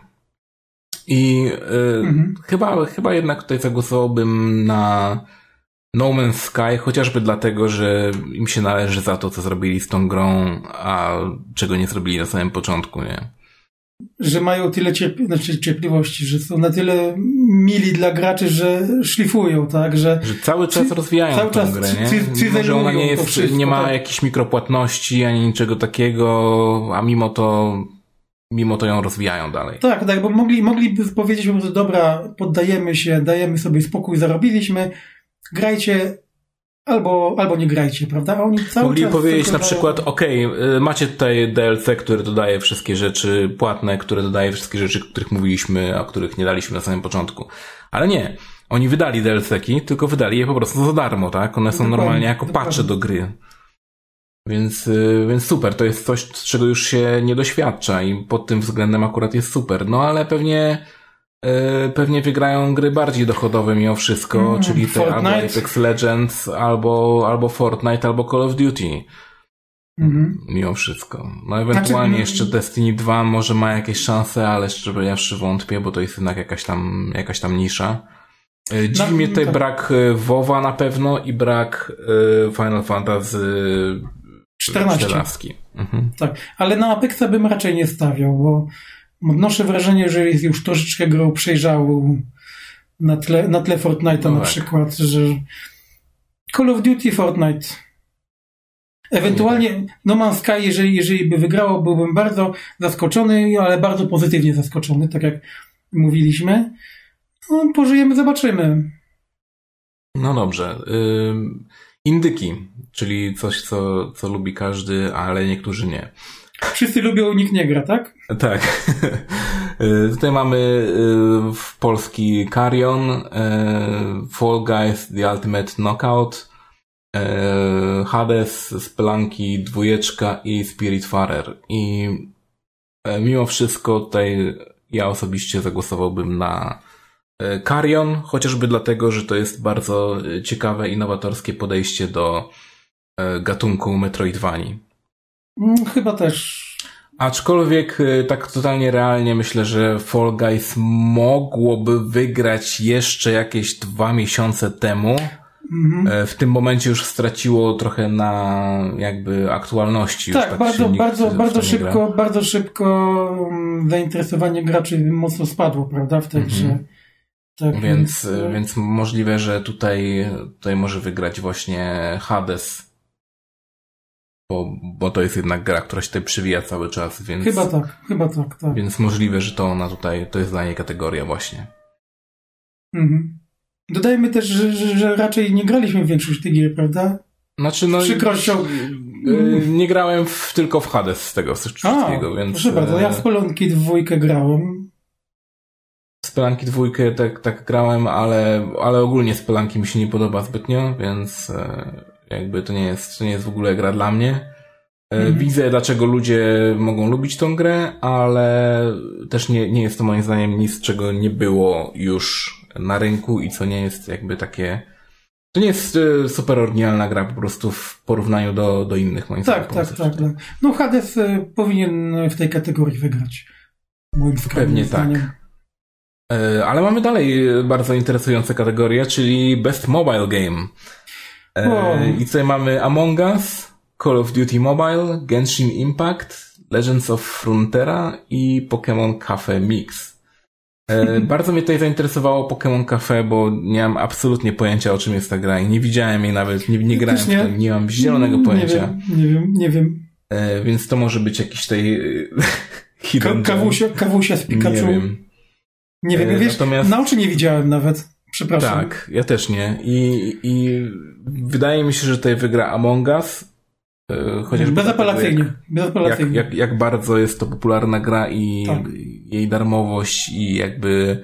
I y, mhm. chyba, chyba jednak tutaj zagłosowałbym na no Man's Sky, chociażby dlatego, że im się należy za to, co zrobili z tą grą, a czego nie zrobili na samym początku, nie? Że mają tyle cierp znaczy cierpliwości, że są na tyle mili dla graczy, że szlifują, tak? Że, że cały czas czy, rozwijają cały czas grę, nie? Czy, czy mimo, że ona nie jest, wszystko, nie ma tak? jakichś mikropłatności ani niczego takiego, a mimo to mimo to ją rozwijają dalej. Tak, tak, bo mogli, mogliby powiedzieć że dobra, poddajemy się, dajemy sobie spokój, zarobiliśmy, grajcie albo, albo nie grajcie, prawda? A oni cały Mogli powiedzieć na przykład, ok, macie tutaj DLC, który dodaje wszystkie rzeczy płatne, które dodaje wszystkie rzeczy, o których mówiliśmy, a których nie daliśmy na samym początku. Ale nie. Oni wydali DLC-ki, tylko wydali je po prostu za darmo, tak? One są normalnie jako patche do gry. Więc, y, więc super, to jest coś, czego już się nie doświadcza i pod tym względem akurat jest super. No ale pewnie pewnie wygrają gry bardziej dochodowe mimo wszystko, mm, czyli te albo Apex Legends, albo, albo Fortnite, albo Call of Duty. Mm. Mimo wszystko. No ewentualnie znaczy, jeszcze Destiny 2 może ma jakieś szanse, ale szczerze powiedziawszy wątpię, bo to jest jednak jakaś tam, jakaś tam nisza. Y, dziwi no, mnie tutaj tak. brak WoWa na pewno i brak Final Fantasy 14. Mhm. Tak, ale na Apexa bym raczej nie stawiał, bo odnoszę wrażenie, że jest już troszeczkę grą przejrzałą na tle, na tle Fortnite'a no na tak. przykład, że Call of Duty Fortnite Ewentualnie No Man's Sky, jeżeli, jeżeli by wygrało, byłbym bardzo zaskoczony, ale bardzo pozytywnie zaskoczony, tak jak mówiliśmy. No, pożyjemy, zobaczymy. No dobrze. Indyki, czyli coś, co, co lubi każdy, ale niektórzy nie. Wszyscy lubią, nikt nie gra, tak? Tak. *laughs* Tutaj mamy y, w polski Carrion, y, Fall Guys The Ultimate Knockout, y, Hades, Spelunky, Dwójeczka i Spiritfarer. I mimo wszystko tutaj ja osobiście zagłosowałbym na Carrion, chociażby dlatego, że to jest bardzo ciekawe, innowatorskie podejście do e, gatunku Metroidvanii. Mm, chyba też. Aczkolwiek e, tak totalnie realnie myślę, że Fall Guys mogłoby wygrać jeszcze jakieś dwa miesiące temu. Mhm. W tym momencie już straciło trochę na jakby aktualności. Tak, tak bardzo, bardzo, bardzo szybko, gra. bardzo szybko mm, zainteresowanie graczy mocno spadło, prawda, w tej mhm. grze. Tak, więc, więc, więc możliwe, że tutaj, tutaj może wygrać właśnie Hades. Bo, bo to jest jednak gra, która się tutaj przywija cały czas, więc. Chyba tak, chyba tak, tak. Więc możliwe, że to ona tutaj, to jest dla niej kategoria właśnie. Mhm. Dodajmy też, że, że, że raczej nie graliśmy w większość tych gier, prawda? Znaczy, no. Z przykrością. Yy, nie grałem w, tylko w Hades z tego wszystkiego, A, więc. Proszę bardzo, ja w Polonki dwójkę grałem. Spelanki dwójkę tak, tak grałem, ale, ale ogólnie Spelanki mi się nie podoba zbytnio, więc jakby to nie jest, to nie jest w ogóle gra dla mnie. Mm. Widzę, dlaczego ludzie mogą lubić tą grę, ale też nie, nie jest to moim zdaniem nic, czego nie było już na rynku i co nie jest jakby takie To nie jest y, super oryginalna gra po prostu w porównaniu do, do innych moim tak, zdaniem. Tak, tak, tak. No Hades y, powinien w tej kategorii wygrać. Moim Pewnie zdaniem. tak. Ale mamy dalej bardzo interesujące kategorie, czyli Best Mobile Game. I tutaj mamy Among Us, Call of Duty Mobile, Genshin Impact, Legends of Frontera i Pokémon Cafe Mix. E, *laughs* bardzo mnie tutaj zainteresowało Pokémon Cafe, bo nie mam absolutnie pojęcia o czym jest ta gra i nie widziałem jej nawet, nie, nie grałem nie. w tym, nie mam zielonego pojęcia. Nie wiem, nie wiem, nie wiem. E, więc to może być jakiś tej *laughs* Ka kawusia, kawusia z Pikachu. Nie wiem. Nie wiem, e, wiesz, Natomiast... na oczy nie widziałem nawet. Przepraszam. Tak, ja też nie. I, i wydaje mi się, że tutaj wygra Among Us, E, chociażby Bezapelacyjnie. Jak, Bezapelacyjnie. Jak, jak, jak bardzo jest to popularna gra i tak. jej darmowość i jakby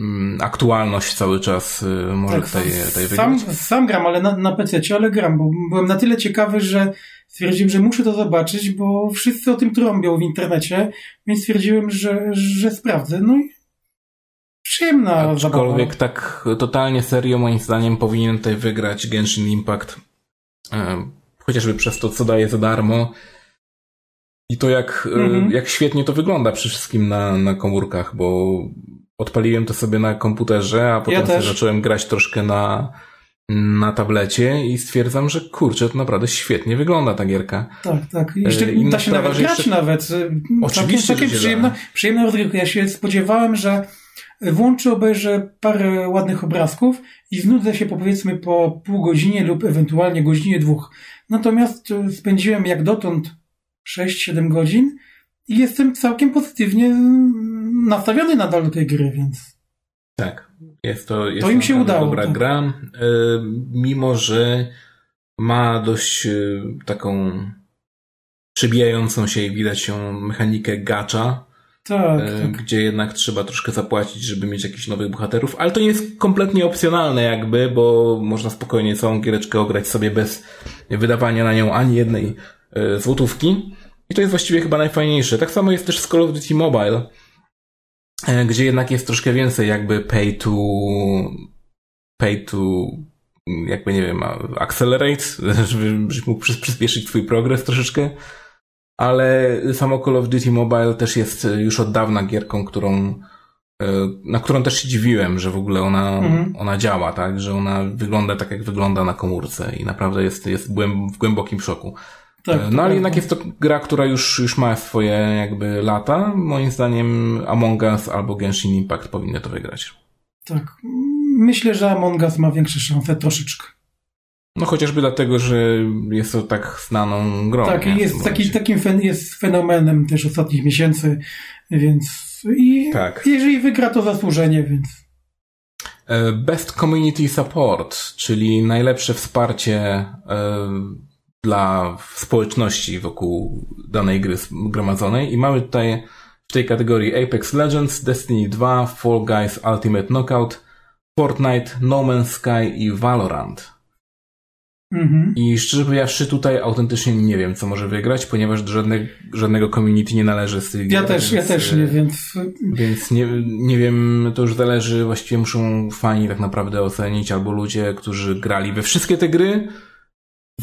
mm, aktualność cały czas y, może tak, tutaj, tutaj sam, sam gram, ale na, na PC, ale gram, bo byłem na tyle ciekawy, że stwierdziłem, że muszę to zobaczyć, bo wszyscy o tym trąbią w internecie, więc stwierdziłem, że, że sprawdzę. No i przyjemna Aczkolwiek zabawa. tak totalnie serio moim zdaniem powinien tutaj wygrać Genshin Impact e, chociażby przez to, co daje za darmo. I to jak, mhm. jak świetnie to wygląda przy wszystkim na, na komórkach, bo odpaliłem to sobie na komputerze, a potem ja zacząłem grać troszkę na, na tablecie i stwierdzam, że kurczę, to naprawdę świetnie wygląda ta gierka. Tak, tak. Jeszcze I da się sprawa, nawet grać jeszcze... nawet. Oczywiście, Takie przyjemna, przyjemna rozgrywka. Ja się spodziewałem, że włączę, obejrzę parę ładnych obrazków i znudzę się po powiedzmy po pół godzinie lub ewentualnie godzinie dwóch. Natomiast e, spędziłem jak dotąd 6-7 godzin i jestem całkiem pozytywnie nastawiony nadal do tej gry, więc. Tak, jest to, jest to im się udało. Dobra tak. gra, e, mimo że ma dość e, taką przebijającą się i widać ją mechanikę gacza, tak, tak, gdzie jednak trzeba troszkę zapłacić, żeby mieć jakichś nowych bohaterów, ale to nie jest kompletnie opcjonalne jakby, bo można spokojnie całą giereczkę ograć sobie bez wydawania na nią ani jednej e, złotówki. I to jest właściwie chyba najfajniejsze. Tak samo jest też z Call of Duty Mobile, e, gdzie jednak jest troszkę więcej jakby pay to pay to jakby nie wiem, accelerate, *laughs* żeby, żeby mógł przyspieszyć twój progres troszeczkę ale samo Call of Duty Mobile też jest już od dawna gierką, którą e, na którą też się dziwiłem, że w ogóle ona, mhm. ona działa, tak? Że ona wygląda tak, jak wygląda na komórce i naprawdę jest, jest w głębokim szoku. Tak, e, no ale jednak jest to gra, która już, już ma swoje jakby lata. Moim zdaniem Among Us albo Genshin Impact powinny to wygrać. Tak. Myślę, że Among Us ma większe szanse troszeczkę. No chociażby dlatego, że jest to tak znaną grą. Tak, nie? jest taki, takim fen, jest fenomenem też ostatnich miesięcy, więc i tak. jeżeli wygra to zasłużenie, więc. E, Best Community Support, czyli najlepsze wsparcie e, dla społeczności wokół danej gry zgromadzonej i mamy tutaj w tej kategorii Apex Legends, Destiny 2, Fall Guys Ultimate Knockout, Fortnite, No Man's Sky i Valorant. Mhm. I szczerze powiedziawszy, tutaj autentycznie nie wiem, co może wygrać, ponieważ do żadne, żadnego community nie należy z tych Ja gier, też, więc, ja też nie, więc... Więc nie, nie wiem, to już zależy, właściwie muszą fani tak naprawdę ocenić, albo ludzie, którzy grali we wszystkie te gry,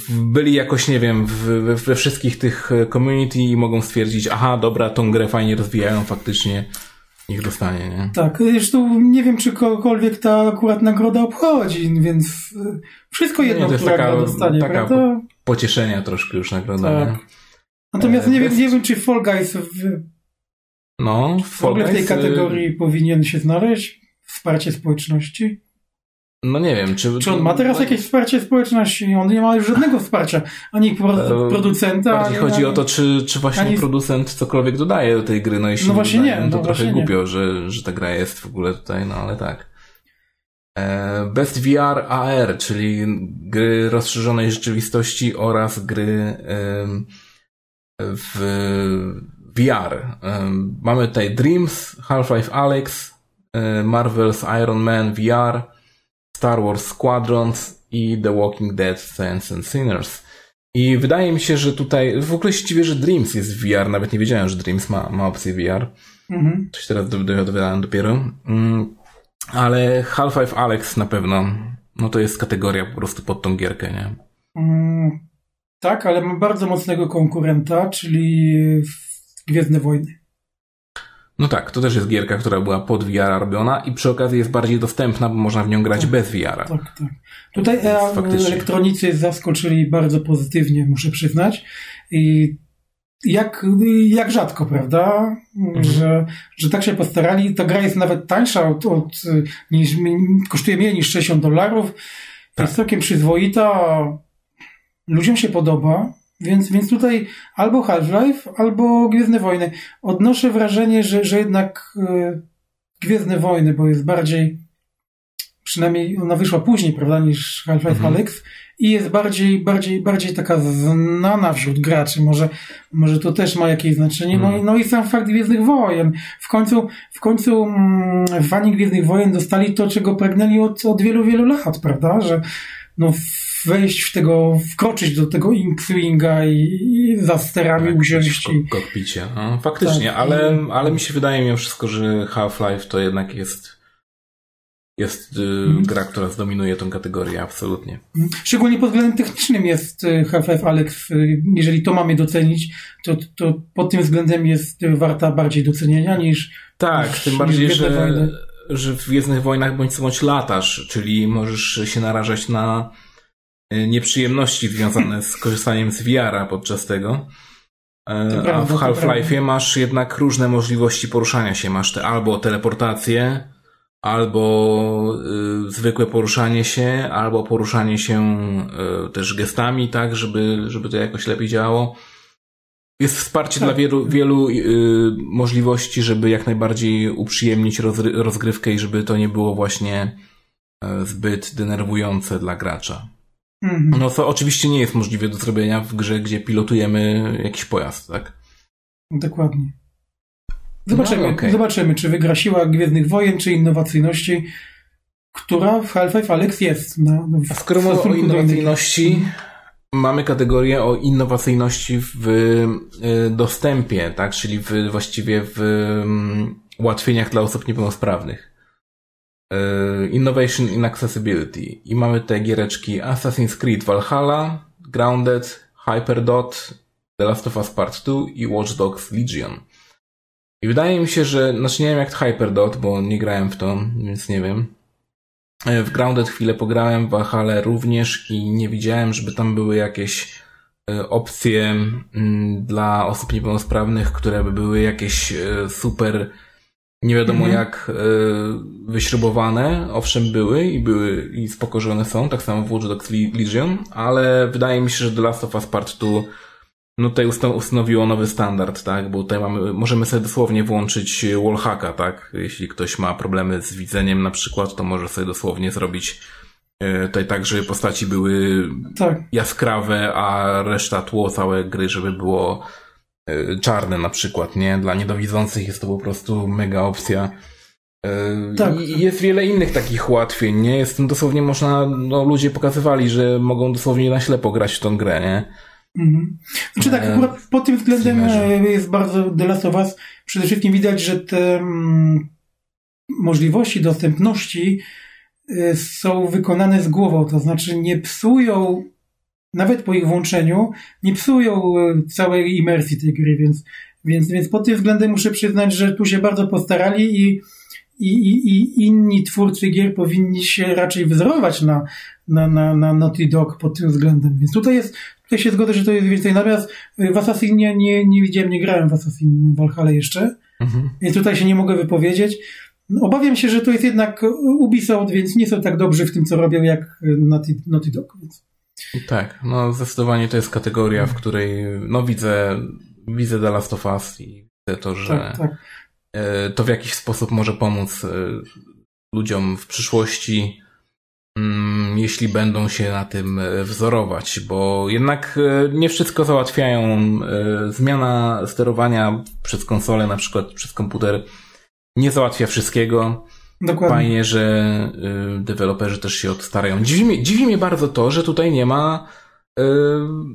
byli jakoś, nie wiem, we, we wszystkich tych community i mogą stwierdzić, aha, dobra, tą grę fajnie rozwijają faktycznie ich dostanie, nie? Tak, zresztą nie wiem, czy kogokolwiek ta akurat nagroda obchodzi, więc e, wszystko jedno, nie, to taka, dostanie, taka prawda? pocieszenia troszkę już nagroda, tak. Natomiast e, nie, wiem, nie wiem, czy Fall Guys w, no, w ogóle w tej kategorii powinien się znaleźć, wsparcie społeczności. No nie wiem, czy... Czy on ma teraz jakieś wsparcie społeczności? On nie ma już żadnego wsparcia, ani e, producenta, Bardziej ani, chodzi o to, czy, czy właśnie ani... producent cokolwiek dodaje do tej gry, no jeśli no właśnie dodaje, nie, no to no trochę głupio, że, że ta gra jest w ogóle tutaj, no ale tak. E, Best VR AR, czyli gry rozszerzonej rzeczywistości oraz gry w VR. Mamy tutaj Dreams, Half-Life Alex, e, Marvel's Iron Man VR, Star Wars Squadrons i The Walking Dead Saints and Sinners. I wydaje mi się, że tutaj w ogóle dziwię, że Dreams jest VR. Nawet nie wiedziałem, że Dreams ma, ma opcję VR. Mhm. Coś teraz dowiadałem dopiero. Mm, ale Half-Life Alex na pewno no to jest kategoria po prostu pod tą gierkę, nie? Mm, tak, ale ma bardzo mocnego konkurenta, czyli Gwiezdne Wojny. No tak, to też jest gierka, która była pod VR robiona i przy okazji jest bardziej dostępna, bo można w nią grać tak, bez VR. Tak, tak. Tutaj e, faktycznie... elektronicy zaskoczyli bardzo pozytywnie, muszę przyznać. I jak, jak rzadko, prawda? Mhm. Że, że tak się postarali. Ta gra jest nawet tańsza od, od niż, kosztuje mniej niż 60 dolarów. Tak. Jest całkiem przyzwoita. Ludziom się podoba. Więc, więc tutaj albo Half-Life, albo Gwiezdne Wojny. Odnoszę wrażenie, że, że jednak e, Gwiezdne Wojny, bo jest bardziej, przynajmniej ona wyszła później, prawda, niż Half-Life mhm. Alyx i jest bardziej, bardziej, bardziej taka znana wśród graczy. Może, może to też ma jakieś znaczenie. No, mhm. no i sam fakt Gwiezdnych Wojen. W końcu, w końcu mm, fani Gwiezdnych Wojen dostali to, czego pragnęli od, od wielu, wielu lat, prawda, że no wejść w tego, wkroczyć do tego Inkswinga i, i za sterami tak, usiąść. W kokpicie. No, faktycznie, tak, ale, i... ale mi się wydaje mimo wszystko, że Half-Life to jednak jest jest hmm. gra, która zdominuje tą kategorię, absolutnie. Szczególnie pod względem technicznym jest y, Half-Life Alex. Y, jeżeli to mamy docenić, to, to pod tym względem jest warta bardziej docenienia niż. Tak, niż, tym bardziej, że, że w Gwiezdnych Wojnach bądź co bądź latasz, czyli możesz się narażać na nieprzyjemności związane z korzystaniem z VR-a podczas tego. E, a w Half-Life'ie masz jednak różne możliwości poruszania się. Masz te albo teleportację, albo y, zwykłe poruszanie się, albo poruszanie się y, też gestami, tak, żeby, żeby to jakoś lepiej działało. Jest wsparcie tak. dla wielu, wielu y, możliwości, żeby jak najbardziej uprzyjemnić rozgrywkę i żeby to nie było właśnie zbyt denerwujące dla gracza. Mhm. No to oczywiście nie jest możliwe do zrobienia w grze, gdzie pilotujemy jakiś pojazd, tak? Dokładnie. Zobaczymy, no, okay. zobaczymy czy wygra siła Gwiezdnych Wojen, czy innowacyjności, która w Half-Life Alex jest. Na, na A skoro mowa o innowacyjności, mamy kategorię o innowacyjności w y, dostępie, tak? Czyli w, właściwie w um, ułatwieniach dla osób niepełnosprawnych. E, Innovation in Accessibility. I mamy te giereczki Assassin's Creed Valhalla, Grounded, Hyperdot, The Last of Us Part 2 i Watch Dogs Legion. I wydaje mi się, że, znaczy nie wiem jak Hyperdot, bo nie grałem w to, więc nie wiem. E, w Grounded chwilę pograłem, w Valhalla również i nie widziałem, żeby tam były jakieś e, opcje mm, dla osób niepełnosprawnych, które by były jakieś super nie wiadomo mhm. jak y, wyśrubowane, owszem były i były i spoko, że one są, tak samo w Watch Dogs Legion, ale wydaje mi się, że The Last of Us Part 2 no tutaj ustanowiło nowy standard, tak, bo tutaj mamy, możemy sobie dosłownie włączyć wallhacka, tak, jeśli ktoś ma problemy z widzeniem na przykład, to może sobie dosłownie zrobić y, tutaj tak, żeby postaci były tak. jaskrawe, a reszta tło całe gry, żeby było E, czarne na przykład, nie? Dla niedowidzących jest to po prostu mega opcja. E, tak. I jest wiele innych takich ułatwień, nie? Jest dosłownie można, no ludzie pokazywali, że mogą dosłownie na ślepo grać w tą grę, nie? Mhm. Znaczy tak, e, akurat pod tym względem jest bardzo The Last of Us. Przede wszystkim widać, że te mm, możliwości dostępności są wykonane z głową, to znaczy nie psują nawet po ich włączeniu, nie psują e, całej imersji tej gry, więc, więc, więc pod tym względem muszę przyznać, że tu się bardzo postarali i, i, i, i inni twórcy gier powinni się raczej wzorować na, na, na, na Naughty Dog pod tym względem. Więc tutaj jest, tutaj się zgodzę, że to jest więcej. Natomiast w Assassinie nie, nie widziałem, nie grałem w Assassin Valhalla jeszcze, mhm. więc tutaj się nie mogę wypowiedzieć. Obawiam się, że to jest jednak Ubisoft, więc nie są tak dobrzy w tym, co robią, jak Naughty, Naughty Dog. Więc. Tak, no zdecydowanie to jest kategoria, w której no widzę, widzę The Last of Us i widzę to, że tak, tak. E, to w jakiś sposób może pomóc e, ludziom w przyszłości, mm, jeśli będą się na tym e, wzorować, bo jednak nie wszystko załatwiają. Zmiana sterowania przez konsolę, na przykład przez komputer, nie załatwia wszystkiego. Dokładnie. Fajnie, że y, deweloperzy też się odstarają. Dziwi mnie, dziwi mnie bardzo to, że tutaj nie ma y,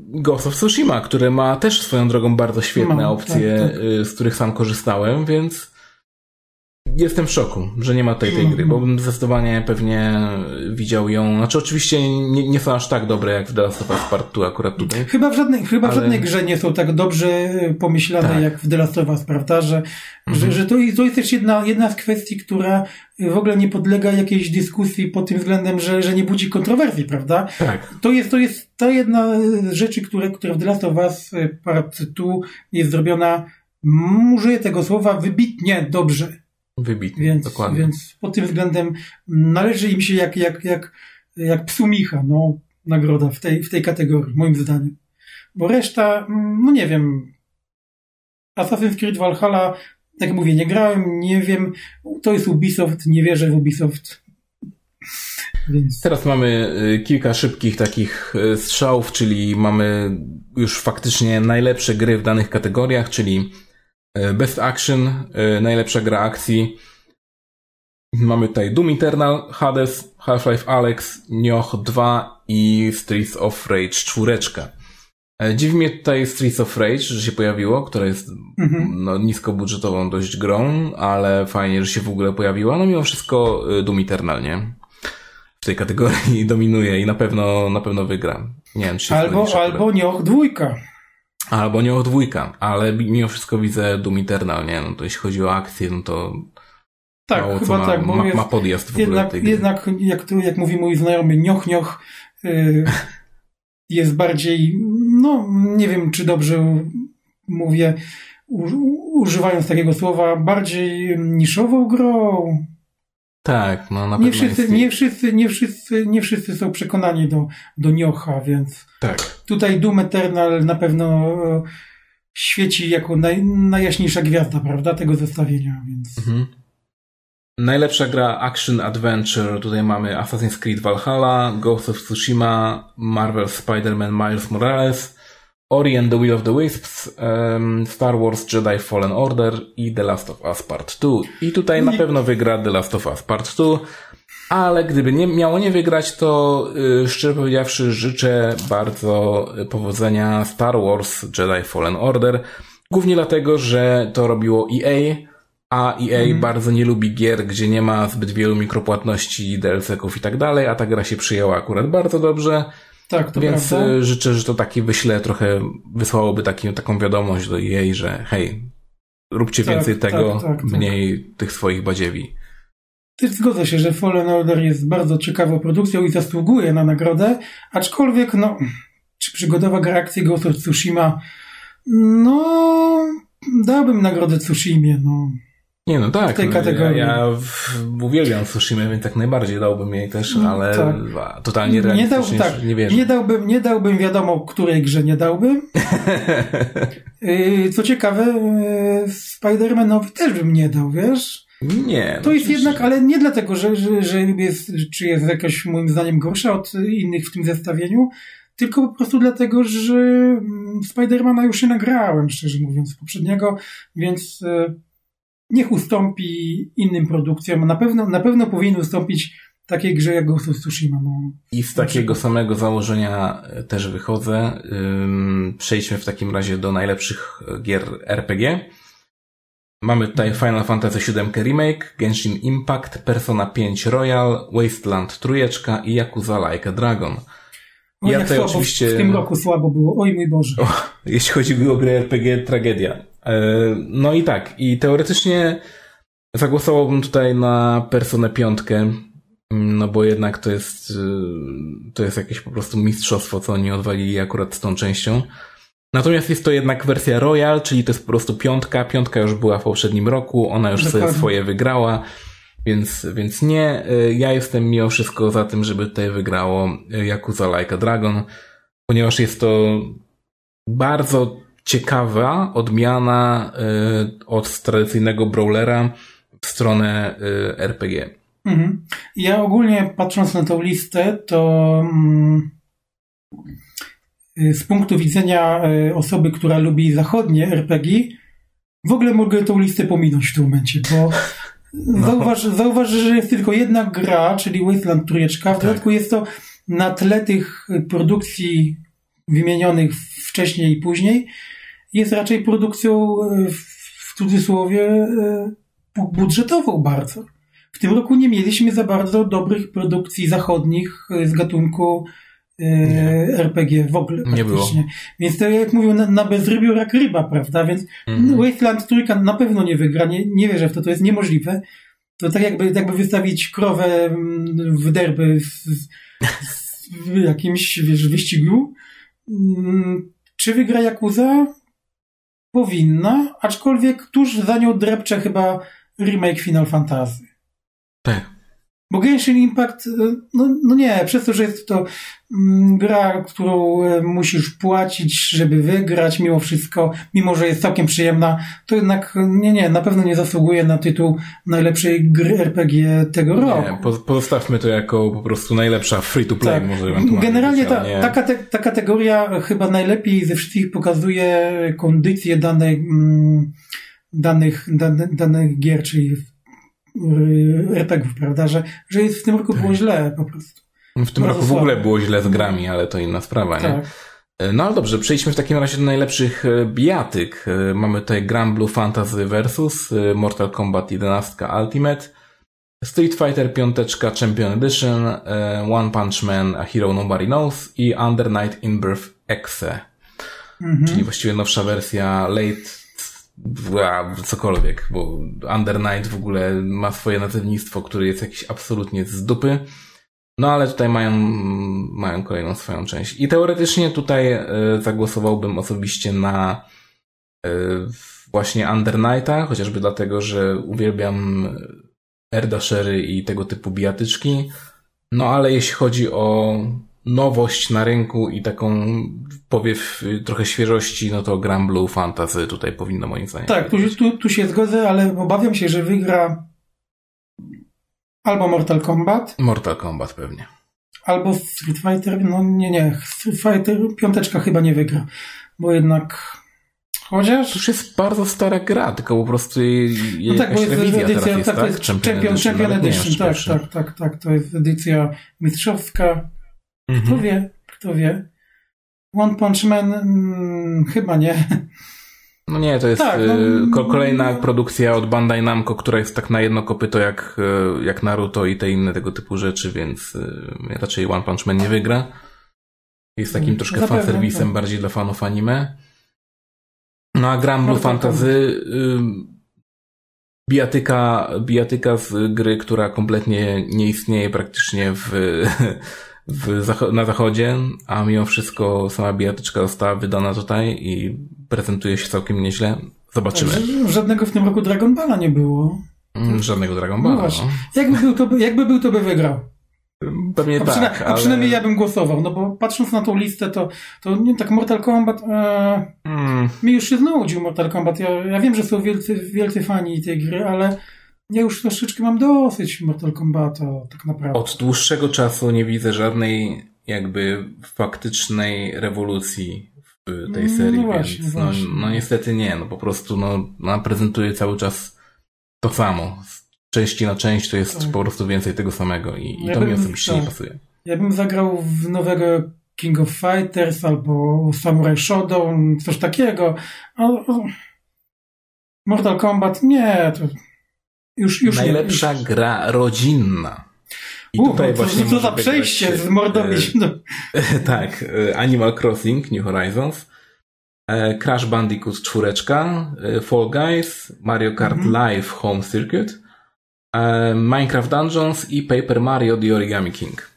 Ghost of Tsushima, który ma też swoją drogą bardzo świetne ma, opcje, tak, tak. Y, z których sam korzystałem, więc jestem w szoku, że nie ma tej, tej gry, bo bym zdecydowanie pewnie widział ją. Znaczy, oczywiście nie, nie są aż tak dobre jak w The Last of Us Part 2 akurat tutaj. Chyba w żadnej, chyba ale... w żadnej grze nie są tak dobrze pomyślane tak. jak w The Last of Us, prawda? Że, mhm. że, że to, to jest też jedna, jedna z kwestii, która w ogóle nie podlega jakiejś dyskusji pod tym względem, że, że nie budzi kontrowersji, prawda? Tak. To jest, to jest ta jedna z rzeczy, które, które w The Last of Us Part 2 jest zrobiona użyję tego słowa wybitnie dobrze. Wybitnie, więc, dokładnie. Więc pod tym względem należy im się jak, jak, jak, jak psu Micha, no, nagroda w tej, w tej kategorii, moim zdaniem. Bo reszta, no nie wiem, Assassin's Creed Valhalla, tak jak mówię, nie grałem, nie wiem, to jest Ubisoft, nie wierzę w Ubisoft. Więc... Teraz mamy y, kilka szybkich takich y, strzałów, czyli mamy już faktycznie najlepsze gry w danych kategoriach, czyli Best Action, e, najlepsza gra akcji. Mamy tutaj Doom Eternal, Hades, Half-Life Alex, Nioh 2 i Streets of Rage 4. E, dziwi mnie tutaj Streets of Rage, że się pojawiło, która jest mhm. no, niskobudżetową dość grą, ale fajnie, że się w ogóle pojawiła. No mimo wszystko Doom Eternal, nie? W tej kategorii *laughs* dominuje i na pewno, na pewno wygra. Nie wiem, czy Albo, albo Nioh 2. Albo nie o dwójka, ale mimo wszystko widzę Doom Eternal, nie? No to jeśli chodzi o akcję, no to tak, mało chyba ma, tak, bo ma, jest, ma podjazd w jednak, ogóle Jednak, jak, jak mówi mój znajomy, nioch, nioch yy, jest bardziej, no nie wiem, czy dobrze mówię, używając takiego słowa, bardziej niszową grą. Tak, no na nie wszyscy, jest... nie wszyscy, nie wszyscy, nie wszyscy są przekonani do, do Niocha, więc tak. tutaj Doom Eternal na pewno e, świeci jako naj, najjaśniejsza gwiazda, prawda, tego zestawienia, więc... Mhm. Najlepsza gra Action Adventure. Tutaj mamy Assassin's Creed Valhalla, Ghost of Tsushima, Marvel Spider-Man Miles Morales, Ori and the Will of the Wisps, um, Star Wars Jedi Fallen Order i The Last of Us Part 2. I tutaj na pewno wygra The Last of Us Part 2, ale gdyby nie miało nie wygrać, to yy, szczerze powiedziawszy życzę bardzo powodzenia Star Wars Jedi Fallen Order. Głównie dlatego, że to robiło EA, a EA mm. bardzo nie lubi gier, gdzie nie ma zbyt wielu mikropłatności, DLC-ków i tak dalej, a ta gra się przyjęła akurat bardzo dobrze. Tak, to Więc prawda. Y, życzę, że to taki wyśle trochę, wysłałoby taki, taką wiadomość do jej, że hej, róbcie tak, więcej tego, tak, tak, tak, mniej tych swoich badziewi. Też zgodzę się, że Fallen Order jest bardzo ciekawą produkcją i zasługuje na nagrodę, aczkolwiek, no, czy przygodowa gra akcji Ghost of Tsushima, no, dałbym nagrodę Tsushimie, no. Nie, no tak. W tej kategorii. Ja, uwielbiam Tsushima, więc tak najbardziej dałbym jej też, mm, ale tak. totalnie realistycznie nie, dał, tak, nie wierzę. Nie dałbym, nie dałbym wiadomo, której grze nie dałbym. *laughs* Y, co ciekawe, y, Spider-Manowi też bym nie dał, wiesz? Nie. No to jest jednak, ale nie dlatego, że, że, że jest, czy jest jakaś moim zdaniem gorsza od innych w tym zestawieniu, tylko po prostu dlatego, że mm, Spidermana już się nagrałem, szczerze mówiąc, poprzedniego, więc y, niech ustąpi innym produkcjom. Na pewno, na pewno powinien ustąpić takiej grze jak Ghost of Tsushima. No. I z takiego samego założenia e, też wychodzę. Przejdźmy w takim razie do najlepszych gier RPG. Mamy tutaj Final Fantasy VII Remake, Genshin Impact, Persona 5 Royal, Wasteland Trójeczka i Yakuza Like a Dragon. O, ja tutaj oczywiście... W tym roku słabo było, oj mój Boże. O, jeśli chodzi o gry RPG, tragedia. E, no i tak, i teoretycznie zagłosowałbym tutaj na Personę piątkę, no bo jednak to jest, e, to jest jakieś po prostu mistrzostwo, co oni odwalili akurat z tą częścią. Natomiast jest to jednak wersja Royal, czyli to jest po prostu piątka. Piątka już była w poprzednim roku, ona już Dokładnie. sobie swoje wygrała, więc, więc nie. E, ja jestem mimo wszystko za tym, żeby tutaj wygrało Yakuza Like a Dragon, ponieważ jest to bardzo ciekawa odmiana y, od tradycyjnego brawlera w stronę y, RPG. Mhm. Ja ogólnie patrząc na tą listę, to mm, y, z punktu widzenia osoby, która lubi zachodnie RPG, w ogóle mogę tą listę pominąć w tym momencie, bo *laughs* no. zauważ, zauważ, że jest tylko jedna gra, czyli Wasteland Trójeczka. W tak. dodatku jest to na tle tych produkcji wymienionych wcześniej i później, jest raczej produkcją e, w cudzysłowie e, budżetował bardzo. W tym roku nie mieliśmy za bardzo dobrych produkcji zachodnich z gatunku nie. RPG w ogóle nie było. Więc to jak mówią, na, na bezrybiu rak ryba, prawda? Więc mm. Wasteland trójka na pewno nie wygra, nie, nie wierzę w to, to jest niemożliwe. To tak jakby, jakby wystawić krowę mm, w derby z, z, jakimś, wiesz, wyścigu. Mm, czy wygra Yakuza? Powinna, aczkolwiek tuż za nią drepcze chyba remake Final Fantasy. Tak. Bo Genshin Impact, e, no, no nie, przez to, że jest to mm, gra, którą e, musisz płacić, żeby wygrać mimo wszystko, mimo że jest całkiem przyjemna, to jednak nie, nie, na pewno nie zasługuje na tytuł najlepszej gry RPG tego roku. Nie, pozostawmy to jako po prostu najlepsza free to play tak. może ewentualnie. Generalnie ta, ta, kate, ta kategoria chyba najlepiej ze wszystkich pokazuje kondycję danej, mm, danych, danych, danych gier, czyli RPGów, prawda? Że, że w tym roku było tak. źle po prostu. W tym roku w ogóle było źle z grami, ale to inna sprawa, nie? Tak. E, no ale dobrze, przejdźmy w takim razie do najlepszych e, bijatyk. Mamy tutaj Grand Blue Fantasy vs. Mortal Kombat 11 Ultimate, Street Fighter 5 Champion Edition, One Punch Man A Hero Nobody Knows i Under Night in Birth Exe. Mhm. Czyli właściwie nowsza wersja late cokolwiek, bo Under Night w ogóle ma swoje nazewnictwo, które jest jakieś absolutnie z dupy. No ale tutaj mają, mają kolejną swoją część. I teoretycznie tutaj y, zagłosowałbym osobiście na y, właśnie Under Nighta, chociażby dlatego, że uwielbiam Erdashery i tego typu bijatyczki. No ale jeśli chodzi o nowość na rynku i taką powiew trochę świeżości, no to Grand Blue Fantasy tutaj powinno moim zdaniem. Tak, tu, tu, tu się zgodzę, ale obawiam się, że wygra albo Mortal Kombat. Mortal Kombat pewnie. Albo Street Fighter, no nie, nie, Street Fighter piąteczka chyba nie wygra, bo jednak Chociaż... To już jest bardzo stara gra, tylko po prostu jej, no tak, bo jest edycja, jest, tak, to jest Champion, Champion Edition tak, tak, tak, tak, to jest edycja mistrzowska. Mhm. Kto wie, kto wie. One Punch Man hmm, chyba nie. No nie, to jest tak, no, y, kolejna produkcja od Bandai Namco, która jest tak na jedno kopyto jak, y, jak Naruto i te inne tego typu rzeczy, więc y, raczej One Punch Man nie wygra. Jest takim troszkę fanserwisem tak. bardziej dla fanów anime. No a Grand Blue no, Fantasy bijatyka, bijatyka z gry, która kompletnie nie istnieje praktycznie w, *laughs* na zachodzie, a mimo wszystko sama bijatyczka została wydana tutaj i prezentuje się całkiem nieźle. Zobaczymy. Żadnego w tym roku Dragon Balla nie było. Mm, żadnego Dragon Balla. No właśnie. No. Jakby, był to, jakby był, to by wygrał. Pewnie a tak. A przynajmniej ja bym głosował, no bo patrząc na tą listę, to, to nie tak Mortal Kombat. E, mm. Mi już się znudził Mortal Kombat. Ja, ja wiem, że są wielcy, wielcy fani tej gry, ale ja już troszeczkę mam dosyć Mortal Kombata, tak naprawdę. Od dłuższego czasu nie widzę żadnej jakby faktycznej rewolucji w tej no serii, no właśnie, więc no, no, niestety nie, no po prostu no, no prezentuje cały czas to samo. Z części na część to jest tak. po prostu więcej tego samego i, ja i to bym, mi osobiście tak. nie pasuje. Ja bym zagrał w nowego King of Fighters albo Samurai Shodown, coś takiego. Mortal Kombat nie, to już, już Najlepsza nie, już. gra rodzinna. I uh, tutaj właśnie co za przejście z e, *laughs* Tak, e, Animal Crossing, New Horizons, e, Crash Bandicoot 4, e, Fall Guys, Mario Kart -hmm. Live Home Circuit, e, Minecraft Dungeons i Paper Mario The Origami King.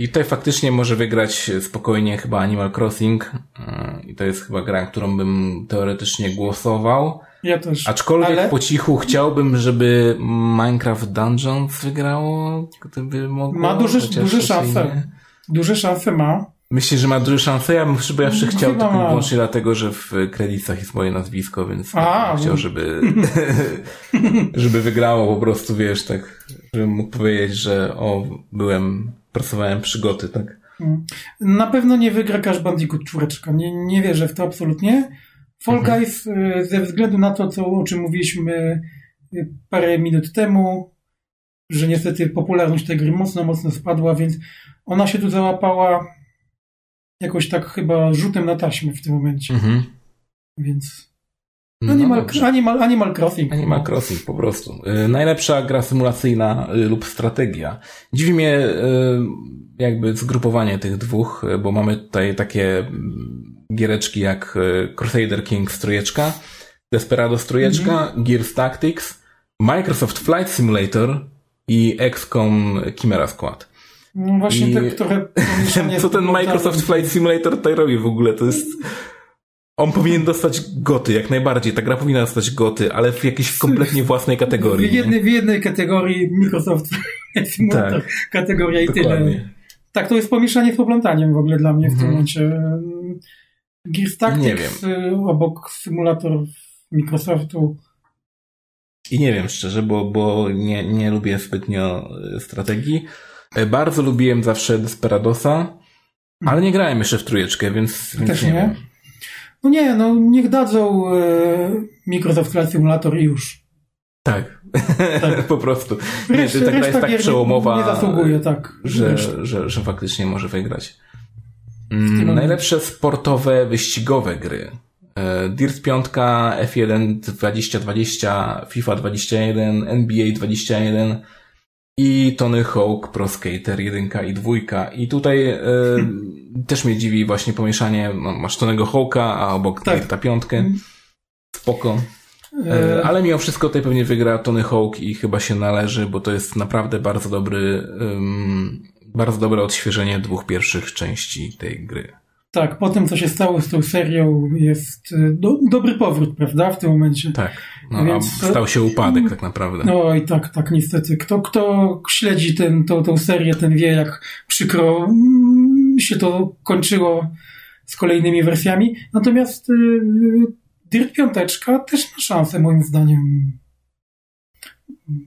I tutaj faktycznie może wygrać spokojnie chyba Animal Crossing. E, I to jest chyba gra, którą bym teoretycznie głosował. Ja też. Aczkolwiek ale... po cichu chciałbym, żeby Minecraft Dungeons wygrało, gdyby mogło. Ma duże, duże szanse. Duże szanse ma. Myślę, że ma duże szanse. Ja bym chyba jeszcze chciał Chyba tylko wyłącznie dlatego, że w kredytach jest moje nazwisko, więc A, chciał, żeby, *laughs* żeby wygrało po prostu, wiesz, tak, żebym mógł powiedzieć, że o, byłem, pracowałem przygoty, tak. Mm. Na pewno nie wygra Crash Bandicoot czwóreczka. Nie, nie wierzę w to absolutnie. Fall mhm. Guys y, ze względu na to, co, o czym mówiliśmy y, parę minut temu, że niestety popularność tej gry mocno, mocno spadła, więc ona się tu załapała jakoś tak chyba rzutem na taśmę w tym momencie. Mhm. Więc No Animal, Animal, Animal Crossing. Animal no. Crossing, po prostu. Y, najlepsza gra symulacyjna lub strategia. Dziwi mnie jakby zgrupowanie tych dwóch, bo mamy tutaj takie mm, giereczki jak Crusader King strojeczka, Desperado strojeczka, mhm. Gears Tactics, Microsoft Flight Simulator i XCOM Chimera Squad. No właśnie I... tak *laughs* trochę... Co ten Microsoft Flight Simulator tutaj robi w ogóle? To jest... On powinien dostać goty, jak najbardziej. Ta gra powinna dostać goty, ale w jakiejś kompletnie własnej kategorii. W jednej, w jednej kategorii Microsoft Simulator, tak, kategoria i dokładnie. tyle. Tak, to jest pomieszanie z poplątaniem w ogóle dla mnie w tym mhm. momencie. Gears Tactics nie wiem. Y, obok symulator Microsoftu. I nie wiem szczerze, bo, bo nie, nie lubię zbytnio y, strategii. E, bardzo lubiłem zawsze Desperadosa, ale nie grałem jeszcze w trójeczkę, więc, więc Też nie, nie wiem. No nie, no niech dadzą e, Microsoft Flight Simulator i już. Tak, tak. *laughs* po prostu. Nie, ta gra jest tak przełomowa, nie zasługuje, tak. Że, że, że faktycznie może wygrać. Mm, najlepsze sportowe, wyścigowe gry. E, Dirt 5, F1 2020, FIFA 21, NBA 21, i Tony Hawk Pro Skater 1 i 2. I tutaj e, *clears throat* też mnie dziwi właśnie pomieszanie, no, masz Tonego Hawka, a obok tak. ta piątkę. Mhm. Spoko. E, e, ale mimo wszystko tutaj pewnie wygra Tony Hawk i chyba się należy, bo to jest naprawdę bardzo dobry, um, bardzo dobre odświeżenie dwóch pierwszych części tej gry. Tak, po tym, co się stało z tą serią, jest y, do, dobry powrót, prawda, w tym momencie. Tak, no, Więc, stał się upadek tak naprawdę. No i tak, tak, niestety. Kto, kto śledzi ten, tą, tą serię, ten wie, jak przykro mm, się to kończyło z kolejnymi wersjami. Natomiast yy, Dirt 5 też ma szansę, moim zdaniem.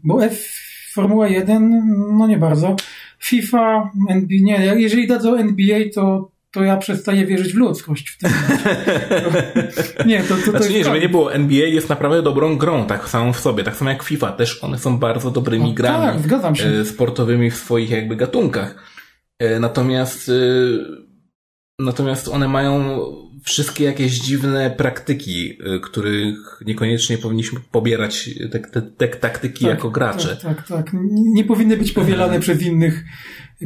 Bo F Formuła 1, no nie bardzo. FIFA, NBA, nie, jeżeli dadzą NBA, to to ja przestaję wierzyć w ludzkość w tym *laughs* Nie, to, to, to znaczy nie, żeby nie było, NBA jest naprawdę dobrą grą, tak samą w sobie, tak samo jak FIFA, też one są bardzo dobrymi grami tak, się. E, sportowymi w swoich jakby gatunkach. E, natomiast e, natomiast one mają wszystkie jakieś dziwne praktyki, których niekoniecznie powinniśmy pobierać te, te, te taktyki tak, jako gracze. Tak, tak, tak. Nie, powinny być powielane przez innych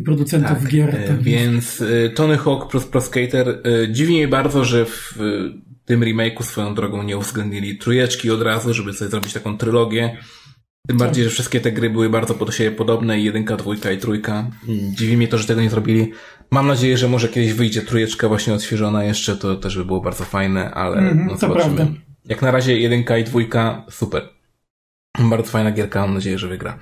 producentów tak, gier. E, tak więc jest. Tony Hawk plus Pro Skater. Dziwi mnie bardzo, że w tym remake'u swoją drogą nie uwzględnili trójeczki od razu, żeby sobie zrobić taką trylogię. Tym tak. bardziej, że wszystkie te gry były bardzo do siebie podobne, i jedynka, dwójka i trójka. Dziwi mnie to, że tego nie zrobili. Mam nadzieję, że może kiedyś wyjdzie trójeczka właśnie odświeżona jeszcze, to też by było bardzo fajne, ale mm, no zobaczymy. Prawda. Jak na razie jedynka i dwójka, super. Bardzo fajna gierka, mam nadzieję, że wygra.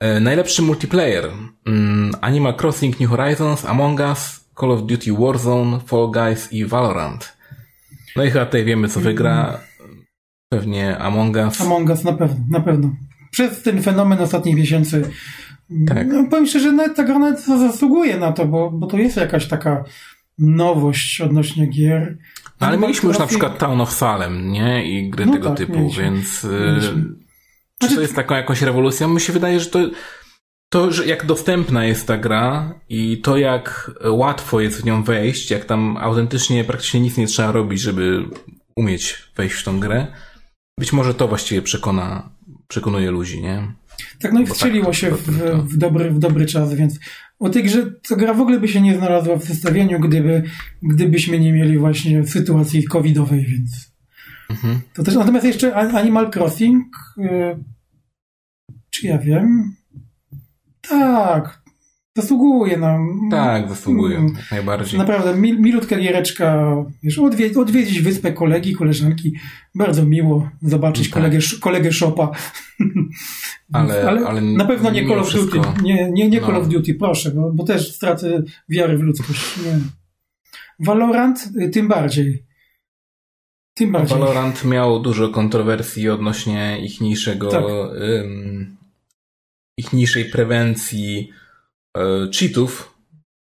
E, najlepszy multiplayer. Mm, Animal Crossing New Horizons, Among Us, Call of Duty Warzone, Fall Guys i Valorant. No i chyba tutaj wiemy, co wygra. Pewnie Among Us. Among Us, na pewno, na pewno. Przez ten fenomen ostatnich miesięcy tak. No, powiem szczerze, nawet ta gra nawet zasługuje na to, bo, bo to jest jakaś taka nowość odnośnie gier. No, ale mieliśmy już na przykład Town of Salem, nie? I gry no tego tak, typu, mieliśmy. więc... Y, mieliśmy. Czy to znaczy- jest taką jakąś rewolucją? Mi się wydaje, że to, to, że jak dostępna jest ta gra i to jak łatwo jest w nią wejść, jak tam autentycznie praktycznie nic nie trzeba robić, żeby umieć wejść w tą grę, być może to właściwie przekona, przekonuje ludzi, nie? Tak, no i wstrzeliło tak, się w, w, dobry, w dobry czas, więc o tej grze, ta gra w ogóle by się nie znalazła w zestawieniu, gdyby, gdybyśmy nie mieli właśnie sytuacji covidowej, więc Mhm. To też, natomiast jeszcze Animal Crossing, yy, czy ja wiem? Tak, zasługuje nam. Tak, zasługuje, mm, jak najbardziej. Naprawdę, mil, milutka giereczka, wiesz, odwiedź, odwiedzić wyspę kolegi, koleżanki, bardzo miło zobaczyć tak. kolegę, kolegę Shopa. *laughs* Ale, ale, ale, na pewno nie Call of Duty, nie, nie, nie Call no. of Duty, proszę, bo, bo też stracę wiary w ludzkość. Nie. Valorant y, tym bardziej. Tym bardziej. Valorant miał dużo kontrowersji odnośnie ich niższego, tak. um, ich niższej prewencji cheatów,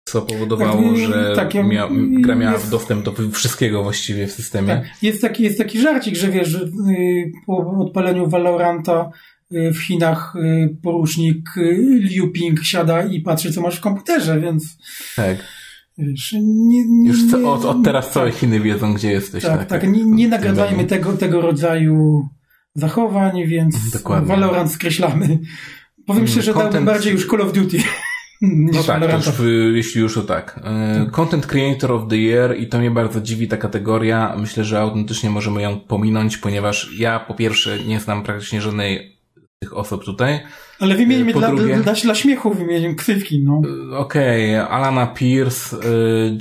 co powodowało, tak, że tak, ja, mia, gra miała jest, dostęp do wszystkiego właściwie w systemie. Tak. Jest, taki, jest taki żarcik, że wiesz, że y, po odpaleniu Valoranta y, w Chinach y, porucznik Liu Ping siada i patrzy, co masz w komputerze, więc... Tak. Wiesz, nie, nie, Już nie, od, od, teraz całe tak, Chiny wiedzą, gdzie jesteś. Tak, tak, tak nie, nie nagradzajmy tego, tego rodzaju zachowań, więc Dokładnie. Valorant skreślamy. Powiem mm, szczerze, Content... dałbym bardziej już Call of Duty. No tak, już, jeśli już to tak. Tak. Content Creator of the Year i to mnie bardzo dziwi ta kategoria. Myślę, że autentycznie możemy ją pominąć, ponieważ ja po pierwsze nie znam praktycznie żadnej z tych osób tutaj. Ale wymienimy dla, drugie... dla, dla śmiechu wymienimy ksywki, no. E, okej, okay. Alana Pierce,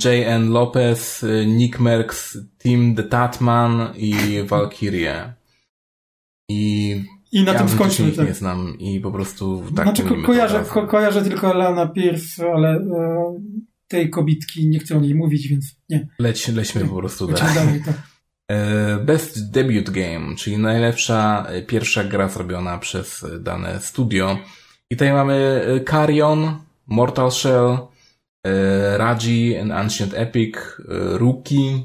J.N. Lopez, Nick Merckx, Tim the Tatman i Valkyrie. I i na ja tym skończymy. Tak. nie znam i po prostu tak Znaczy ko kojarzę, ko kojarzę tylko Lana Pierce, ale e, tej kobitki nie chcę o niej mówić, więc nie. Leć, lećmy po prostu dalej. dalej tak. E, Best Debut Game, czyli najlepsza e, pierwsza gra zrobiona przez dane studio. I tutaj mamy e, Carrion, Mortal Shell, Raji, An Ancient Epic, Rookie,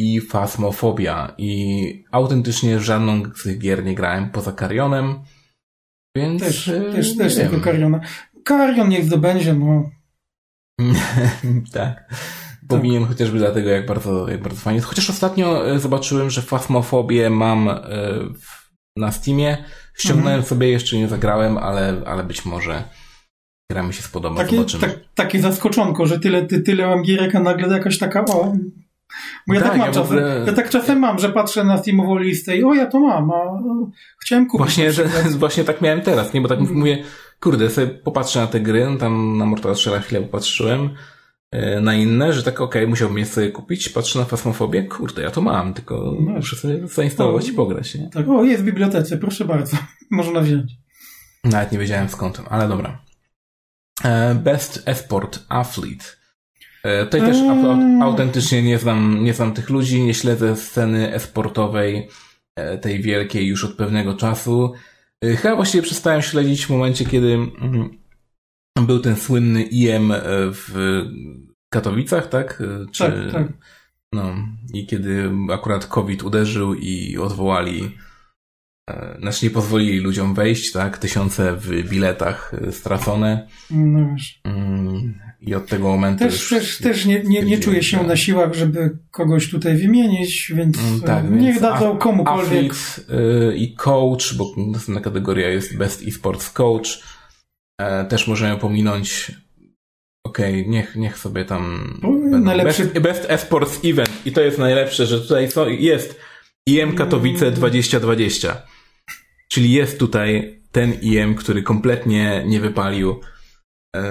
i Fasmofobia. I autentycznie żadną z tych gier nie grałem poza Carionem. Więc. Też, e, też, też tylko Cariona. Carion niech zdobędzie, no. *laughs* tak. Powinien tak. chociażby dlatego, jak bardzo, jak bardzo fajnie. Chociaż ostatnio e, zobaczyłem, że Fasmofobię mam e, na Steamie. Ściągnąłem mhm. sobie, jeszcze nie zagrałem, ale, ale być może gra mi się spodoba. Takie, Zobaczymy. Tak, takie zaskoczonko, że tyle, ty, tyle mam gierek, a nagle jakaś taka, o, bo ja tak, tak mam ja czasem. Ogóle... Ja tak czasem mam, że patrzę na Steamową listę i o, ja to mam, a chciałem kupić. Właśnie, że, *laughs* właśnie tak miałem teraz, nie? Bo tak mm. mówię, kurde, sobie popatrzę na te gry, no tam na Mortal Shell'a chwilę popatrzyłem, e, na inne, że tak okej, okay, musiałbym je sobie kupić, patrzę na Fasmofobię, kurde, ja to mam, tylko no. muszę sobie zainstalować o, i pograć, nie? Tak, o, jest w bibliotece, proszę bardzo, *laughs* można wziąć. Nawet nie wiedziałem skąd, ale dobra. E, Best Esport Athlete. E, tutaj też mm. autentycznie nie znam, nie znam tych ludzi, nie śledzę sceny esportowej, e, tej wielkiej już od pewnego czasu. E, chyba właściwie przestałem śledzić w momencie, kiedy mm, był ten słynny IM w Katowicach, tak? Czy, tak, tak. No, i kiedy akurat COVID uderzył i odwołali znaczy nie pozwolili ludziom wejść, tak? Tysiące w biletach stracone. No wiesz. I od tego momentu. Też, już też, też nie, nie, nie czuję się na siłach, żeby kogoś tutaj wymienić, więc mm, tak, e, niech dadzą komukolwiek. Athlete i coach, bo następna kategoria jest Best eSports Coach. Też możemy pominąć. Okej, okay, niech, niech sobie tam. Najlepszy... Best, best eSports Event. I to jest najlepsze, że tutaj jest IM Katowice 2020. Czyli jest tutaj ten IM, który kompletnie nie wypalił. E,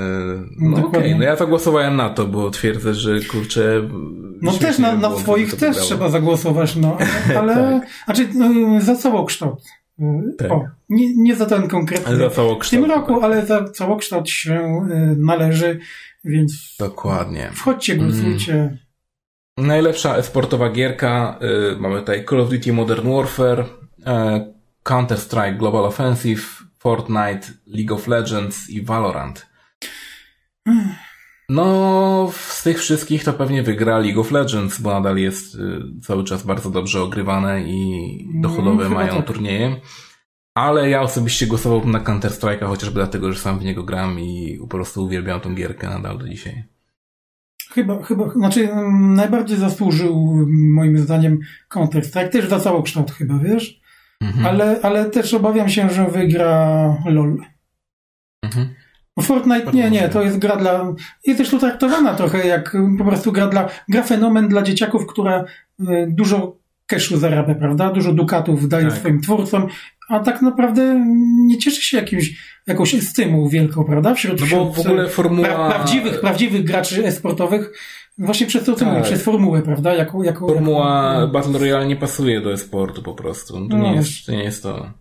no okej, okay. no ja zagłosowałem na to, bo twierdzę, że kurczę. No też na, na swoich też trzeba zagłosować, no. *laughs* Ale, tak. znaczy, no, za całokształt. Tak. O, nie, nie za ten konkretny w tym roku, tak. ale za całokształt się e, należy, więc. Dokładnie. Wchodźcie, głosujcie. Mm. Najlepsza esportowa gierka. Y, mamy tutaj Call of Duty Modern Warfare, y, Counter-Strike Global Offensive, Fortnite, League of Legends i Valorant. No, z tych wszystkich to pewnie wygra League of Legends, bo nadal jest y, cały czas bardzo dobrze ogrywane i dochodowe mm, mają tak. turnieje. Ale ja osobiście głosowałbym na Counter-Strike'a chociażby dlatego, że sam w niego gram i po prostu uwielbiam tą gierkę nadal do dzisiaj. Chyba, chyba, znaczy najbardziej zasłużył moim zdaniem Counter-Strike, też za całokształt chyba, wiesz? Mhm. Ale, ale też obawiam się, że wygra LOL. Mhm. Fortnite nie, nie, to jest gra dla. Jest też tu traktowana trochę jak po prostu gra dla. gra fenomen dla dzieciaków, która y, dużo cashu zarabia, prawda? Dużo dukatów daje tak. swoim twórcom, a tak naprawdę nie cieszy się jakimś, jakąś estymą wielką, prawda? Wśród, no bo w ogóle formuła... Pra, prawdziwych, prawdziwych graczy esportowych właśnie przez to, co tak. mówię, przez formułę, prawda? Jako, jako, Formuła jako... Battle Royale nie pasuje do esportu po prostu. To, no. nie, jest, to nie jest to.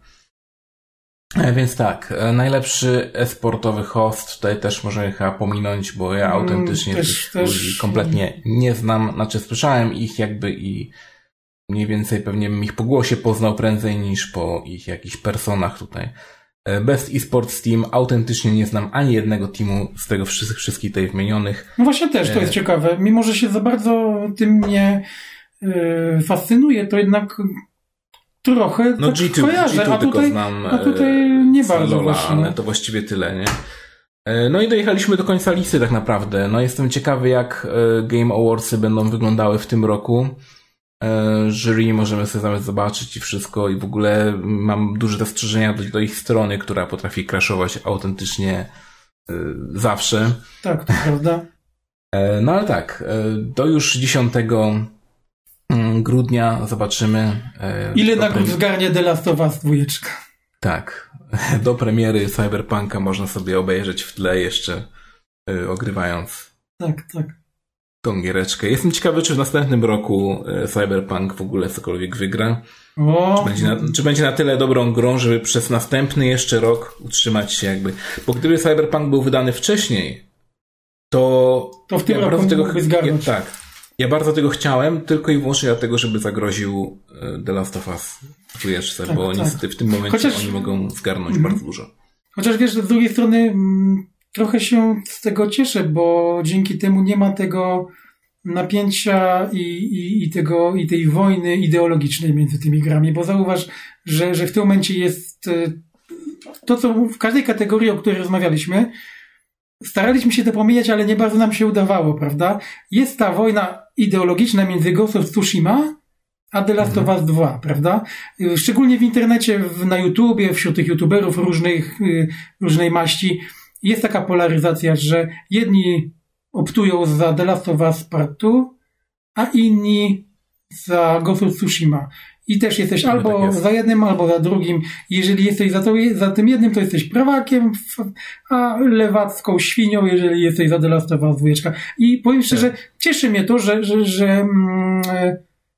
E, więc tak, e, najlepszy esportowy host tutaj też możemy chyba pominąć, bo ja mm, autentycznie też, tych też... ludzi kompletnie nie znam, znaczy słyszałem ich jakby i mniej więcej pewnie bym ich po głosie poznał prędzej niż po ich jakichś personach tutaj. E, Best eSports Team, autentycznie nie znam ani jednego teamu z tego wszystkich, wszystkich tutaj wymienionych. No właśnie też, to jest e... ciekawe. Mimo, że się za bardzo tym nie fascynuje, to jednak trochę no, tak G2, kojarzę, G2 a tutaj, znam, a tutaj nie bardzo Lola, właśnie. Ale to właściwie tyle, nie? E, no i dojechaliśmy do końca listy tak naprawdę. No jestem ciekawy, jak e, Game Awardsy będą wyglądały w tym roku. E, jury możemy sobie zamiast zobaczyć i wszystko i w ogóle mam duże zastrzeżenia do, do ich strony, która potrafi crashować autentycznie zawsze. Tak, to prawda. No ale tak, do już 10 mm, grudnia zobaczymy. Ile nagród zgarnie The Last of Us 2? Tak, *laughs* do premiery Cyberpunka można sobie obejrzeć w tle jeszcze y, ogrywając. Tak, tak. Tą giereczkę. Jestem ciekawy, czy w następnym roku y, Cyberpunk w ogóle cokolwiek wygra. O. Czy, będzie na, czy będzie na tyle dobrą grą, żeby przez następny jeszcze rok utrzymać się jakby. Bo gdyby Cyberpunk był wydany wcześniej, to. To w tym ja roku tego, zgarnąć. Ja, tak. Ja bardzo tego chciałem, tylko i wyłącznie dlatego, żeby zagroził y, The Last of Us czujesz, tak, bo tak. niestety w tym momencie Chociaż... oni mogą zgarnąć mhm. bardzo dużo. Chociaż wiesz, z drugiej strony mm, trochę się z tego cieszę, bo dzięki temu nie ma tego napięcia i, i, i, tego, i tej wojny ideologicznej między tymi grami, bo zauważ, że, że w tym momencie jest y, to, co w każdej kategorii, o której rozmawialiśmy, staraliśmy się to pomijać, ale nie bardzo nam się udawało, prawda? Jest ta wojna ideologiczna między Ghost of Tsushima a The Last of Us 2, prawda? Szczególnie w internecie, na YouTubie, wśród tych YouTuberów różnych, y, różnej maści jest taka polaryzacja, że jedni optują za The Last of Us Part 2, a inni za Ghost of Tsushima. I też jesteś no albo tak jest. za jednym, albo za drugim. Jeżeli jesteś za, to, za tym jednym, to jesteś prawakiem, a lewacką świnią, jeżeli jesteś za The Last of Us 2. I powiem szczerze, tak. cieszy mnie to, że, że, że mm,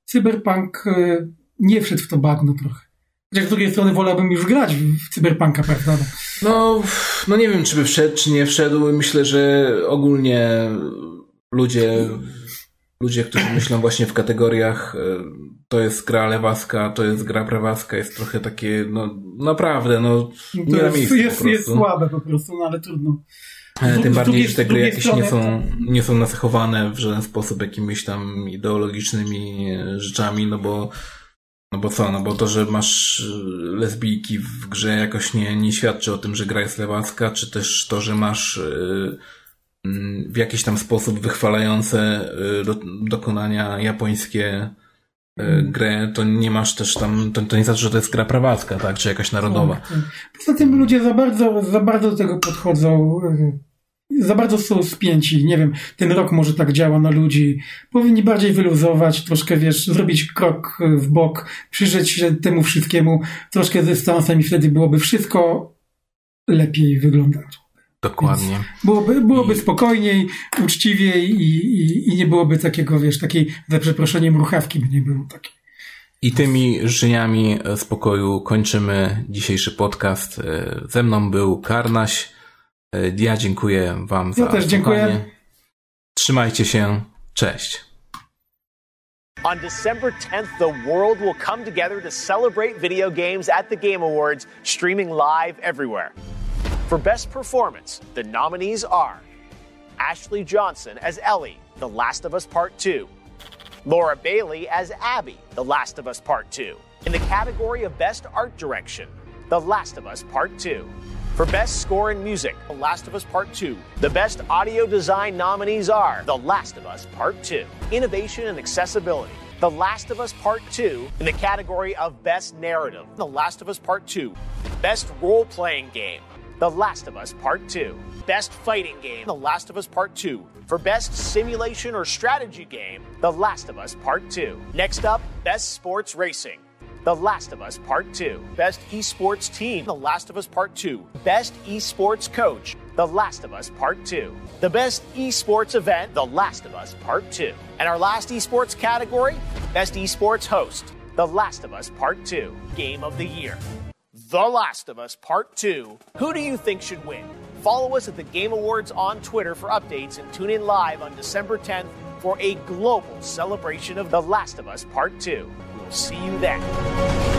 Cyberpunk e, nie wszedł w to bagno trochę. Chociaż z drugiej strony wolałbym już grać w Cyberpunka, prawda? No, no nie wiem, czy by wszedł, czy nie wszedł. Myślę, że ogólnie ludzie, ludzie, którzy myślą właśnie w kategoriach e, to jest gra lewaska, to jest gra prawaska, jest trochę takie, no naprawdę, no nie to jest, jest, jest słabe po prostu, no ale trudno. E, tym bardziej, że te gry jakieś nie są, nie są nacechowane w żaden sposób jakimiś tam ideologicznymi e, rzeczami, no bo no bo co, no bo to, że masz lesbijki w grze jakoś nie, nie świadczy o tym, że gra jest lewacka, czy też to, że masz mm, w jakiś tam sposób wychwalające do, dokonania japońskie grę, to nie masz też tam, to, to nie znaczy, że to jest gra prawacka, tak, czy jakaś narodowa. Tak, tak. Poza tym ludzie za bardzo, za bardzo do tego podchodzą za bardzo są spięci. Nie wiem, ten rok może tak działa na ludzi. Powinni bardziej wyluzować, troszkę, wiesz, zrobić krok w bok, przyjrzeć się temu wszystkiemu troszkę z dystansem i wtedy byłoby wszystko lepiej wyglądać. Dokładnie. Więc byłoby, byłoby I... spokojniej, uczciwiej i, i, i, nie byłoby takiego, wiesz, takiej, za przeproszeniem, ruchawki by nie było takiej. I tymi życzeniami spokoju kończymy dzisiejszy podcast. Ze mną był Karnaś. E, ja dziękuję Wam za. Ja też dziękuję. Trzymajcie się. Cześć. On December 10th, the world will come together to celebrate video games at the Game Awards, streaming live everywhere. For Best Performance, the nominees are Ashley Johnson as Ellie, The Last of Us Part 2, Laura Bailey as Abby, The Last of Us Part 2. In the category of Best Art Direction, The Last of Us Part 2. For Best Score and Music, The Last of Us Part 2. The Best Audio Design nominees are The Last of Us Part 2, Innovation and Accessibility, The Last of Us Part 2 in the category of Best Narrative, The Last of Us Part 2, Best Role Playing Game, The Last of Us Part 2, Best Fighting Game, The Last of Us Part 2, for Best Simulation or Strategy Game, The Last of Us Part 2. Next up, Best Sports Racing. The Last of Us Part 2. Best Esports Team, The Last of Us Part 2. Best Esports Coach, The Last of Us Part 2. The Best Esports Event, The Last of Us Part 2. And our last esports category, Best Esports Host, The Last of Us Part 2. Game of the Year. The Last of Us Part 2. Who do you think should win? Follow us at the Game Awards on Twitter for updates and tune in live on December 10th for a global celebration of The Last of Us Part 2. We'll see you then.